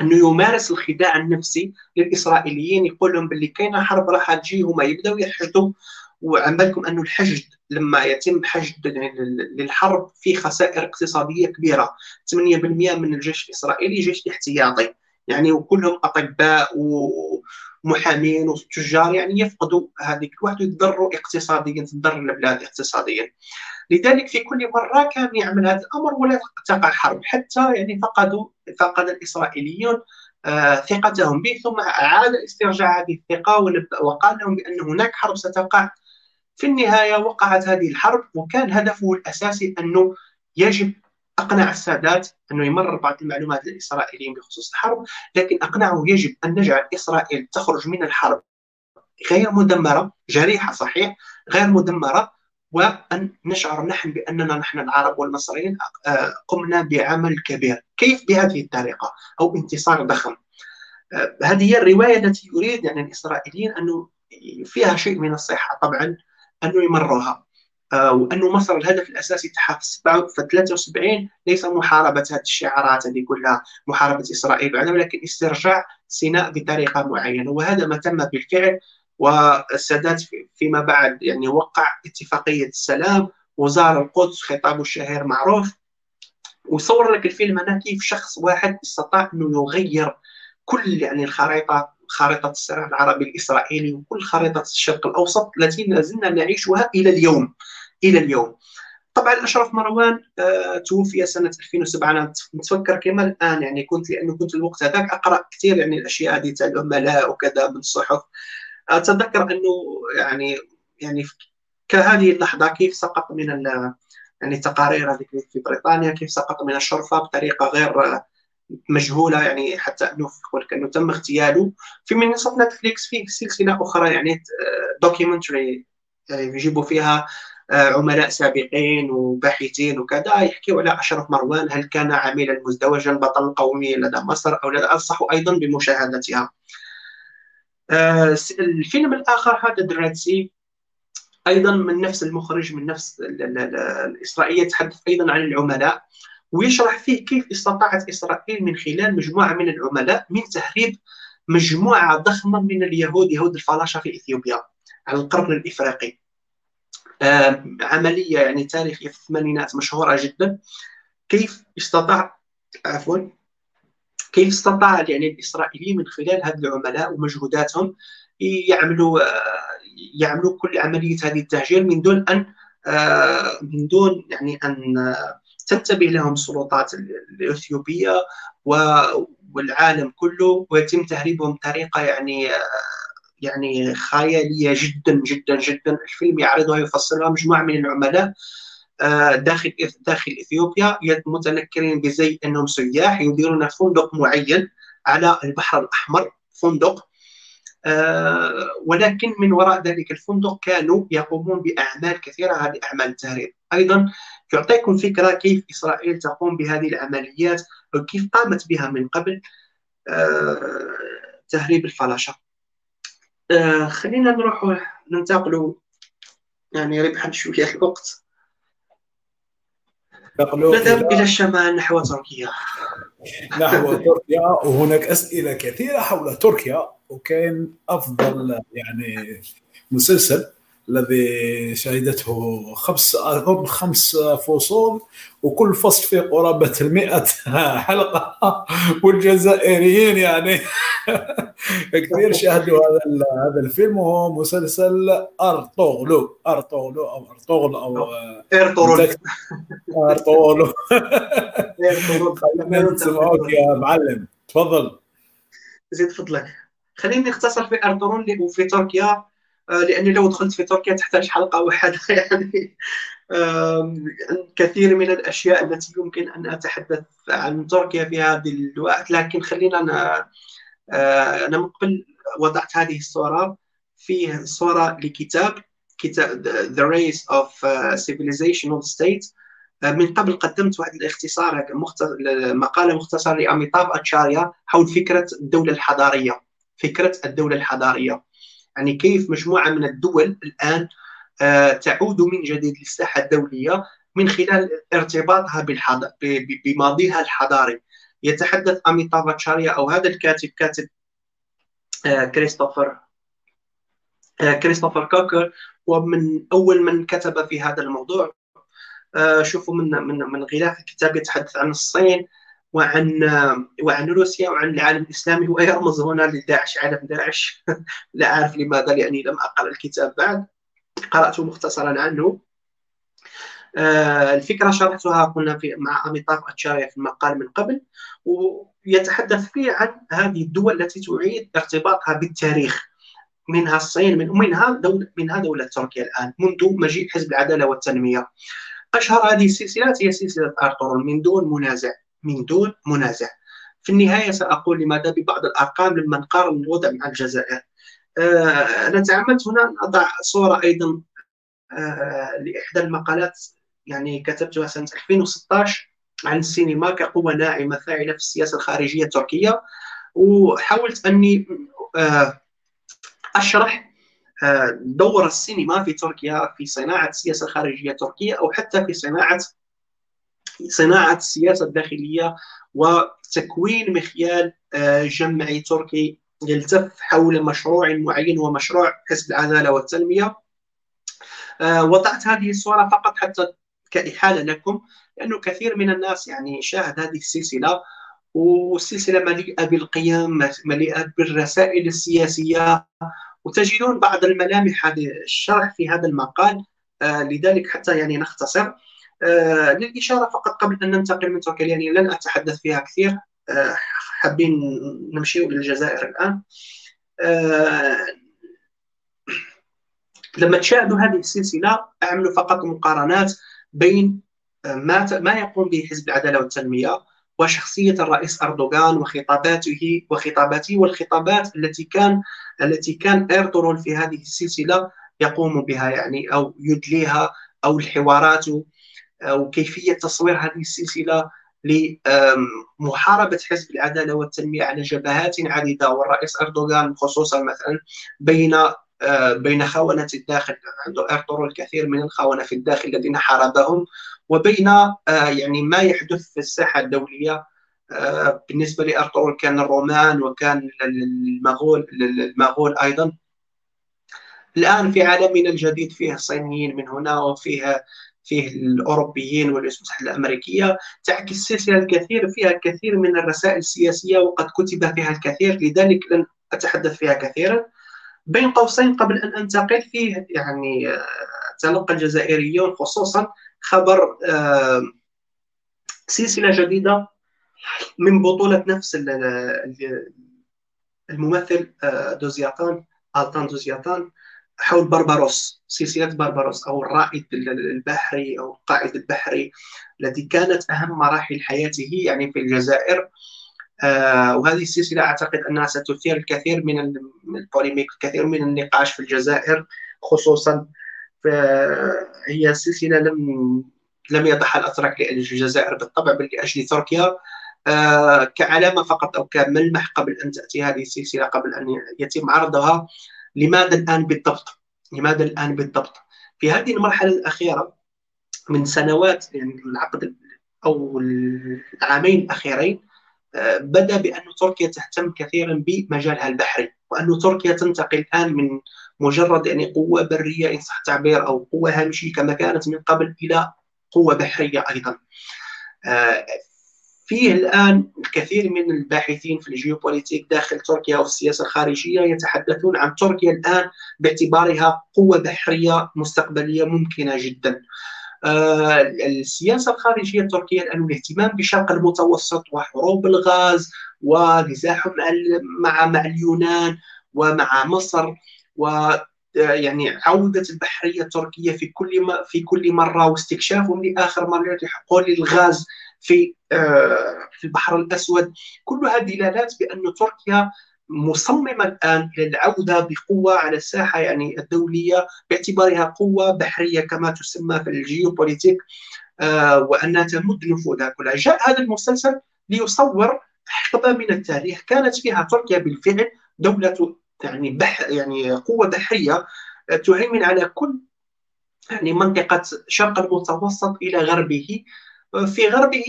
أنه يمارس الخداع النفسي للإسرائيليين يقول لهم باللي كاينة حرب راح تجي هما يبداو يحشدوا وعمالكم أنه الحشد لما يتم حشد للحرب في خسائر اقتصادية كبيرة 8% من الجيش الإسرائيلي جيش احتياطي. يعني وكلهم أطباء ومحامين وتجار يعني يفقدوا هذيك الوقت ويتضروا اقتصاديا تضر البلاد اقتصاديا. لذلك في كل مرة كان يعمل هذا الأمر ولا تقع حرب حتى يعني فقدوا فقد الإسرائيليون آه ثقتهم به ثم أعاد استرجاع هذه الثقة وقال لهم بأن هناك حرب ستقع. في النهاية وقعت هذه الحرب وكان هدفه الأساسي أنه يجب أقنع السادات أنه يمرر بعض المعلومات للاسرائيليين بخصوص الحرب لكن أقنعه يجب أن نجعل إسرائيل تخرج من الحرب. غير مدمرة جريحة صحيح غير مدمرة وأن نشعر نحن بأننا نحن العرب والمصريين آه، قمنا بعمل كبير. كيف؟ بهذه الطريقة أو انتصار ضخم. آه، هذه هي الرواية التي يريد يعني الإسرائيليين أنه فيها شيء من الصحة طبعا أنه يمرها آه، وأنه مصر الهدف الأساسي تاعها في 73 ليس محاربة هذه الشعارات هذه كلها محاربة إسرائيل ولكن استرجاع سيناء بطريقة معينة. وهذا ما تم بالفعل والسادات فيما بعد يعني وقع اتفاقية السلام وزار القدس خطابه الشهير معروف وصور لك الفيلم هنا كيف شخص واحد استطاع أنه يغير كل يعني الخريطه خريطة الصراع العربي الإسرائيلي وكل خريطة الشرق الأوسط التي لازلنا نعيشها إلى اليوم. إلى اليوم. طبعا اشرف مروان آه توفي سنة 2007 أنا نتفكر كما الآن يعني كنت لأنه كنت الوقت هذاك أقرأ كثير يعني الأشياء هذه تاع العملاء وكذا من الصحف. أتذكر أنه يعني يعني كهذه اللحظة كيف سقط من يعني التقارير هذيك في بريطانيا كيف سقط من الشرفة بطريقة غير مجهولة يعني حتى أنه أنه تم اغتياله. في منصه نتفليكس في سلسلة أخرى يعني documentary آه، يعني يجيبوا فيها عملاء سابقين وباحثين وكذا يحكيوا على أشرف مروان هل كان عميلا مزدوجا بطل قومي لدى مصر أو لا؟ انصح أيضا بمشاهدتها. آه، الفيلم الآخر هذا دراتسي أيضا من نفس المخرج من نفس الاسرائيليه يتحدث أيضا عن العملاء ويشرح فيه كيف استطاعت إسرائيل من خلال مجموعة من العملاء من تهريب مجموعة ضخمة من اليهود يهود الفلاشة في إثيوبيا على القرن الإفريقي عملية يعني تاريخية في الثمانينات مشهورة جدا. كيف استطاع عفوا. كيف استطاع يعني الإسرائيليين من خلال هذه العملاء ومجهوداتهم يعملوا يعملوا كل عملية هذه التهجير من دون أن من دون يعني أن تنتبه لهم السلطات الإثيوبية والعالم كله ويتم تهريبهم بطريقة يعني يعني خيالية جدا جدا جدا. الفيلم يعرضها يفصلها مجموعة من العملاء آه، داخل داخل إثيوبيا. متنكرين بزي أنهم سياح يديرون فندق معين على البحر الأحمر فندق. آه، ولكن من وراء ذلك الفندق كانوا يقومون بأعمال كثيرة. هذه أعمال التهريب. أيضا يعطيكم فكرة كيف إسرائيل تقوم بهذه العمليات وكيف قامت بها من قبل آه، تهريب الفلاشة. خلينا نروح ننتقل يعني ربحا شوية الوقت. نذهب إلى الشمال نحو تركيا. نحو تركيا وهناك أسئلة كثيرة حول تركيا وكان أفضل يعني مسلسل. الذي شهدته خمس أظن خمس فصول وكل فصل فيه قرابة المئة حلقة. والجزائريين يعني. كثير شاهدوا هذا هذا الفيلم وهو مسلسل أرطغرل. أرطغرل أو أرطغرل أو أرطغرل. أرطغرل. خلينا نسمعوك يا معلم. تفضل. زيد فضلك خليني نختصر في أرطغرل وفي تركيا. لأني لو دخلت في تركيا تحتاج حلقة واحدة يعني كثير من الأشياء التي يمكن أن أتحدث عن تركيا في هذه الوقت. لكن خلينا آه، أنا من قبل وضعت هذه الصورة فيه صورة لكتاب كتاب The Race of آه، Civilization of State من قبل قدمت واحد الاختصار مقالة مختصرة لاميتاب أتشاريا حول فكرة الدولة الحضارية فكرة الدولة الحضارية. يعني كيف مجموعة من الدول الآن آه، تعود من جديد للساحة الدولية من خلال ارتباطها بماضيها الحضاري. يتحدث اميتاب باتشاريا أو هذا الكاتب كاتب آه، كريستوفر آه، كريستوفر كوكر ومن أول من كتب في هذا الموضوع. شوفوا من من من غلاف الكتاب يتحدث عن الصين. وعن وعن روسيا وعن العالم الإسلامي ويرمز هنا لداعش عالم داعش. لا أعرف لماذا لأني لم أقرأ الكتاب بعد. قرأته مختصرا عنه. آه، الفكرة شرحتها قلنا في مع اميتاف أتشاريا في المقال من قبل ويتحدث فيه عن هذه الدول التي تعيد ارتباطها بالتاريخ. منها الصين من منها دولة منها دولة تركيا الآن منذ مجيء حزب العدالة والتنمية. أشهر هذه السلسلات هي سلسلة أرطغرل من دون منازع. من دون منازع. في النهاية سأقول لماذا ببعض الأرقام لما نقارن الوضع مع الجزائر. آه، أنا تعمدت هنا أن أضع صورة أيضا آه، لإحدى المقالات يعني كتبتها سنة 2016 عن السينما كقوة ناعمة فاعلة في السياسة الخارجية التركية. وحاولت أني آه، أشرح دور السينما في تركيا في صناعة السياسة الخارجية التركية أو حتى في صناعة صناعة السياسة الداخلية وتكوين مخيال آه، جمعي تركي يلتف حول مشروع معين ومشروع حزب العدالة والتنمية. آه، وضعت هذه الصورة فقط حتى كإحالة لكم لأنه كثير من الناس يعني شاهد هذه السلسلة والسلسلة مليئة بالقيم مليئة بالرسائل السياسية. وتجدون بعض الملامح هذه الشرح في هذا المقال آه، لذلك حتى يعني نختصر. للإشارة فقط قبل أن ننتقل من تركيا يعني لن أتحدث فيها كثير. آه، حابين نمشي إلى الجزائر الآن. آه، لما تشاهدوا هذه السلسلة أعملوا فقط مقارنات بين ما ما يقوم به حزب العدالة والتنمية وشخصية الرئيس أردوغان وخطاباته وخطاباته والخطابات التي كان التي كان إرطغرل في هذه السلسلة يقوم بها يعني أو يدليها أو الحوارات وكيفيه تصوير هذه السلسلة لمحاربه حزب العدالة والتنمية على جبهات عديده والرئيس أردوغان خصوصا مثلا بين آه، بين خونة الداخل عنده أرطغرل الكثير من الخونة في الداخل الذين حاربهم وبين آه، يعني ما يحدث في الساحة الدولية آه، بالنسبة لأرطغرل كان الرومان وكان المغول المغول أيضا. الآن في عالمنا الجديد فيه الصينيين من هنا وفيه فيه الأوروبيين المتحده الأمريكية تعكس السلسله الكثير فيها الكثير من الرسائل السياسية وقد كتب فيها الكثير لذلك لن أتحدث فيها كثيرا. بين قوسين قبل أن أنتقل فيه يعني آه، تلقى الجزائريون خصوصا خبر آه، سلسلة جديدة من بطولة نفس الممثل آه، دوزياتان آلتان دوزياتان. حول بربروس سلسلة بربروس أو الرائد البحري أو القائد البحري الذي كانت أهم مراحل حياته يعني في الجزائر. آه وهذه السلسلة أعتقد أنها ستثير الكثير من البوليميك الكثير من النقاش في الجزائر خصوصا هي سلسلة لم لم يضعها الأتراك لأجل الجزائر بالطبع بل لأجل تركيا. آه كعلامة فقط أو كملمح قبل أن تأتي هذه السلسلة قبل أن يتم عرضها. لماذا الآن بالضبط؟ لماذا الآن بالضبط؟ في هذه المرحلة الأخيرة من سنوات يعني العقد أو العامين الأخيرين آه، بدأ بأن تركيا تهتم كثيرا بمجالها البحري وأن تركيا تنتقل الآن من مجرد يعني قوة برية إن صح التعبير أو قوة هامشية كما كانت من قبل إلى قوة بحرية أيضا آه، فيه الآن الكثير من الباحثين في الجيوبوليتيك داخل تركيا وفي السياسة الخارجية يتحدثون عن تركيا الآن باعتبارها قوة بحرية مستقبلية ممكنة جدا. آه السياسة الخارجية التركية الآن الاهتمام بالشرق المتوسط وحروب الغاز ونزاعهم مع مع اليونان ومع مصر و يعني عودة البحرية التركية في كل في كل مرة واستكشافهم لآخر مرة لحقول الغاز في آه، في البحر الأسود. كلها دلالات بأن تركيا مصممة الآن إلى العودة بقوة على الساحة يعني الدولية باعتبارها قوة بحرية كما تسمى في الجيوبوليتيك آه، وأنها تمد نفوذها كلها. جاء هذا المسلسل ليصور حقبة من التاريخ. كانت فيها تركيا بالفعل دولة يعني بح يعني قوة بحرية آه، تهيمن على كل يعني منطقة شرق المتوسط إلى غربه. في غربه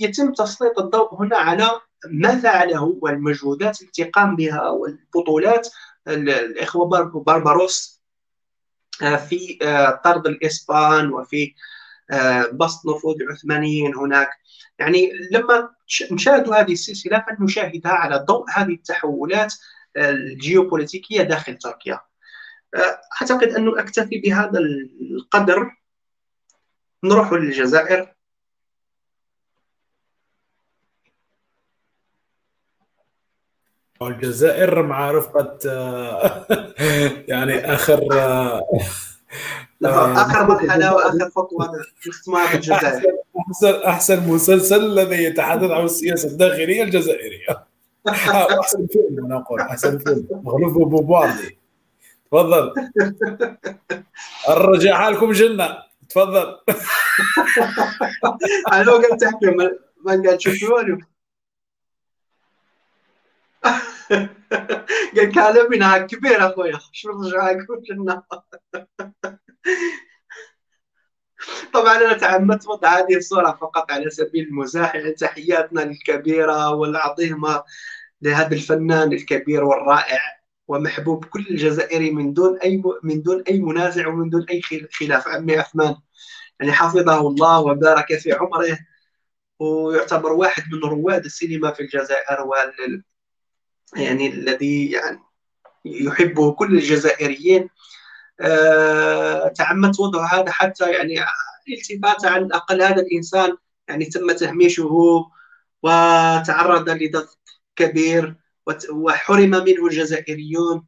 يتم تسليط الضوء هنا على ما فعله والمجهودات التي قام بها والبطولات الإخوة بارباروس آه، في آه، طرد الإسبان وفي آه، بسط نفوذ العثمانيين هناك. يعني لما نشاهد هذه السلسلة فنشاهدها على ضوء هذه التحولات الجيوبوليتيكية داخل تركيا. أعتقد أنه أكتفي بهذا القدر. نروح للجزائر. الجزائر مع رفقة آه، يعني آخر آه، آخر مرحلة وآخر خطوة في الجزائر. أحسن أحسن مسلسل الذي يتحدث عن السياسة الداخلية الجزائرية. آه، احسن فيلم أنا أقول أحسن فيلم. مغلوب بوباردي تفضل. الرجاء حالكم جنة. تفضل. أنا قلت تحكي ما قاعد تشوفوا قال كلمنا كبير اخويا شو رجع أقول لنا طبعا أنا تعمدت وضع هذه الصورة فقط على سبيل المزاح يعني تحياتنا الكبيرة والعظيمة لهذا الفنان الكبير والرائع ومحبوب كل الجزائري من دون أي من دون أي منازع ومن دون أي خلاف. عمي عثمان يعني حفظه الله وبارك في عمره. ويعتبر واحد من رواد السينما في الجزائر يعني الذي يعني يحبه كل الجزائريين. آه، تعمدت وضع هذا حتى يعني التفات عن الاقل هذا الإنسان يعني تم تهميشه وتعرض لضغط كبير وحرم منه الجزائريون.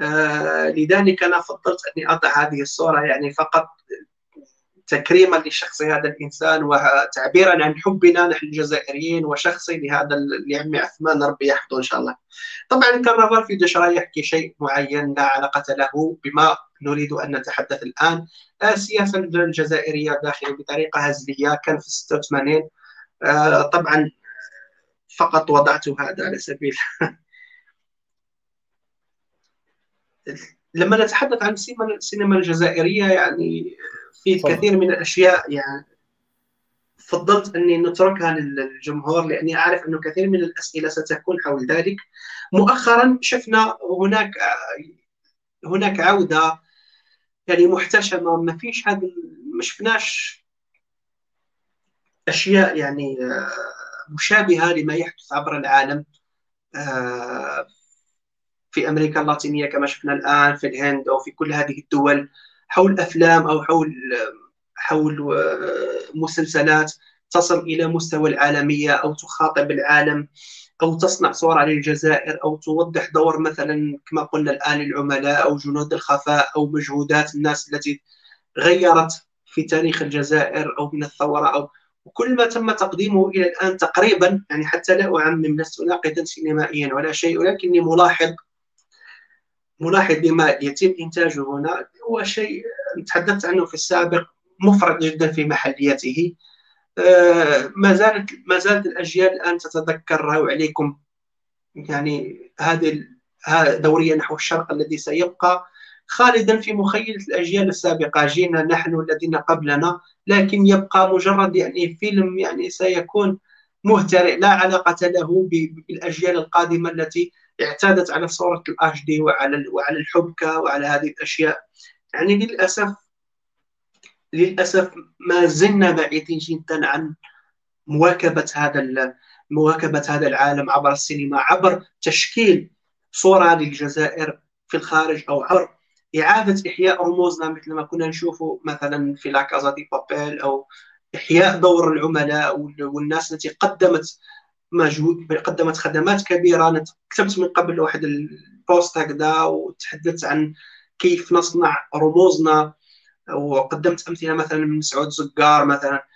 آه، لذلك أنا فضلت أني اضع هذه الصورة يعني فقط تكريما لشخص هذا الإنسان وتعبيرا عن حبنا نحن الجزائريين وشخصي لهذا لعمي عثمان ربي يحفظه إن شاء الله. طبعا الكرنفال في دشرا يحكي شيء معين لا علاقة له بما نريد أن نتحدث الآن. السياسة الجزائرية داخل بطريقة هزلية كان في 86 آه، طبعا فقط وضعت هذا على سبيل لما نتحدث عن السينما الجزائرية يعني في الكثير من الأشياء يعني فضلت أني نتركها للجمهور لأني أعرف أنه كثير من الأسئلة ستكون حول ذلك. مؤخرا شفنا هناك هناك عودة يعني محتشمة ما فيش هذا ما شفناش أشياء يعني آه، مشابهة لما يحدث عبر العالم. آه، في أمريكا اللاتينية كما شفنا الآن في الهند أو في كل هذه الدول حول أفلام أو حول حول آه، مسلسلات تصل إلى مستوى العالمية أو تخاطب العالم أو تصنع صوره للجزائر أو توضح دور مثلا كما قلنا الآن العملاء أو جنود الخفاء أو مجهودات الناس التي غيرت في تاريخ الجزائر أو من الثورة أو وكل ما تم تقديمه إلى الآن تقريبا يعني حتى لا أعمم لست ناقدا سينمائيا ولا شيء ولكني ملاحظ ملاحظ لما يتم إنتاجه هنا هو شيء تحدثت عنه في السابق مفرط جدا في محليته. آه، ما زالت ما زالت الأجيال الآن تتذكر وعليكم يعني هذه دورية نحو الشرق الذي سيبقى خالدا في مخيلة الأجيال السابقة. جينا نحن الذين قبلنا لكن يبقى مجرد يعني فيلم يعني سيكون مهترئ لا علاقة له بالأجيال القادمة التي اعتادت على صورة الاتش دي وعلى وعلى الحبكة وعلى هذه الأشياء. يعني للاسف للأسف ما زلنا بعيدين جدا عن مواكبة هذا مواكبة هذا العالم عبر السينما عبر تشكيل صورة للجزائر في الخارج أو عبر إعادة إحياء رموزنا مثل ما كنا نشوفه مثلا في لا كازا دي بابيل أو إحياء دور العملاء والناس التي قدمت مجهود قدمت خدمات كبيرة. أنا كتبت من قبل واحد البوست هكذا وتحدثت عن كيف نصنع رموزنا وقدمت أمثلة مثلا من سعود زقار مثلا.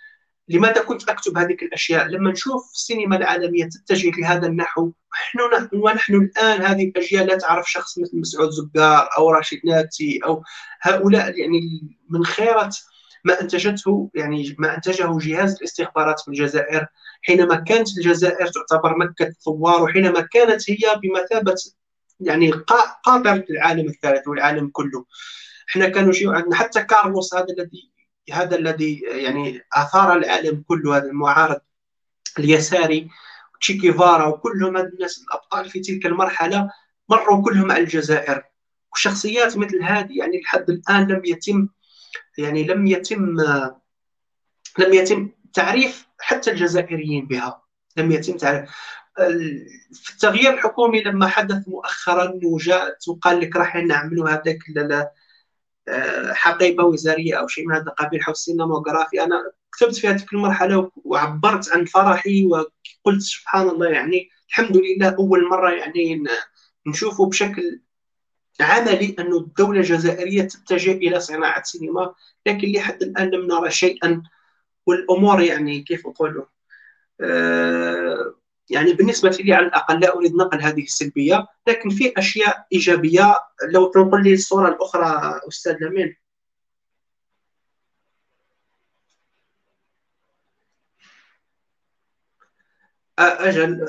لماذا كنت أكتب هذه الأشياء؟ لما نشوف السينما العالمية تتجه لهذا النحو نحن ونحن الآن هذه الاجيال لا تعرف شخص مثل مسعود زقار أو راشد ناتي أو هؤلاء يعني من خيرة ما أنتجته يعني ما أنتجه جهاز الاستخبارات في الجزائر. حينما كانت الجزائر تعتبر مكة الثوار وحينما كانت هي بمثابة يعني قاطره العالم الثالث والعالم كله. إحنا كانوا شيء عندنا حتى كارلوس هذا الذي هذا الذي يعني آثار العالم كله هذا المعارض اليساري تشيكيفارا وكلهم هذا الناس الأبطال في تلك المرحلة مروا كلهم على الجزائر. وشخصيات مثل هذه يعني لحد الآن لم يتم يعني لم يتم لم يتم تعريف حتى الجزائريين بها. لم يتم تعريف. في التغيير الحكومي لما حدث مؤخرا وجاءت وقال لك راح نعملوا هذاك حقيبة وزارية أو شيء من هذا القبيل حول السينموغرافي أنا كتبت في هذه المرحلة وعبرت عن فرحي وقلت سبحان الله يعني الحمد لله أول مرة يعني نشوفه بشكل عملي أن الدولة الجزائرية تتجه إلى صناعة سينما لكن لحد الآن لم نرى شيئا والأمور يعني كيف أقول آه يعني بالنسبة لي على الأقل لا أريد نقل هذه السلبية لكن في أشياء إيجابية. لو تنقل لي الصورة الأخرى أستاذ لمين؟ أجل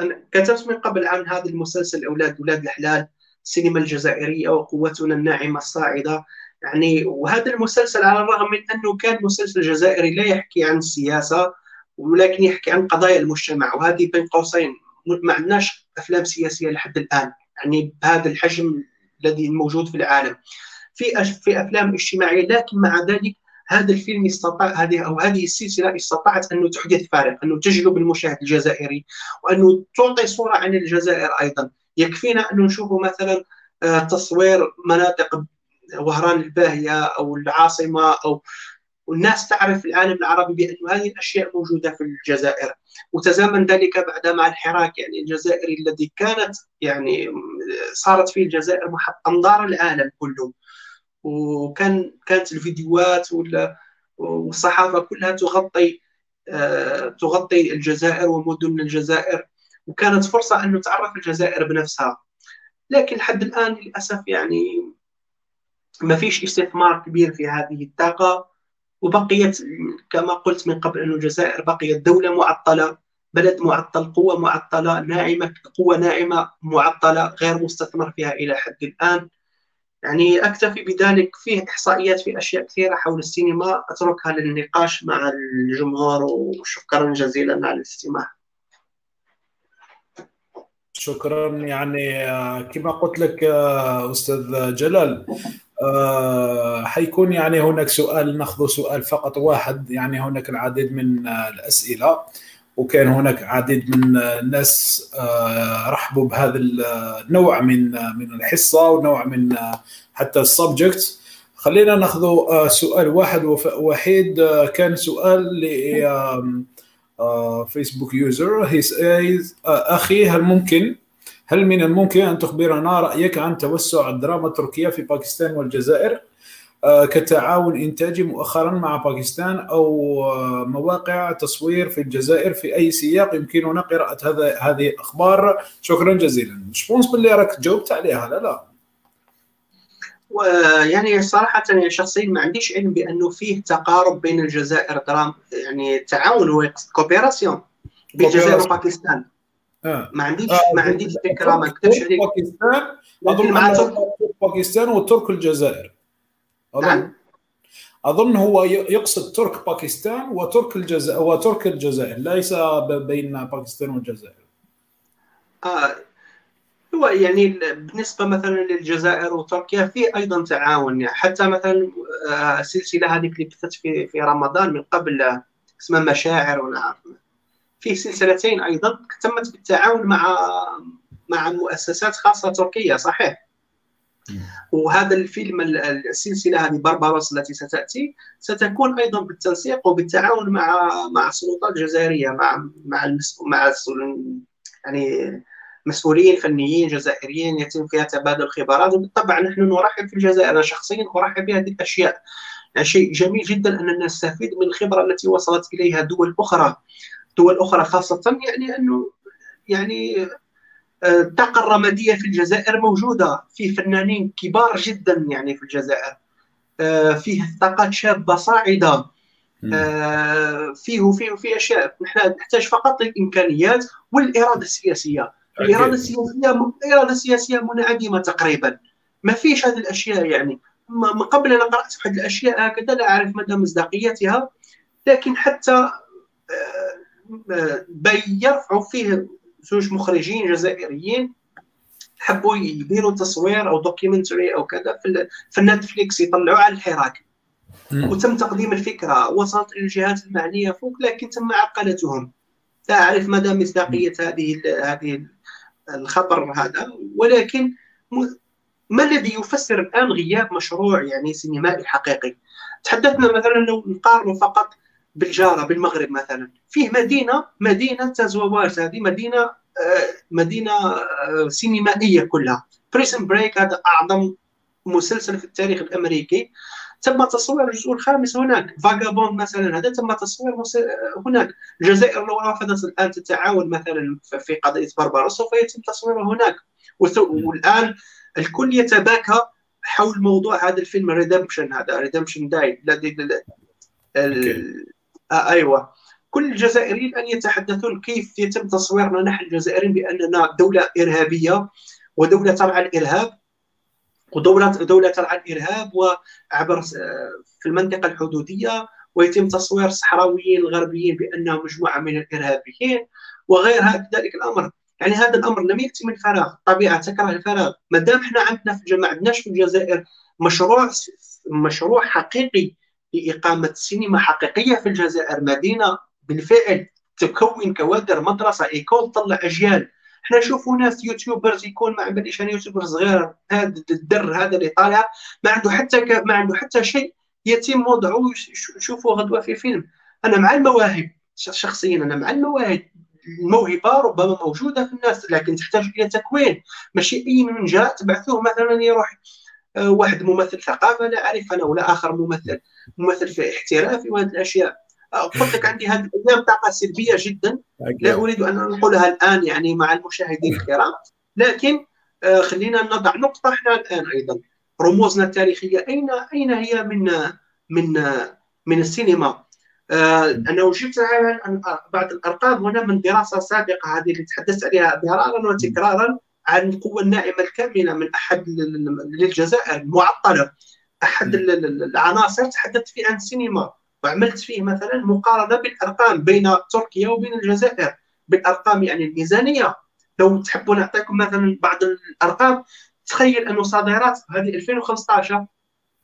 أنا كتبت من قبل عن هذا المسلسل أولاد أولاد الحلال. السينما الجزائرية وقوتنا الناعمة الصاعدة. يعني وهذا المسلسل على الرغم من أنه كان مسلسل جزائري لا يحكي عن السياسة ولكن يحكي عن قضايا المجتمع. وهذه بين قوسين ما عندناش أفلام سياسية لحد الآن. يعني بهذا الحجم الذي موجود في العالم. في في أفلام اجتماعية لكن مع ذلك هذا الفيلم استطاع هذه أو هذه السلسلة استطاعت انه تحدث فارق انه تجلب المشاهد الجزائري وانه تعطي صورة عن الجزائر أيضا. يكفينا انه نشوف مثلا آه، تصوير مناطق وهران الباهية أو العاصمة أو والناس تعرف العالم العربي بأن هذه الأشياء موجودة في الجزائر. وتزامن ذلك بعد مع الحراك يعني الجزائري الذي كانت يعني صارت فيه الجزائر محط أنظار العالم كله. وكان كانت الفيديوهات والصحافة كلها تغطي آه، تغطي الجزائر ومدن الجزائر. وكانت فرصة أن نتعرف الجزائر بنفسها. لكن لحد الآن للأسف يعني ما فيش استثمار كبير في هذه الطاقة وبقيت كما قلت من قبل أن الجزائر بقيت دولة معطلة بلد معطل قوة معطلة ناعمة قوة ناعمة معطلة غير مستثمر فيها إلى حد الآن. يعني أكتفي بذلك فيه إحصائيات في أشياء كثيرة حول السينما أتركها للنقاش مع الجمهور وشكرا جزيلا على الاستماع. شكرا. يعني آه، كما قلت لك آه، أستاذ جلال آه، حيكون يعني هناك سؤال نأخذ سؤال فقط واحد. يعني هناك العديد من الأسئلة وكان هناك عديد من الناس رحبوا بهذا النوع من من الحصة ونوع من حتى ال subject. خلينا نأخذ سؤال واحد وحيد كان سؤال Facebook user هي أخي هل ممكن هل من الممكن أن تخبرنا رأيك عن توسع الدراما التركية في باكستان والجزائر؟ آه، كتعاون إنتاجي مؤخرا مع باكستان أو آه، مواقع تصوير في الجزائر في أي سياق يمكننا قراءة هذا هذه الأخبار؟ شكرا جزيلا. je pense باللي راك جاوبت عليها لا لا. ويعني صراحة يعني شخصيا ما عنديش علم بأنه فيه تقارب بين الجزائر درام يعني تعاون هو coopération بين الجزائر وباكستان آه. ما عنديش آه. ما عنديش فكرة ما نكتبش عليك باكستان أظن مع باكستان وترك الجزائر أظن نعم. أظن هو يقصد ترك باكستان وترك الجزائر وترك الجزائر ليس بين باكستان والجزائر آه هو يعني بالنسبة مثلا للجزائر وتركيا في أيضا تعاون. يعني حتى مثلا آه، السلسلة هذه اللي بثت في في رمضان من قبل اسمها مشاعر ولا في سلسلتين أيضا تمت بالتعاون مع مع مؤسسات خاصة تركية صحيح؟ وهذا الفيلم السلسلة هذه بربروس التي ستأتي ستكون أيضا بالتنسيق وبالتعاون مع مع السلطات الجزائرية مع مع مع يعني مسؤولين فنيين جزائريين يتم فيها تبادل خبرات وبالطبع نحن نرحب في الجزائر. أنا شخصيا أرحب بهذه الأشياء. يعني شيء جميل جدا أننا نستفيد من الخبرة التي وصلت إليها دول أخرى. دول أخرى خاصة يعني أنه يعني آه، الطاقه الرماديه في الجزائر موجودة. في فنانين كبار جدا يعني في الجزائر. آه، فيه طاقات شابة صاعدة. آه، فيه فيه في أشياء. نحن نحتاج فقط الامكانيات والإرادة السياسية. الإرادة السياسية الإرادة السياسية منعدمة تقريبا. ما فيش هذه الأشياء يعني. من قبل أنا قرات هذه الأشياء هكذا لا أعرف مدى مصداقيتها لكن حتى آه، آه، يرفعوا فيه زوج مخرجين جزائريين حبوا يديروا تصوير أو documentary أو كذا في, في نتفليكس يطلعوا على الحراك. وتم تقديم الفكرة وصلت للجهات المعنية فوق لكن تم عرقلتهم. لا أعرف مدى مصداقية هذه هذه الخبر هذا ولكن ما الذي يفسر الآن غياب مشروع يعني سينمائي حقيقي؟ تحدثنا مثلا لو نقارن فقط بالجارة بالمغرب مثلا. فيه مدينة مدينة تزووارت هذه مدينة آه، مدينة آه، سينمائية كلها. Prison Break هذا أعظم مسلسل في التاريخ الأمريكي. تم تصوير الجزء الخامس هناك. Vagabond مثلا هذا تم تصوير هناك. الجزائر لو رفضت الآن تتعاون مثلا في قضية بربروس سوف يتم تصويره هناك. والآن الكل يتباكى حول موضوع هذا الفيلم Redemption هذا. Redemption Day الذي آه أيوه. كل الجزائريين الان يتحدثون كيف يتم تصويرنا نحن الجزائريين بأننا دولة إرهابية ودولة ترعى الارهاب ودولة دولة ترعى الإرهاب وعبر في المنطقة الحدودية ويتم تصوير الصحراويين الغربيين بأنهم مجموعة من الإرهابيين وغير ذلك الأمر. يعني هذا الأمر لم يأتي من فراغ الطبيعة تكره الفراغ. ما دام إحنا عندنا في ما عندناش في الجزائر مشروع مشروع حقيقي لإقامة سينما حقيقية في الجزائر مدينة بالفعل تكون كوادر مدرسة école تطلع أجيال. إحنا نشوفوا ناس YouTubers يكون ما باليش أنا YouTuber صغير هذا الدر هذا اللي طالع. ما عنده حتى ك... ما عنده حتى شيء يتم وضعه شوفوا غدوة في فيلم. أنا مع المواهب شخصيا أنا مع المواهب. الموهبة ربما موجودة في الناس لكن تحتاج إلى تكوين. ماشي أي من جاء تبعثوه مثلا يروح آه، واحد ممثل ثقافة لا أعرف أنا ولا آخر ممثل. ممثل في احترافي وهذه الأشياء. قلت لك عندي هذه الأيام طاقة سلبية جدا. لا أريد أن أنقلها الآن يعني مع المشاهدين الكرام. لكن آه، خلينا نضع نقطة إحنا الآن أيضا. رموزنا التاريخية. أين أين هي من من من السينما؟ آه، أنا وجدت بعض الأرقام هنا من دراسة سابقة هذه اللي تحدثت عليها مرارا وتكرارا عن القوه الناعمة الكامنه من أحد للجزائر المعطلة. أحد العناصر تحدثت فيه عن السينما وعملت فيه مثلا مقارنة بالأرقام بين تركيا وبين الجزائر. بالأرقام يعني الميزانية. لو تحبوا نعطيكم مثلا بعض الأرقام تخيل أنه صادرات هذه 2015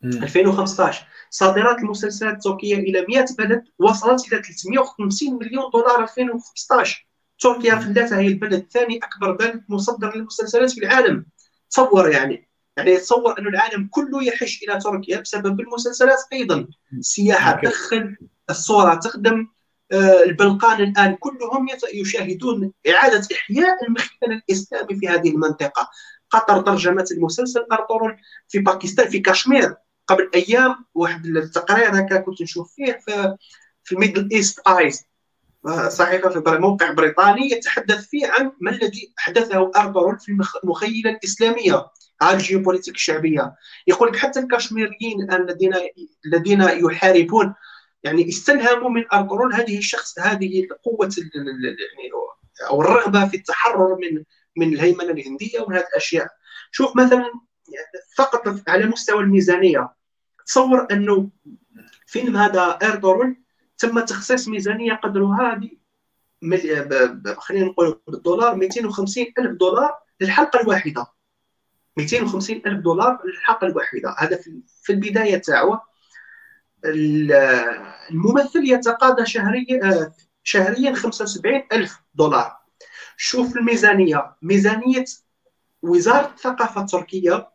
2015 صادرات المسلسلات التركية إلى 100 بلد وصلت إلى 350 مليون دولار 2015 تركيا في ذاتها هي البلد الثاني أكبر بلد مصدر للمسلسلات في العالم. تصور يعني. يعني تصور انه العالم كله يحش إلى تركيا بسبب المسلسلات أيضا. السياحه تدخل الصورة تخدم آه، البلقان الآن كلهم يشاهدون إعادة إحياء المخيال الإسلامي في هذه المنطقة. قطر ترجمت المسلسل ارطغرل في باكستان في كشمير قبل أيام. واحد التقرير هكا كنت نشوف فيه في في Middle East Eye صحيفة في موقع بريطاني يتحدث فيه عن ما الذي أحدثه ارطغرل في المخيله الإسلامية. الجيوبوليتيك الشعبية. يقول لك حتى الكشميريين الذين الذين يحاربون يعني استلهموا من اردورل هذه الشخص هذه قوه يعني أو الرغبة في التحرر من من الهيمنة الهندية ومن هذه الأشياء. شوف مثلا فقط على مستوى الميزانية تصور أنه فيلم هذا اردورل تم تخصيص ميزانية قدرها خلينا نقول بالدولار 250 ألف دولار للحلقة الواحدة. 250 ألف دولار للحلقه الواحده هذا في البداية تاعو. الممثل يتقاضى شهريا شهريا 75 ألف دولار. شوف الميزانية. ميزانية وزارة الثقافة التركية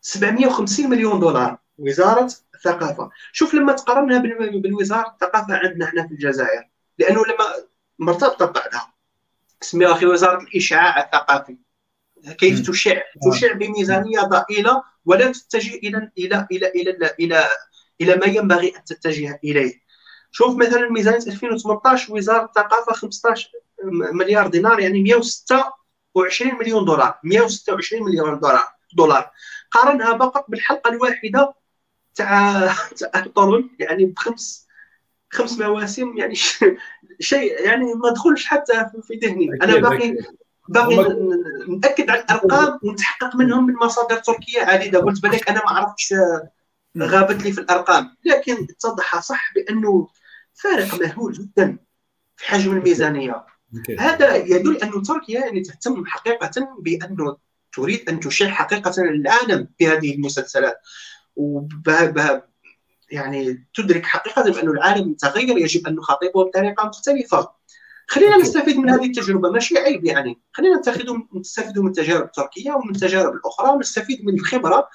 750 مليون دولار. وزارة الثقافة. شوف لما تقارنها بالوزارة الثقافة عندنا إحنا في الجزائر. لأنه لما مرتبطة ببعضها. اسمها أخي وزارة الإشعاع الثقافي. كيف تشع تشع بميزانية ضئيلة ولا تتجه إلى إلى إلى إلى إلى إلى ما ينبغي أن تتجه إليه. شوف مثلا ميزانية 2018 وزارة الثقافة 15 مليار دينار يعني 126 مليون دولار. 126 مليون دولار دولار. قارنها فقط بالحلقة الواحدة تاع تاع طرون يعني بخمس خمس مواسم يعني شيء يعني ما دخلش حتى في ذهني. أنا باقي باقي ناكد على الأرقام ونتحقق منهم من مصادر تركية. عديده قلت بالك أنا ما عرفتش غابت لي في الأرقام. لكن اتضح صح بأنه فارق مهول جدا في حجم الميزانية. هذا يدل أن تركيا يعني تهتم حقيقة بأنه تريد أن تشيع حقيقة العالم بهذه المسلسلات. يعني تدرك حقيقة بأن العالم تغير يجب أن نخاطبه بطريقة مختلفة. خلينا نستفيد من هذه التجربة. ماشي عيب يعني. خلينا نستفيدوا نستفيدوا من التجارب التركيه ومن التجارب الأخرى ونستفيد من الخبرة.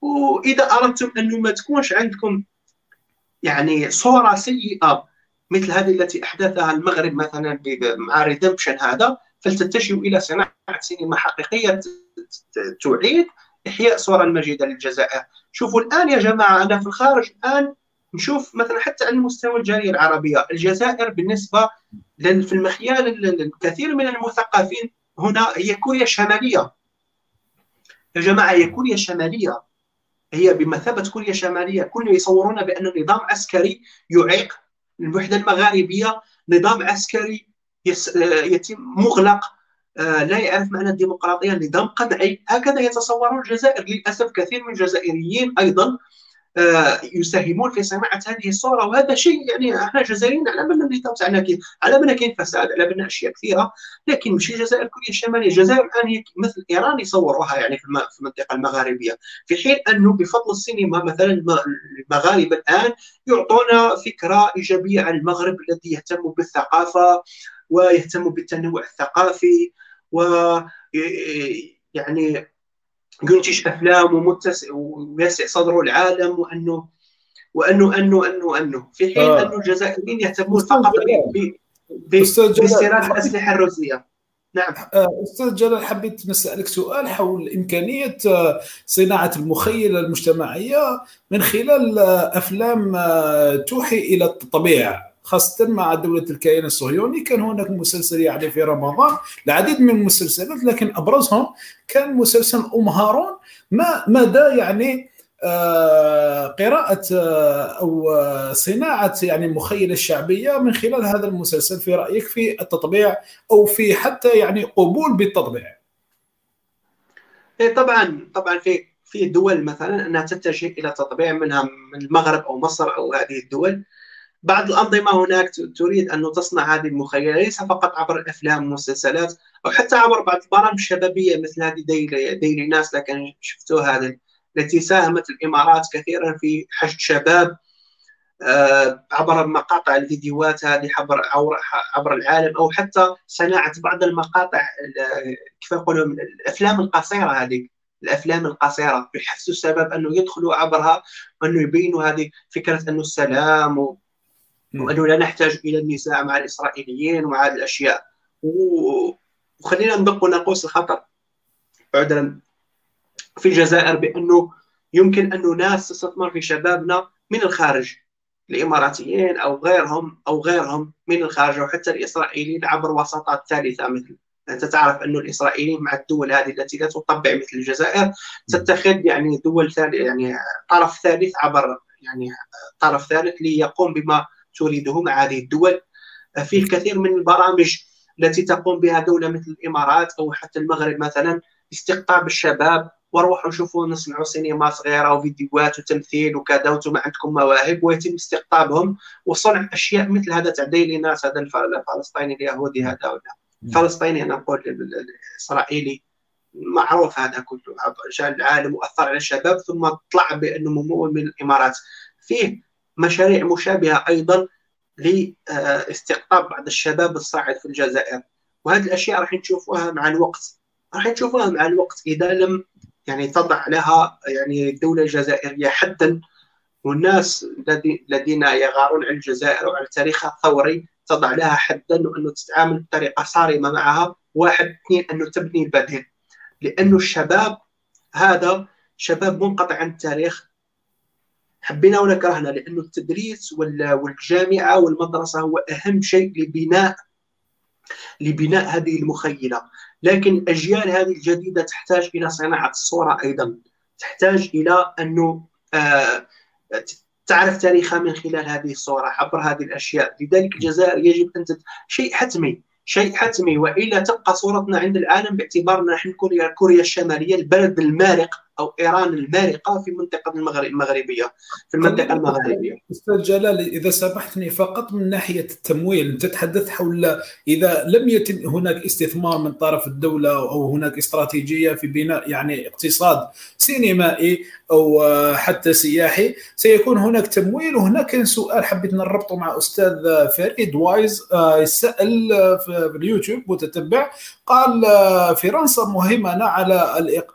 وإذا أردتم أنه ما تكونش عندكم يعني صورة سيئة مثل هذه التي أحدثها المغرب مثلا مع ريدمبشن هذا فلتتجهوا إلى صناعة سينما حقيقية تعيد إحياء صورة المجيدة للجزائر. شوفوا الآن يا جماعة أنا في الخارج الآن نشوف مثلا حتى على مستوى الجاليه العربية. الجزائر بالنسبة في المخيال الكثير من المثقفين هنا هي كوريا الشمالية. يا جماعة هي كوريا الشمالية. هي بمثابة كوريا الشمالية. كل يصورون بأن نظام عسكري يعيق الوحدة المغاربية. نظام عسكري يتم مغلق آه، لا يعرف معنى الديمقراطية. نظام قمعي هكذا يتصورون الجزائر. للأسف كثير من الجزائريين أيضا آه، يساهمون في صناعه هذه الصورة وهذا شيء يعني إحنا جزائريين على بالنا النظام تاعنا كاين على بالنا كاين فساد على بالنا أشياء كثيرة لكن ماشي الجزائر كوريا الشماليه الجزائر الآن هي مثل إيران يصوروها يعني في المنطقة المغاربية في حين أنه بفضل السينما مثلا المغاربة الآن يعطونا فكرة إيجابية عن المغرب الذي يهتم بالثقافة ويهتم بالتنوع الثقافي و يعني ينتج أفلام ومتسع ويسع صدره العالم وانه وانه انه انه أنه. في حين آه. أنه الجزائريين يهتمون فقط باستيراد الأسلحة الروسية. نعم. آه، أستاذ جلال حبيت نسألك سؤال حول إمكانية آه، صناعة المخيلة المجتمعية من خلال آه، أفلام توحي إلى الطبيعة. خاصة مع دولة الكيان الصهيوني كان هناك مسلسل يعني في رمضان العديد من المسلسلات لكن أبرزهم كان مسلسل أم هارون ما مدى يعني آه قراءة آه أو صناعة يعني المخيلة الشعبية من خلال هذا المسلسل في رأيك في التطبيع أو في حتى يعني قبول بالتطبيع؟ إيه، طبعا طبعا في في دول مثلا أنها تتجه إلى تطبيع منها من المغرب أو مصر أو هذه الدول. بعض الأنظمة هناك تريد أن تصنع هذه المخيلة ليس فقط عبر الأفلام والمسلسلات أو حتى عبر بعض البرامج الشبابية مثل هذه ديلي, ديلي ناس لكن شفتوا هذا التي ساهمت الإمارات كثيرا في حشد شباب آه، عبر مقاطع الفيديوهات هذه عبر عبر العالم أو حتى صناعة بعض المقاطع كيف يقولوا الأفلام القصيرة هذه الأفلام القصيرة بحث السبب أنه يدخلوا عبرها وانه يبينوا هذه فكرة أنه السلام. وأنه لا نحتاج إلى النزاع مع الإسرائيليين وهذه الأشياء. وخلينا ندق ناقوس الخطر. عذرا. في الجزائر بأنه يمكن انه ناس تستثمر في شبابنا من الخارج. الإماراتيين أو غيرهم أو غيرهم من الخارج وحتى الإسرائيليين عبر وساطات ثالثة مثل. أنت تعرف انه الإسرائيليين مع الدول هذه التي لا تطبع مثل الجزائر تتخذ يعني دول ثالث يعني طرف ثالث عبر يعني طرف ثالث ليقوم بما تريده مع هذه الدول فيه الكثير من البرامج التي تقوم بها دولة مثل الإمارات أو حتى المغرب مثلا استقطاب الشباب. وروحوا شوفوا نصنعوا سينما صغيرة وفيديوهات وتمثيل وكذا وأنتم عندكم مواهب ويتم استقطابهم. وصنع أشياء مثل هذا تاع ديلي ناس هذا الفلسطيني اليهودي هذا ولا فلسطيني أنا أقول الإسرائيلي معروف هذا كله. جاء العالم واثر على الشباب ثم طلع بانه ممول من الإمارات. فيه مشاريع مشابهة أيضا لاستقطاب بعض الشباب الصاعد في الجزائر. وهذه الأشياء راح نشوفوها مع الوقت. راح نشوفوها مع الوقت إذا لم يعني تضع لها يعني الدولة الجزائريه حدا. والناس الذين يغارون على الجزائر وعلى تاريخها الثوري تضع لها حدا وانه تتعامل بطريقة صارمة معها. واحد اثنين انه تبني البديل. لأنه الشباب هذا شباب منقطع عن التاريخ. حبينا ولا كرهنا لأنه التدريس والجامعة والمدرسة هو أهم شيء لبناء لبناء هذه المخيلة. لكن الأجيال هذه الجديدة تحتاج إلى صناعة الصورة أيضا. تحتاج إلى أنه آه تعرف تاريخها من خلال هذه الصورة عبر هذه الأشياء. لذلك الجزائر يجب أن تت... شيء حتمي شيء حتمي. وإلا تبقى صورتنا عند العالم باعتبارنا نحن كوريا الشمالية البلد المارق أو إيران المارقة في منطقة المغرب المغربية في المنطقة المغربية. أستاذ جلال إذا سمحتني فقط من ناحية التمويل أنت تحدث حول إذا لم يتم هناك استثمار من طرف الدولة أو هناك استراتيجية في بناء يعني اقتصاد سينمائي أو حتى سياحي سيكون هناك تمويل وهناك سؤال حبيت نربطه مع أستاذ فريد وايز آه، سال في اليوتيوب متتبع قال آه، فرنسا مهيمنه على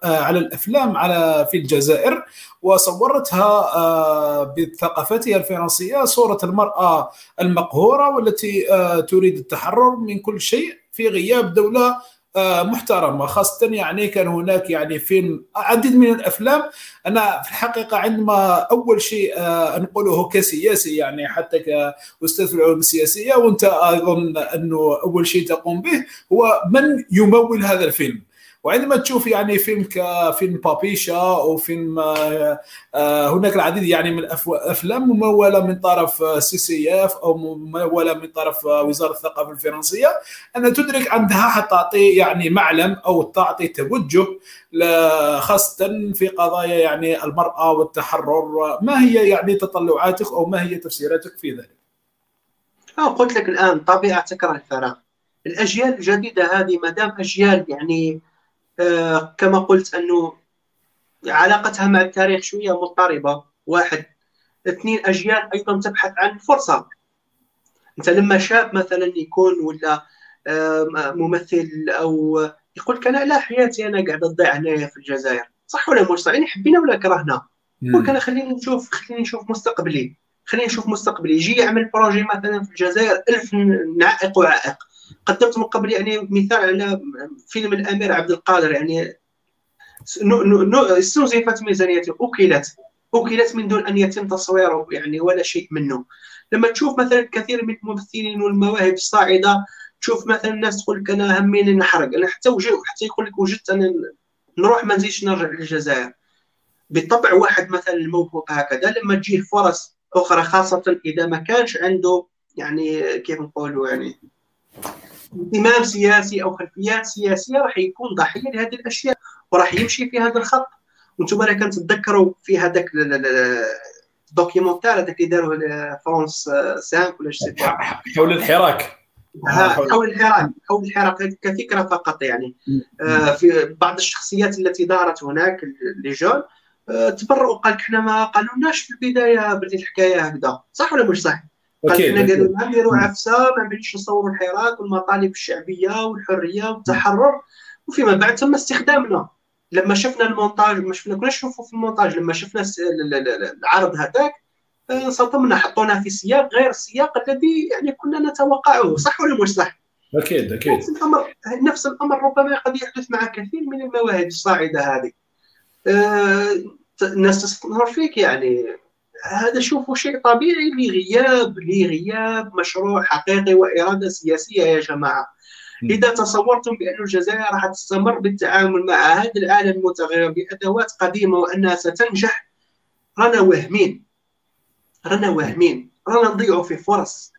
آه، على الأفلام على في الجزائر. وصورتها بثقافتها الفرنسية صورة المرأة المقهورة والتي تريد التحرر من كل شيء في غياب دولة آه، محترمه خاصة يعني كان هناك يعني فيلم عديد من الأفلام أنا في الحقيقة عندما أول شيء آه، انقله كسياسي يعني حتى كأستاذ العلوم السياسية وأنت اظن أنه أول شيء تقوم به هو من يمول هذا الفيلم. وعندما تشوف يعني فيلم كفيلم بابيشا أو فيلم آه، آه، هناك العديد يعني من الافلام مموله من طرف CCF أو مموله من طرف وزارة الثقافة الفرنسية أن تدرك حتى تعطي يعني معلم أو تعطي توجه خاصة في قضايا يعني المرأة والتحرر ما هي يعني تطلعاتك أو ما هي تفسيراتك في ذلك؟ قلت لك الآن طبيعه تكره الفراغ الأجيال الجديدة هذه ما دام أجيال يعني آه، كما قلت أنه علاقتها مع التاريخ شوية مضطربة. واحد. اثنين أجيال أيضا تبحث عن فرصة. أنت لما شاب مثلا يكون ولا آه، ممثل أو يقول لك أنا لا حياتي أنا قاعد تضيع هنايا في الجزائر. صح ولا مش صح؟ يعني حبينا ولا كرهنا؟ يقول أنا خليني نشوف خليني نشوف مستقبلي. خليني نشوف مستقبلي. يجي يعمل بروجي مثلا في الجزائر ألف نعائق وعائق. قدمت من قبل يعني مثال على فيلم الأمير عبد القادر يعني استنزفت ميزانيته اكلت أكلت من دون أن يتم تصويره يعني ولا شيء منه. لما تشوف مثلا كثير من الممثلين والمواهب الصاعدة تشوف مثلا الناس تقول لك أنا هميني نحرق أنا حتى وجه حتى يقول لك وجدت أنا نروح ما نزيدش نرجع للجزائر. بالطبع واحد مثلا الموهوب هكذا لما تجيه فرص أخرى خاصة إذا ما كانش عنده يعني كيف نقولوا يعني اهتمام سياسي أو خلفيات سياسية راح يكون ضحية لهذه الأشياء وراح يمشي في هذا الخط. وأنتم كان تتذكروا في هذاك documentaire هذاك اللي داروه فرونس 5 ولا سي حول الحراك. حول. الحراك حول الحراك. كفكره فقط يعني. آه، في بعض الشخصيات التي دارت هناك les jeunes آه، تبرؤوا قال لك إحنا ما قالولناش في البداية بديت الحكاية هكذا. صح ولا مش صح؟ إحنا قالوا لنا نديروا عفسه ما نبغيش نصوروا الحراك والمطالب الشعبية والحرية والتحرر. وفيما بعد تم استخدامنا. لما شفنا المونتاج ما شفنا كنا نشوفوا في المونتاج. لما شفنا العرض هذاك انصدمنا حطونا في سياق غير السياق الذي يعني كنا نتوقعه. صح ولا مش صح؟ أكيد أكيد. نفس الأمر نفس الأمر ربما قد يحدث مع كثير من المواهب الصاعدة هذه. آه، الناس تستثمر فيك يعني. هذا شوفوا شيء طبيعي لغياب لغياب مشروع حقيقي وإرادة سياسية يا جماعة. إذا تصورتم بأن الجزائر راح تستمر بالتعامل مع هذا العالم المتغير بأدوات قديمة وأنها ستنجح رانا واهمين رانا واهمين رانا نضيعوا في فرص.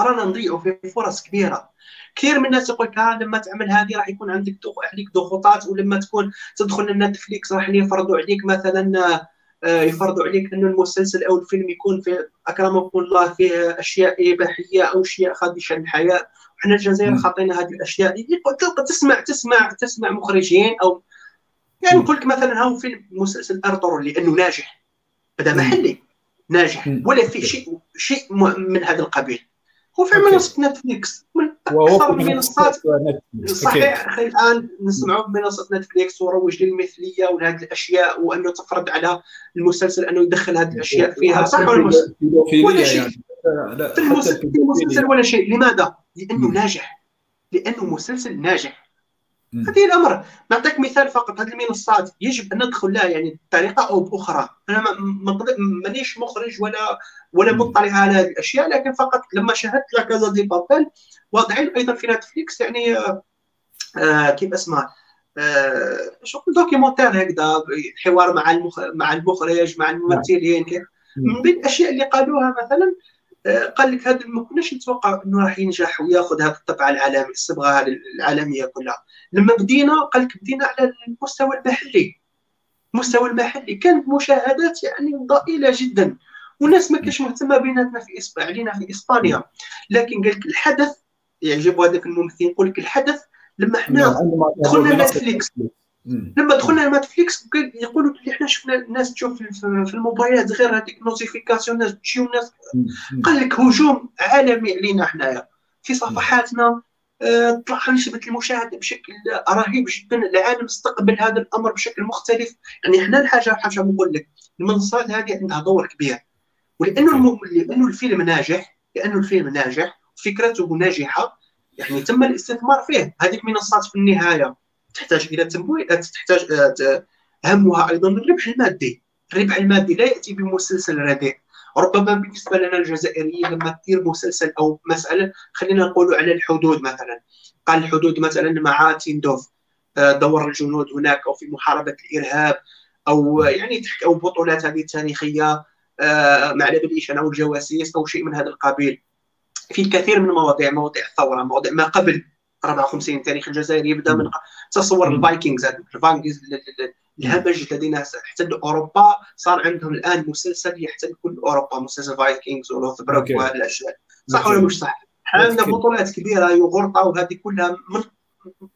رانا نضيعوا في فرص كبيرة. كثير من الناس يقول لك آه، لما تعمل هذه راح يكون عندك عليك ضغوطات ولما تكون تدخل لنتفليكس راح يفرضوا عليك مثلا آه، يفرضوا عليك انه المسلسل أو الفيلم يكون في اكرمكم الله فيه أشياء إباحية أو أشياء خادشه للحياة. إحنا الجزائر خاطينا هذه الأشياء. تلقى تسمع تسمع تسمع مخرجين أو يعني نقول لك مثلا هاو فيلم مسلسل أرطغرل لأنه ناجح. بدا محلي. ناجح. ولا في شيء شيء من هذا القبيل. هو في منصه نتفليكس. من أكثر المنصات. صحيح الآن نسمعوا بمنصة نتفليكس وروج للمثلية ولهذه الأشياء وأنه تفرض على المسلسل أنه يدخل هذه الأشياء فيها. صح ولا ولا شيء. يعني. في المسلسل ولا شيء. لماذا؟ لأنه ناجح. لأنه مسلسل ناجح. هذه الأمر. نعطيك مثال فقط هذه المنصات يجب أن ندخل لها يعني بطريقة أو بأخرى. أنا مانيش مخرج ولا ولا مطلع على هذه الأشياء لكن فقط لما شاهدت La Casa de Papel واضعين أيضا في Netflix يعني آه, آه، كيف اسمه آه شغل documentaire هكذا حوار مع المخ... مع المخرج مع الممثلين كيف. من بين الأشياء اللي قالوها مثلا قال لك هذا ما كناش نتوقع إنه راح ينجح وياخذ هذا الطبعة العالمي الصبغة العالمية كلها. لما بدينا قال لك بدينا على المستوى المحلي. المستوى المحلي. كانت مشاهدات يعني ضئيلة جدا. والناس ما كانش مهتمة بيناتنا في اسبانيا علينا في إسبانيا. لكن قال لك الحدث يعجب هذاك الممثل يقول لك الحدث لما إحنا نعم، دخلنا Netflix لما دخلنا Netflix يقولوا اللي إحنا شفنا الناس تشوف في الموبايلات غير هذيك notification الناس تجيو الناس قال لك هجوم عالمي علينا حنايا. في صفحاتنا آه، طلع نسبة المشاهدة بشكل رهيب جدا العالم استقبل هذا الأمر بشكل مختلف. يعني إحنا الحاجة حاجة نقول لك المنصات هذه عندها دور كبير. ولأنه لأنه الفيلم ناجح لأنه الفيلم ناجح فكرته ناجحة. يعني تم الاستثمار فيه. هذه المنصات في النهاية. تحتاج إلى تمويل تحتاج آه، اهمها أيضا الربح المادي. الربح المادي لا يأتي بمسلسل رديء. ربما بالنسبة لنا الجزائريين لما تدير مسلسل أو مسألة خلينا نقول على الحدود مثلا. قال الحدود مثلا مع تيندوف آه، دور الجنود هناك أو في محاربة الإرهاب أو يعني أو بطولات هذه التاريخية آه، مع لبليشن أو الجواسيس أو شيء من هذا القبيل. في الكثير من المواضيع مواضيع الثورة مواضيع ما قبل. 54 التاريخ الجزائري يبدأ من تصور ال Vikings ال Vikings الهمج الذين احتلوا اوروبا صار عندهم الآن مسلسل يحتل كل أوروبا مسلسل Vikings بروك وهذه الأشياء. صح ولا مش صح؟ عندنا بطولات كبيرة يوغورتا وهذه كلها من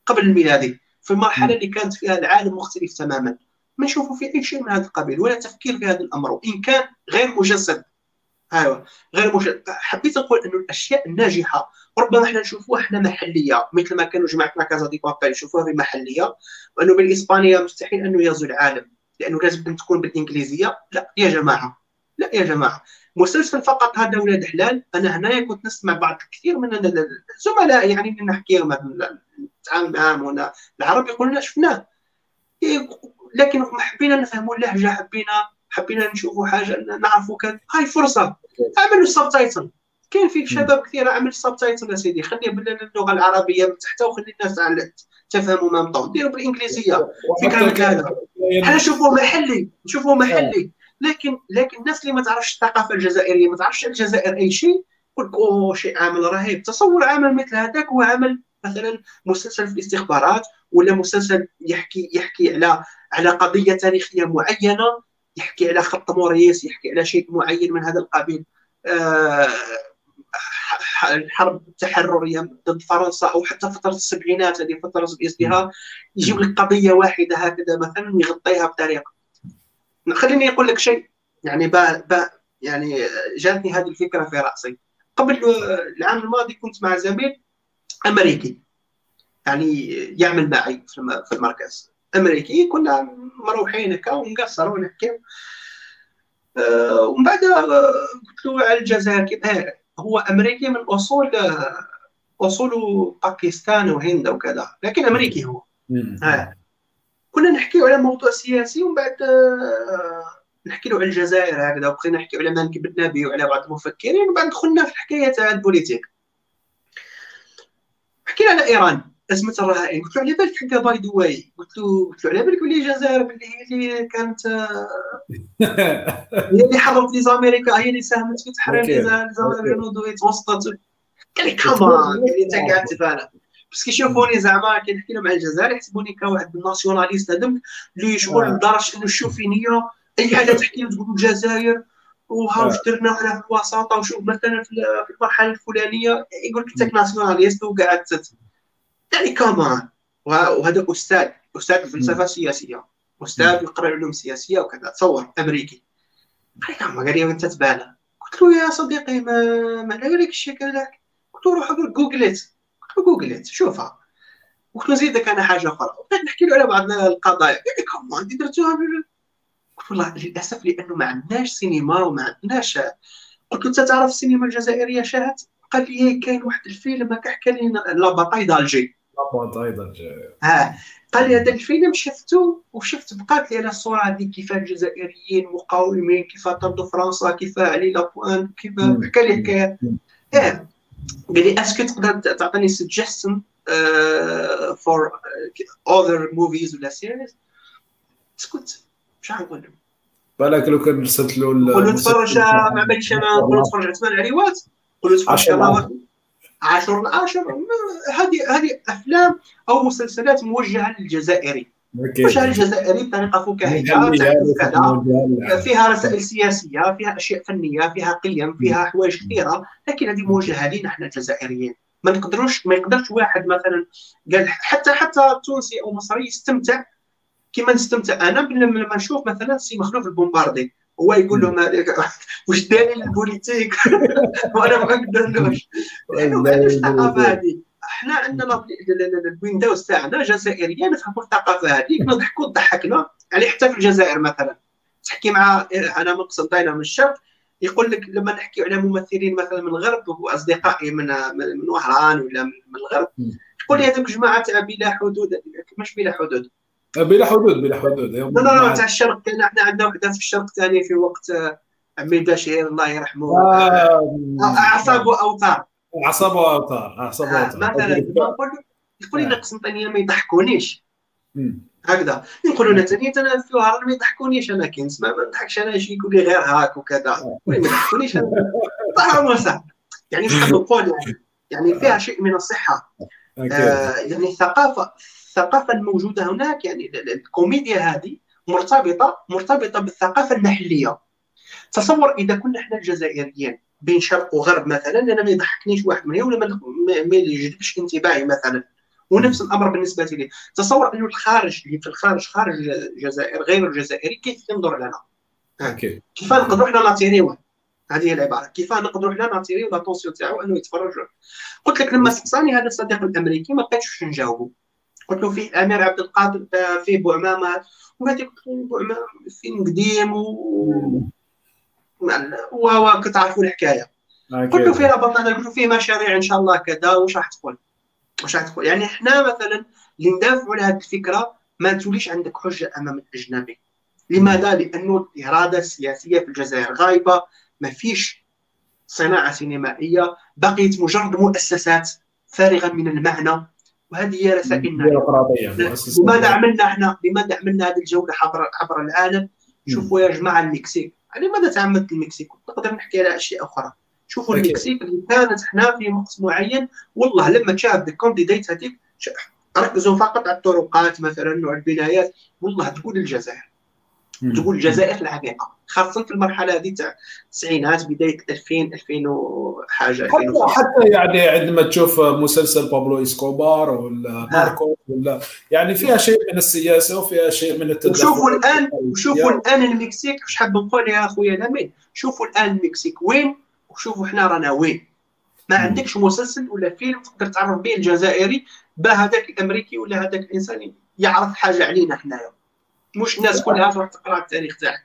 قبل الميلادي. في المرحلة اللي كانت فيها العالم مختلف تماما. ما نشوفوا في أي شيء من هذا القبيل ولا تفكير في هذا الأمر. وإن كان غير مجسد. أيوه. غير مش... حبيت نقول انه الأشياء الناجحة ربما إحنا نشوفوها إحنا محلية مثل ما كانوا جماعة كازا دي بابيل يشوفوها في محلية وأنه بالإسبانية مستحيل أنه يغزو العالم لأنه لازم تكون بالإنجليزية. لا يا جماعة لا يا جماعة. مسلسل فقط هذا ولاد حلال أنا هنايا كنت نسمع بعض كثير من الزملاء يعني اللي نحكي نتعامل معاهم هنا. العرب يقولون شفناه. إيه، لكن حبينا نفهموا اللهجة حبينا حبينا نشوفوا حاجة نعرفوا كان هاي فرصة. أعملوا subtitle كاين في شباب كثير اعمل subtitle يا سيدي. خلي باللغة العربية من تحت وخلي الناس تفهموا même temps ديروا بالإنجليزية. في كلامك هذا حنا نشوفوه محلي نشوفوه محلي. لكن لكن الناس اللي ما تعرفش الثقافة الجزائرية ما تعرفش الجزائر أي شيء يقول لك أوه شيء عمل رهيب. تصور عمل مثل هذاك هو عمل مثلا مسلسل في الاستخبارات ولا مسلسل يحكي يحكي على على قضية تاريخية معينة يحكي على خط موريس يحكي على شيء معين من هذا القبيل. آه، الحرب التحرريه ضد فرنسا أو حتى فترة السبعينات هذه فترة الازدهار يجيب لك قضية واحدة هكذا مثلا ويغطيها بطريقة. خليني أقول لك شيء يعني با با يعني جاتني هذه الفكرة في رأسي. قبل العام الماضي كنت مع زميل أمريكي يعني يعمل معي في المركز. أمريكي كنا مروحين هكا ونقصروا ونحكيو. أه ومن بعد قلت له على الجزائر كيف هو أمريكي من أصول أصوله باكستان وهند وكذا لكن أمريكي هو. آه. كنا نحكيو على موضوع سياسي ومن بعد آه، نحكي له على الجزائر هكذا وبقينا نحكيو على مالك بن وعلى بعض المفكرين وبعد دخلنا في الحكاية تاع البوليتيك. حكينا على إيران. أزمة الرهائن. قلت له على بالك حكا by the way قلت له قلت له على بالك بلي الجزائر بلي هي اللي كانت آه، هي اللي حررت les Américains هي اللي ساهمت في تحرير les Américains توسطت قال لي كمان قال لي أنت قاعد تفاهم بس كيشوفوني زعما كنحكي لهم على الجزائر يحسبوني كواحد ال nationaliste هذاك اللي شغل آه. لدرجة إنه الشوفينيه أي حاجة تحكي تقول الجزائر وها واش درنا حنا في الوساطة وشوف مثلا في المرحلة الفلانية يقول لك أنت nationaliste وقاعد يعني كمان وهذا أستاذ أستاذ الفلسفه السياسيه أستاذ يقرأ علوم سياسية وكذا تصور أمريكي. قال لي قال لي أنت تبالى قلت له يا صديقي ما ما على بالك الشيء هذاك قلت له روح جوجلت قلت له جوجلت شوفها. قلت له نزيدك أنا حاجة أخرى. نحكي له على بعض القضايا. قال لي كمان أنت درتوها قلت والله للأسف لأنه ما عندناش سينما وما عندناش قلت له أنت تعرف السينما الجزائرية شاهد قال لي كاين واحد الفيلم حكى لي La Bataille d'Alger. أيضا ها قال لي هذا الفيلم شفته وشفت بقات لي على الصورة هذه كيف الجزائريين مقاومين كيف طردوا فرنسا كيف علي la Pointe كيف حكى لي حكايات إيه. قال لي est-ce que تقدر تعطيني suggestion for other movies ولا series اسكت مش نقول له بالك لو كان رسلت له قول له تفرج ما باليش أنا نقول له تفرج على ثمان عريوات قول له تفرج على عشر العاشر هذه هذه أفلام أو مسلسلات موجهة للجزائري. موجهة للجزائري بطريقة فكاهية فيها رسائل سياسية فيها أشياء فنية فيها قيم فيها حوايج كثيرة لكن هذه موجهة لنا إحنا الجزائريين. ما نقدروش ما يقدرش واحد مثلا قال حتى حتى تونسي أو مصري يستمتع كما نستمتع أنا لما نشوف مثلا سي مخلوف البومباردي. هو يقول لهم واش داير ال politique؟ وأنا ما نقدرلوش لأنه علاش الثقافة هذه. إحنا عندنا ال Windows تاعنا جزائريه نفهموا الثقافة هذيك نضحكوا تضحكنا يعني حتى في الجزائر مثلا. تحكي مع أنا من قسنطينه من الشرق يقول لك لما نحكي على ممثلين مثلا من الغرب واصدقائي من من وهران ولا من الغرب يقول لي هذوك جماعة تاع بلا حدود. مش بلا حدود. بلا حدود بلا حدود. لا لا لا تاع الشرق كان إحنا عندنا وحدة في الشرق ثاني في وقت آه، عمي بشير الله يرحمه. آه، اعصاب واوتار اعصاب واوتار اعصاب آه، واوتار مثلا يقول لي القسنطينيه ما يضحكونيش. هكذا. يقولوا لنا ثاني أنا في وهران ما يضحكونيش. أنا كي نسمع ما نضحكش. أنا شي يقول لي غير هاك وكذا. ما يضحكونيش. أنا يعني نقول يعني يعني فيها شيء من الصحة. آه يعني الثقافه الثقافة الموجودة هناك يعني الكوميديا هذه مرتبطة مرتبطة بالثقافة المحليه تصور إذا كنا إحنا الجزائريين بين شرق وغرب مثلا أنا ما يضحكنيش واحد منهم ولا ما يجذبش انتباهي مثلا. ونفس الأمر بالنسبة لي. تصور أنه الخارج اللي في الخارج خارج الجزائر غير الجزائري كيف ينظر لنا؟ كيف نقدروا إحنا ناتيريوه هذه هي العبارة. كيف نقدروا حنا ناتيريو لاتونسيون تاعو انه يتفرج قلت لك لما سقساني هذا الصديق الأمريكي ما بقيتش نجاوبه. قلت له فيه الأمير عبد القادر فيه بوعمامة وهذيك قلت له بوعمام فين قديم و و كتعرفوا الحكاية. قلت له فيه بطاطا قلت له فيه مشاريع إن شاء الله كذا واش راح تقول؟ واش راح تقول؟ يعني إحنا مثلا اللي ندافعوا على هذه الفكرة ما توليش عندك حجة أمام الأجنبي. لماذا؟ لأنه الاراده السياسيه في الجزائر غايبة ما فيش صناعة سينمائية بقيت مجرد مؤسسات فارغة من المعنى. وهذه هي رسائلنا لماذا عملنا إحنا؟ لماذا عملنا هذه الجولة عبر عبر العالم؟ شوفوا يا جماعة المكسيك. يعني لماذا تعمدت المكسيك؟ نقدر نحكي على أشياء أخرى. شوفوا المكسيك اللي كانت إحنا في وقت معين. والله لما تشاهد ال Candidate هذيك ركزوا فقط على الطرقات مثلا وعلى البنايات. والله تقول الجزائر. تقول الجزائر في الحقيقة خاصة في المرحلة هذه تاع التسعينات بداية 2000 2000 وحاجة حتى حتى يعني عندما تشوف مسلسل بابلو إسكوبار ولا ماركو ولا يعني فيها شيء من السياسة وفيها شيء من التدخل. وشوفوا الان وشوفوا الآن المكسيك واش حاب نقول يا أخويا لامين؟ شوفوا الآن المكسيك وين؟ وشوفوا حنا رانا وين. ما عندكش مسلسل ولا فيلم تقدر تعرف به الجزائري با هذاك الأمريكي ولا هذاك الانسان يعرف حاجة علينا حنايا. مش الناس كلها تروح تقرأ التاريخ تاعك.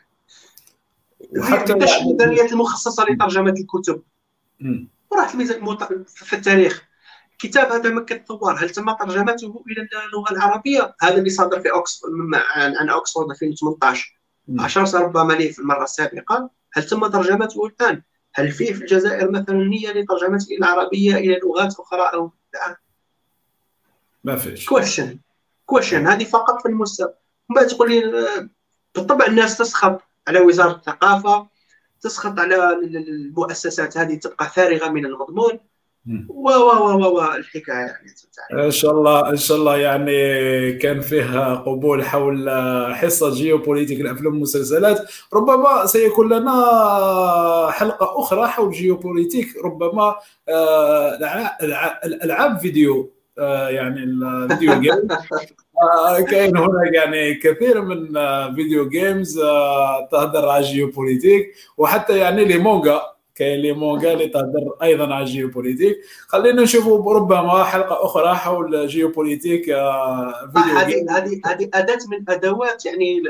وحتى الميزانيات المخصصة لترجمة الكتب؟ الميزان في التاريخ. الكتاب هذا ما كتطور. هل تم ترجمته إلى اللغة العربية؟ هذا اللي صادر في اوكسفورد عن اوكسفورد 2018 عشر ربما لي في المرة السابقة. هل تم ترجمته الآن؟ هل فيه في الجزائر مثلا نية لترجمته إلى العربية إلى لغات أخرى أو لا؟ ما فيش. question question هذه فقط في المستوى من بعد تقول لي بالطبع الناس تسخط على وزارة الثقافة تسخط على المؤسسات هذه تبقى فارغة من المضمون. و و و و الحكاية يعني إن شاء الله إن شاء الله يعني كان فيه قبول حول حصة جيوبوليتيك الافلام والمسلسلات ربما سيكون لنا حلقة أخرى حول جيوبوليتيك ربما الألعاب فيديو يعني ال video game كاين هناك يعني كثير من video games تهدر على الجيوبوليتيك وحتى يعني les mangas. كاين les mangas اللي تهدر أيضا على الجيوبوليتيك. خلينا نشوفوا ربما حلقة أخرى حول جيوبوليتيك فيديو هذه هذه هذه أداة من أدوات يعني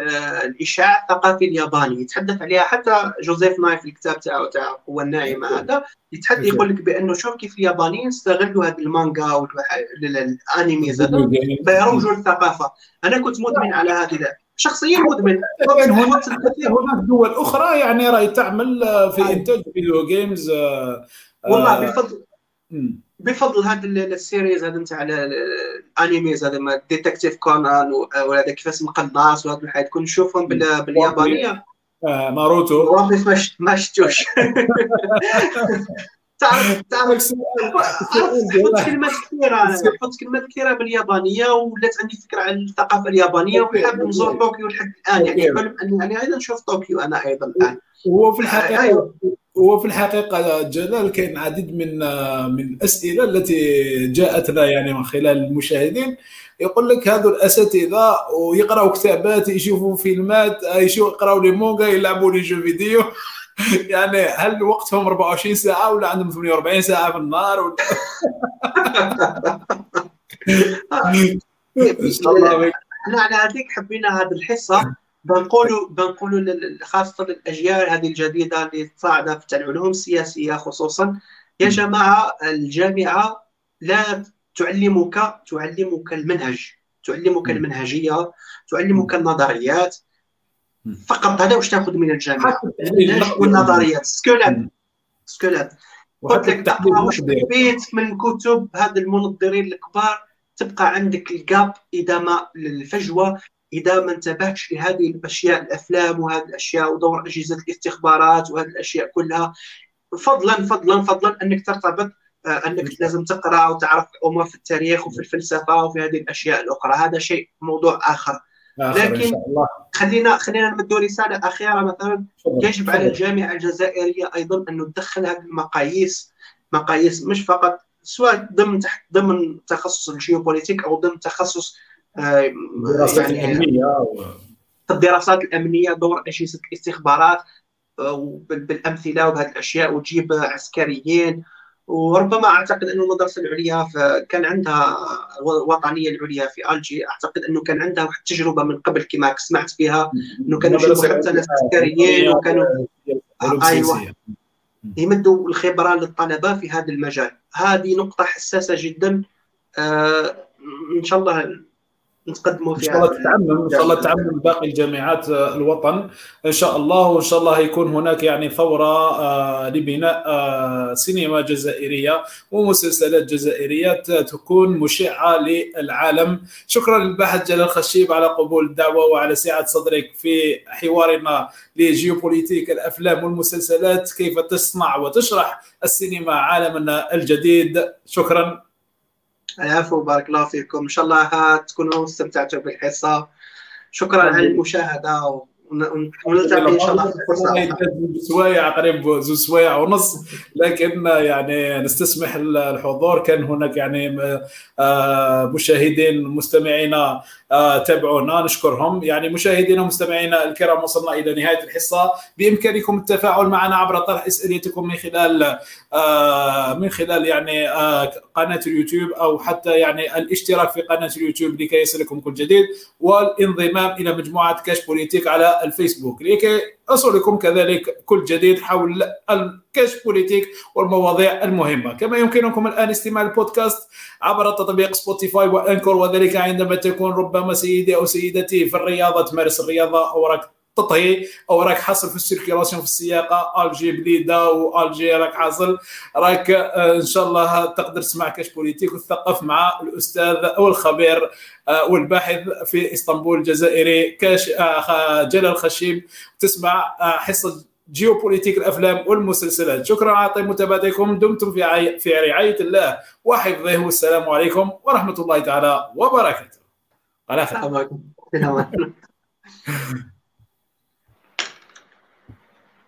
الإشعاع الثقافي الياباني. يتحدث عليها حتى جوزيف ناي في الكتاب تاعو تاع القوه الناعمه هذا. يتحدث يقول لك بأنه شوف كيف اليابانيين استغلوا هذه المانجا وال animes هذا. بيروجوا للثقافة. أنا كنت مدمن على هذه شخصيا مدمن هناك دول أخرى يعني راهي تعمل في إنتاج video games والله بفضل بفضل هذا ال series هذا نتاع الانيميز هذا Detective كونان وهذا كيفاش مقناص وهذا الحاجات كون نشوفهم باليابانية. آه ناروتو ما شفتوش. تعرف تعرف حط كلمات كثيره حط كلمات كثيره باليابانية ولات عندي فكرة عن الثقافة اليابانية وحاب نزور طوكيو لحد الآن. يعني حلم اني أيضا نشوف طوكيو أنا أيضا الآن. هو في الحقيقة أيوة. هو في الحقيقة جلال كاين عديد من من الأسئلة التي جاءتنا يعني من خلال المشاهدين. يقول لك هذو الأساتذة ويقراوا كتابات يشوفوا فيلمات يقرأوا لي مونغا يلعبوا لي جو فيديو. يعني هل وقتهم 24 ساعة ولا عندهم 48 ساعة في النهار؟ ولا إحنا على هذيك حبينا هذه الحصة. بنقولوا بنقولوا خاصة للاجيال هذه الجديدة اللي صاعدة في العلوم السياسية خصوصا. يا جماعة الجامعة لا تعلمك تعلمك المنهج. تعلمك المنهجية تعلمك النظريات. فقط هذا واش تاخذ من الجامعة؟ والنظريات سكولات سكولات قلت لك تقرأ واش البيت من كتب هذا المنظرين الكبار تبقى عندك الجاب إذا ما الفجوه إذا ما انتبهتش لهذه الأشياء الأفلام وهذه الأشياء ودور أجهزة الاستخبارات وهذه الأشياء كلها. فضلا فضلا فضلا أنك ترتبط أنك لازم تقرأ وتعرف امور في التاريخ وفي الفلسفة وفي هذه الأشياء الأخرى. هذا شيء موضوع آخر. لكن خلينا خلينا نمدوا رسالة أخيرة مثلا. يجب على الجامعة الجزائرية أيضا أن تدخل هذه المقاييس مقاييس مش فقط سواء ضمن تحت ضمن تخصص الجيوبوليتيك أو ضمن تخصص الدراسات يعني الأمنية الدراسات الأمنية دور أجهزة الاستخبارات بالأمثلة وبهذه الأشياء وتجيب عسكريين وربما أعتقد أنه المدرسة العليا كان عندها الوطنيه العليا في ألجي. أعتقد أنه كان عندها واحد التجربه من قبل كما سمعت بها إنه كانوا يجيبوا حتى ناس عسكريين وكانوا أيوه. يمدوا الخبرة للطلبة في هذا المجال. هذه نقطة حساسة جدا. آه إن شاء الله نتقدموا فيها. ان شاء الله تتعمم إن شاء الله تتعمم باقي الجامعات الوطن. إن شاء الله وإن شاء الله يكون هناك يعني ثورة لبناء سينما جزائرية ومسلسلات جزائرية تكون مشعة للعالم. شكرا للباحث جلال خشيب على قبول الدعوة وعلى سعة صدرك في حوارنا لجيوبوليتيك الأفلام والمسلسلات. كيف تصنع وتشرح السينما عالمنا الجديد؟ شكرا. العفو بارك الله فيكم. إن شاء الله تكونوا استمتعتوا بالحصة. شكرا على المشاهدة ونلتقي إن شاء الله في فرصه سوايع قريب زوج سوايع ونص. لكن يعني نستسمح الحضور. كان هناك يعني آه، مشاهدين مستمعينا آه، تابعونا نشكرهم. يعني مشاهدينا ومستمعينا الكرام وصلنا إلى نهاية الحصة. بإمكانكم التفاعل معنا عبر طرح أسئلتكم من خلال آه، من خلال يعني قناة اليوتيوب أو حتى يعني الاشتراك في قناة اليوتيوب لكي يصلكم كل جديد والانضمام إلى مجموعة كاش بوليتيك على الفيسبوك لكي أصلكم كذلك كل جديد حول الكاش بوليتيك والمواضيع المهمة. كما يمكنكم الآن استماع البودكاست عبر تطبيق سبوتيفاي وأنكور وذلك عندما تكون ربما سيدي أو سيدتي في الرياضة تمارس الرياضة أو راك تطهي أو راك حاصل في ال circulation في السياقة الجي بليدة والجي راك حاصل راك آه، إن شاء الله تقدر تسمع كاش بوليتيك وتثقف مع الأستاذ أو الخبير آه، والباحث في إسطنبول الجزائري كاش آه، جلال خشيب تسمع حصة جيوبوليتيك الأفلام والمسلسلات. شكرا على طيب متابعتكم. دمتم في في رعاية الله. وحفظه. والسلام عليكم ورحمة الله تعالى وبركاته. على خير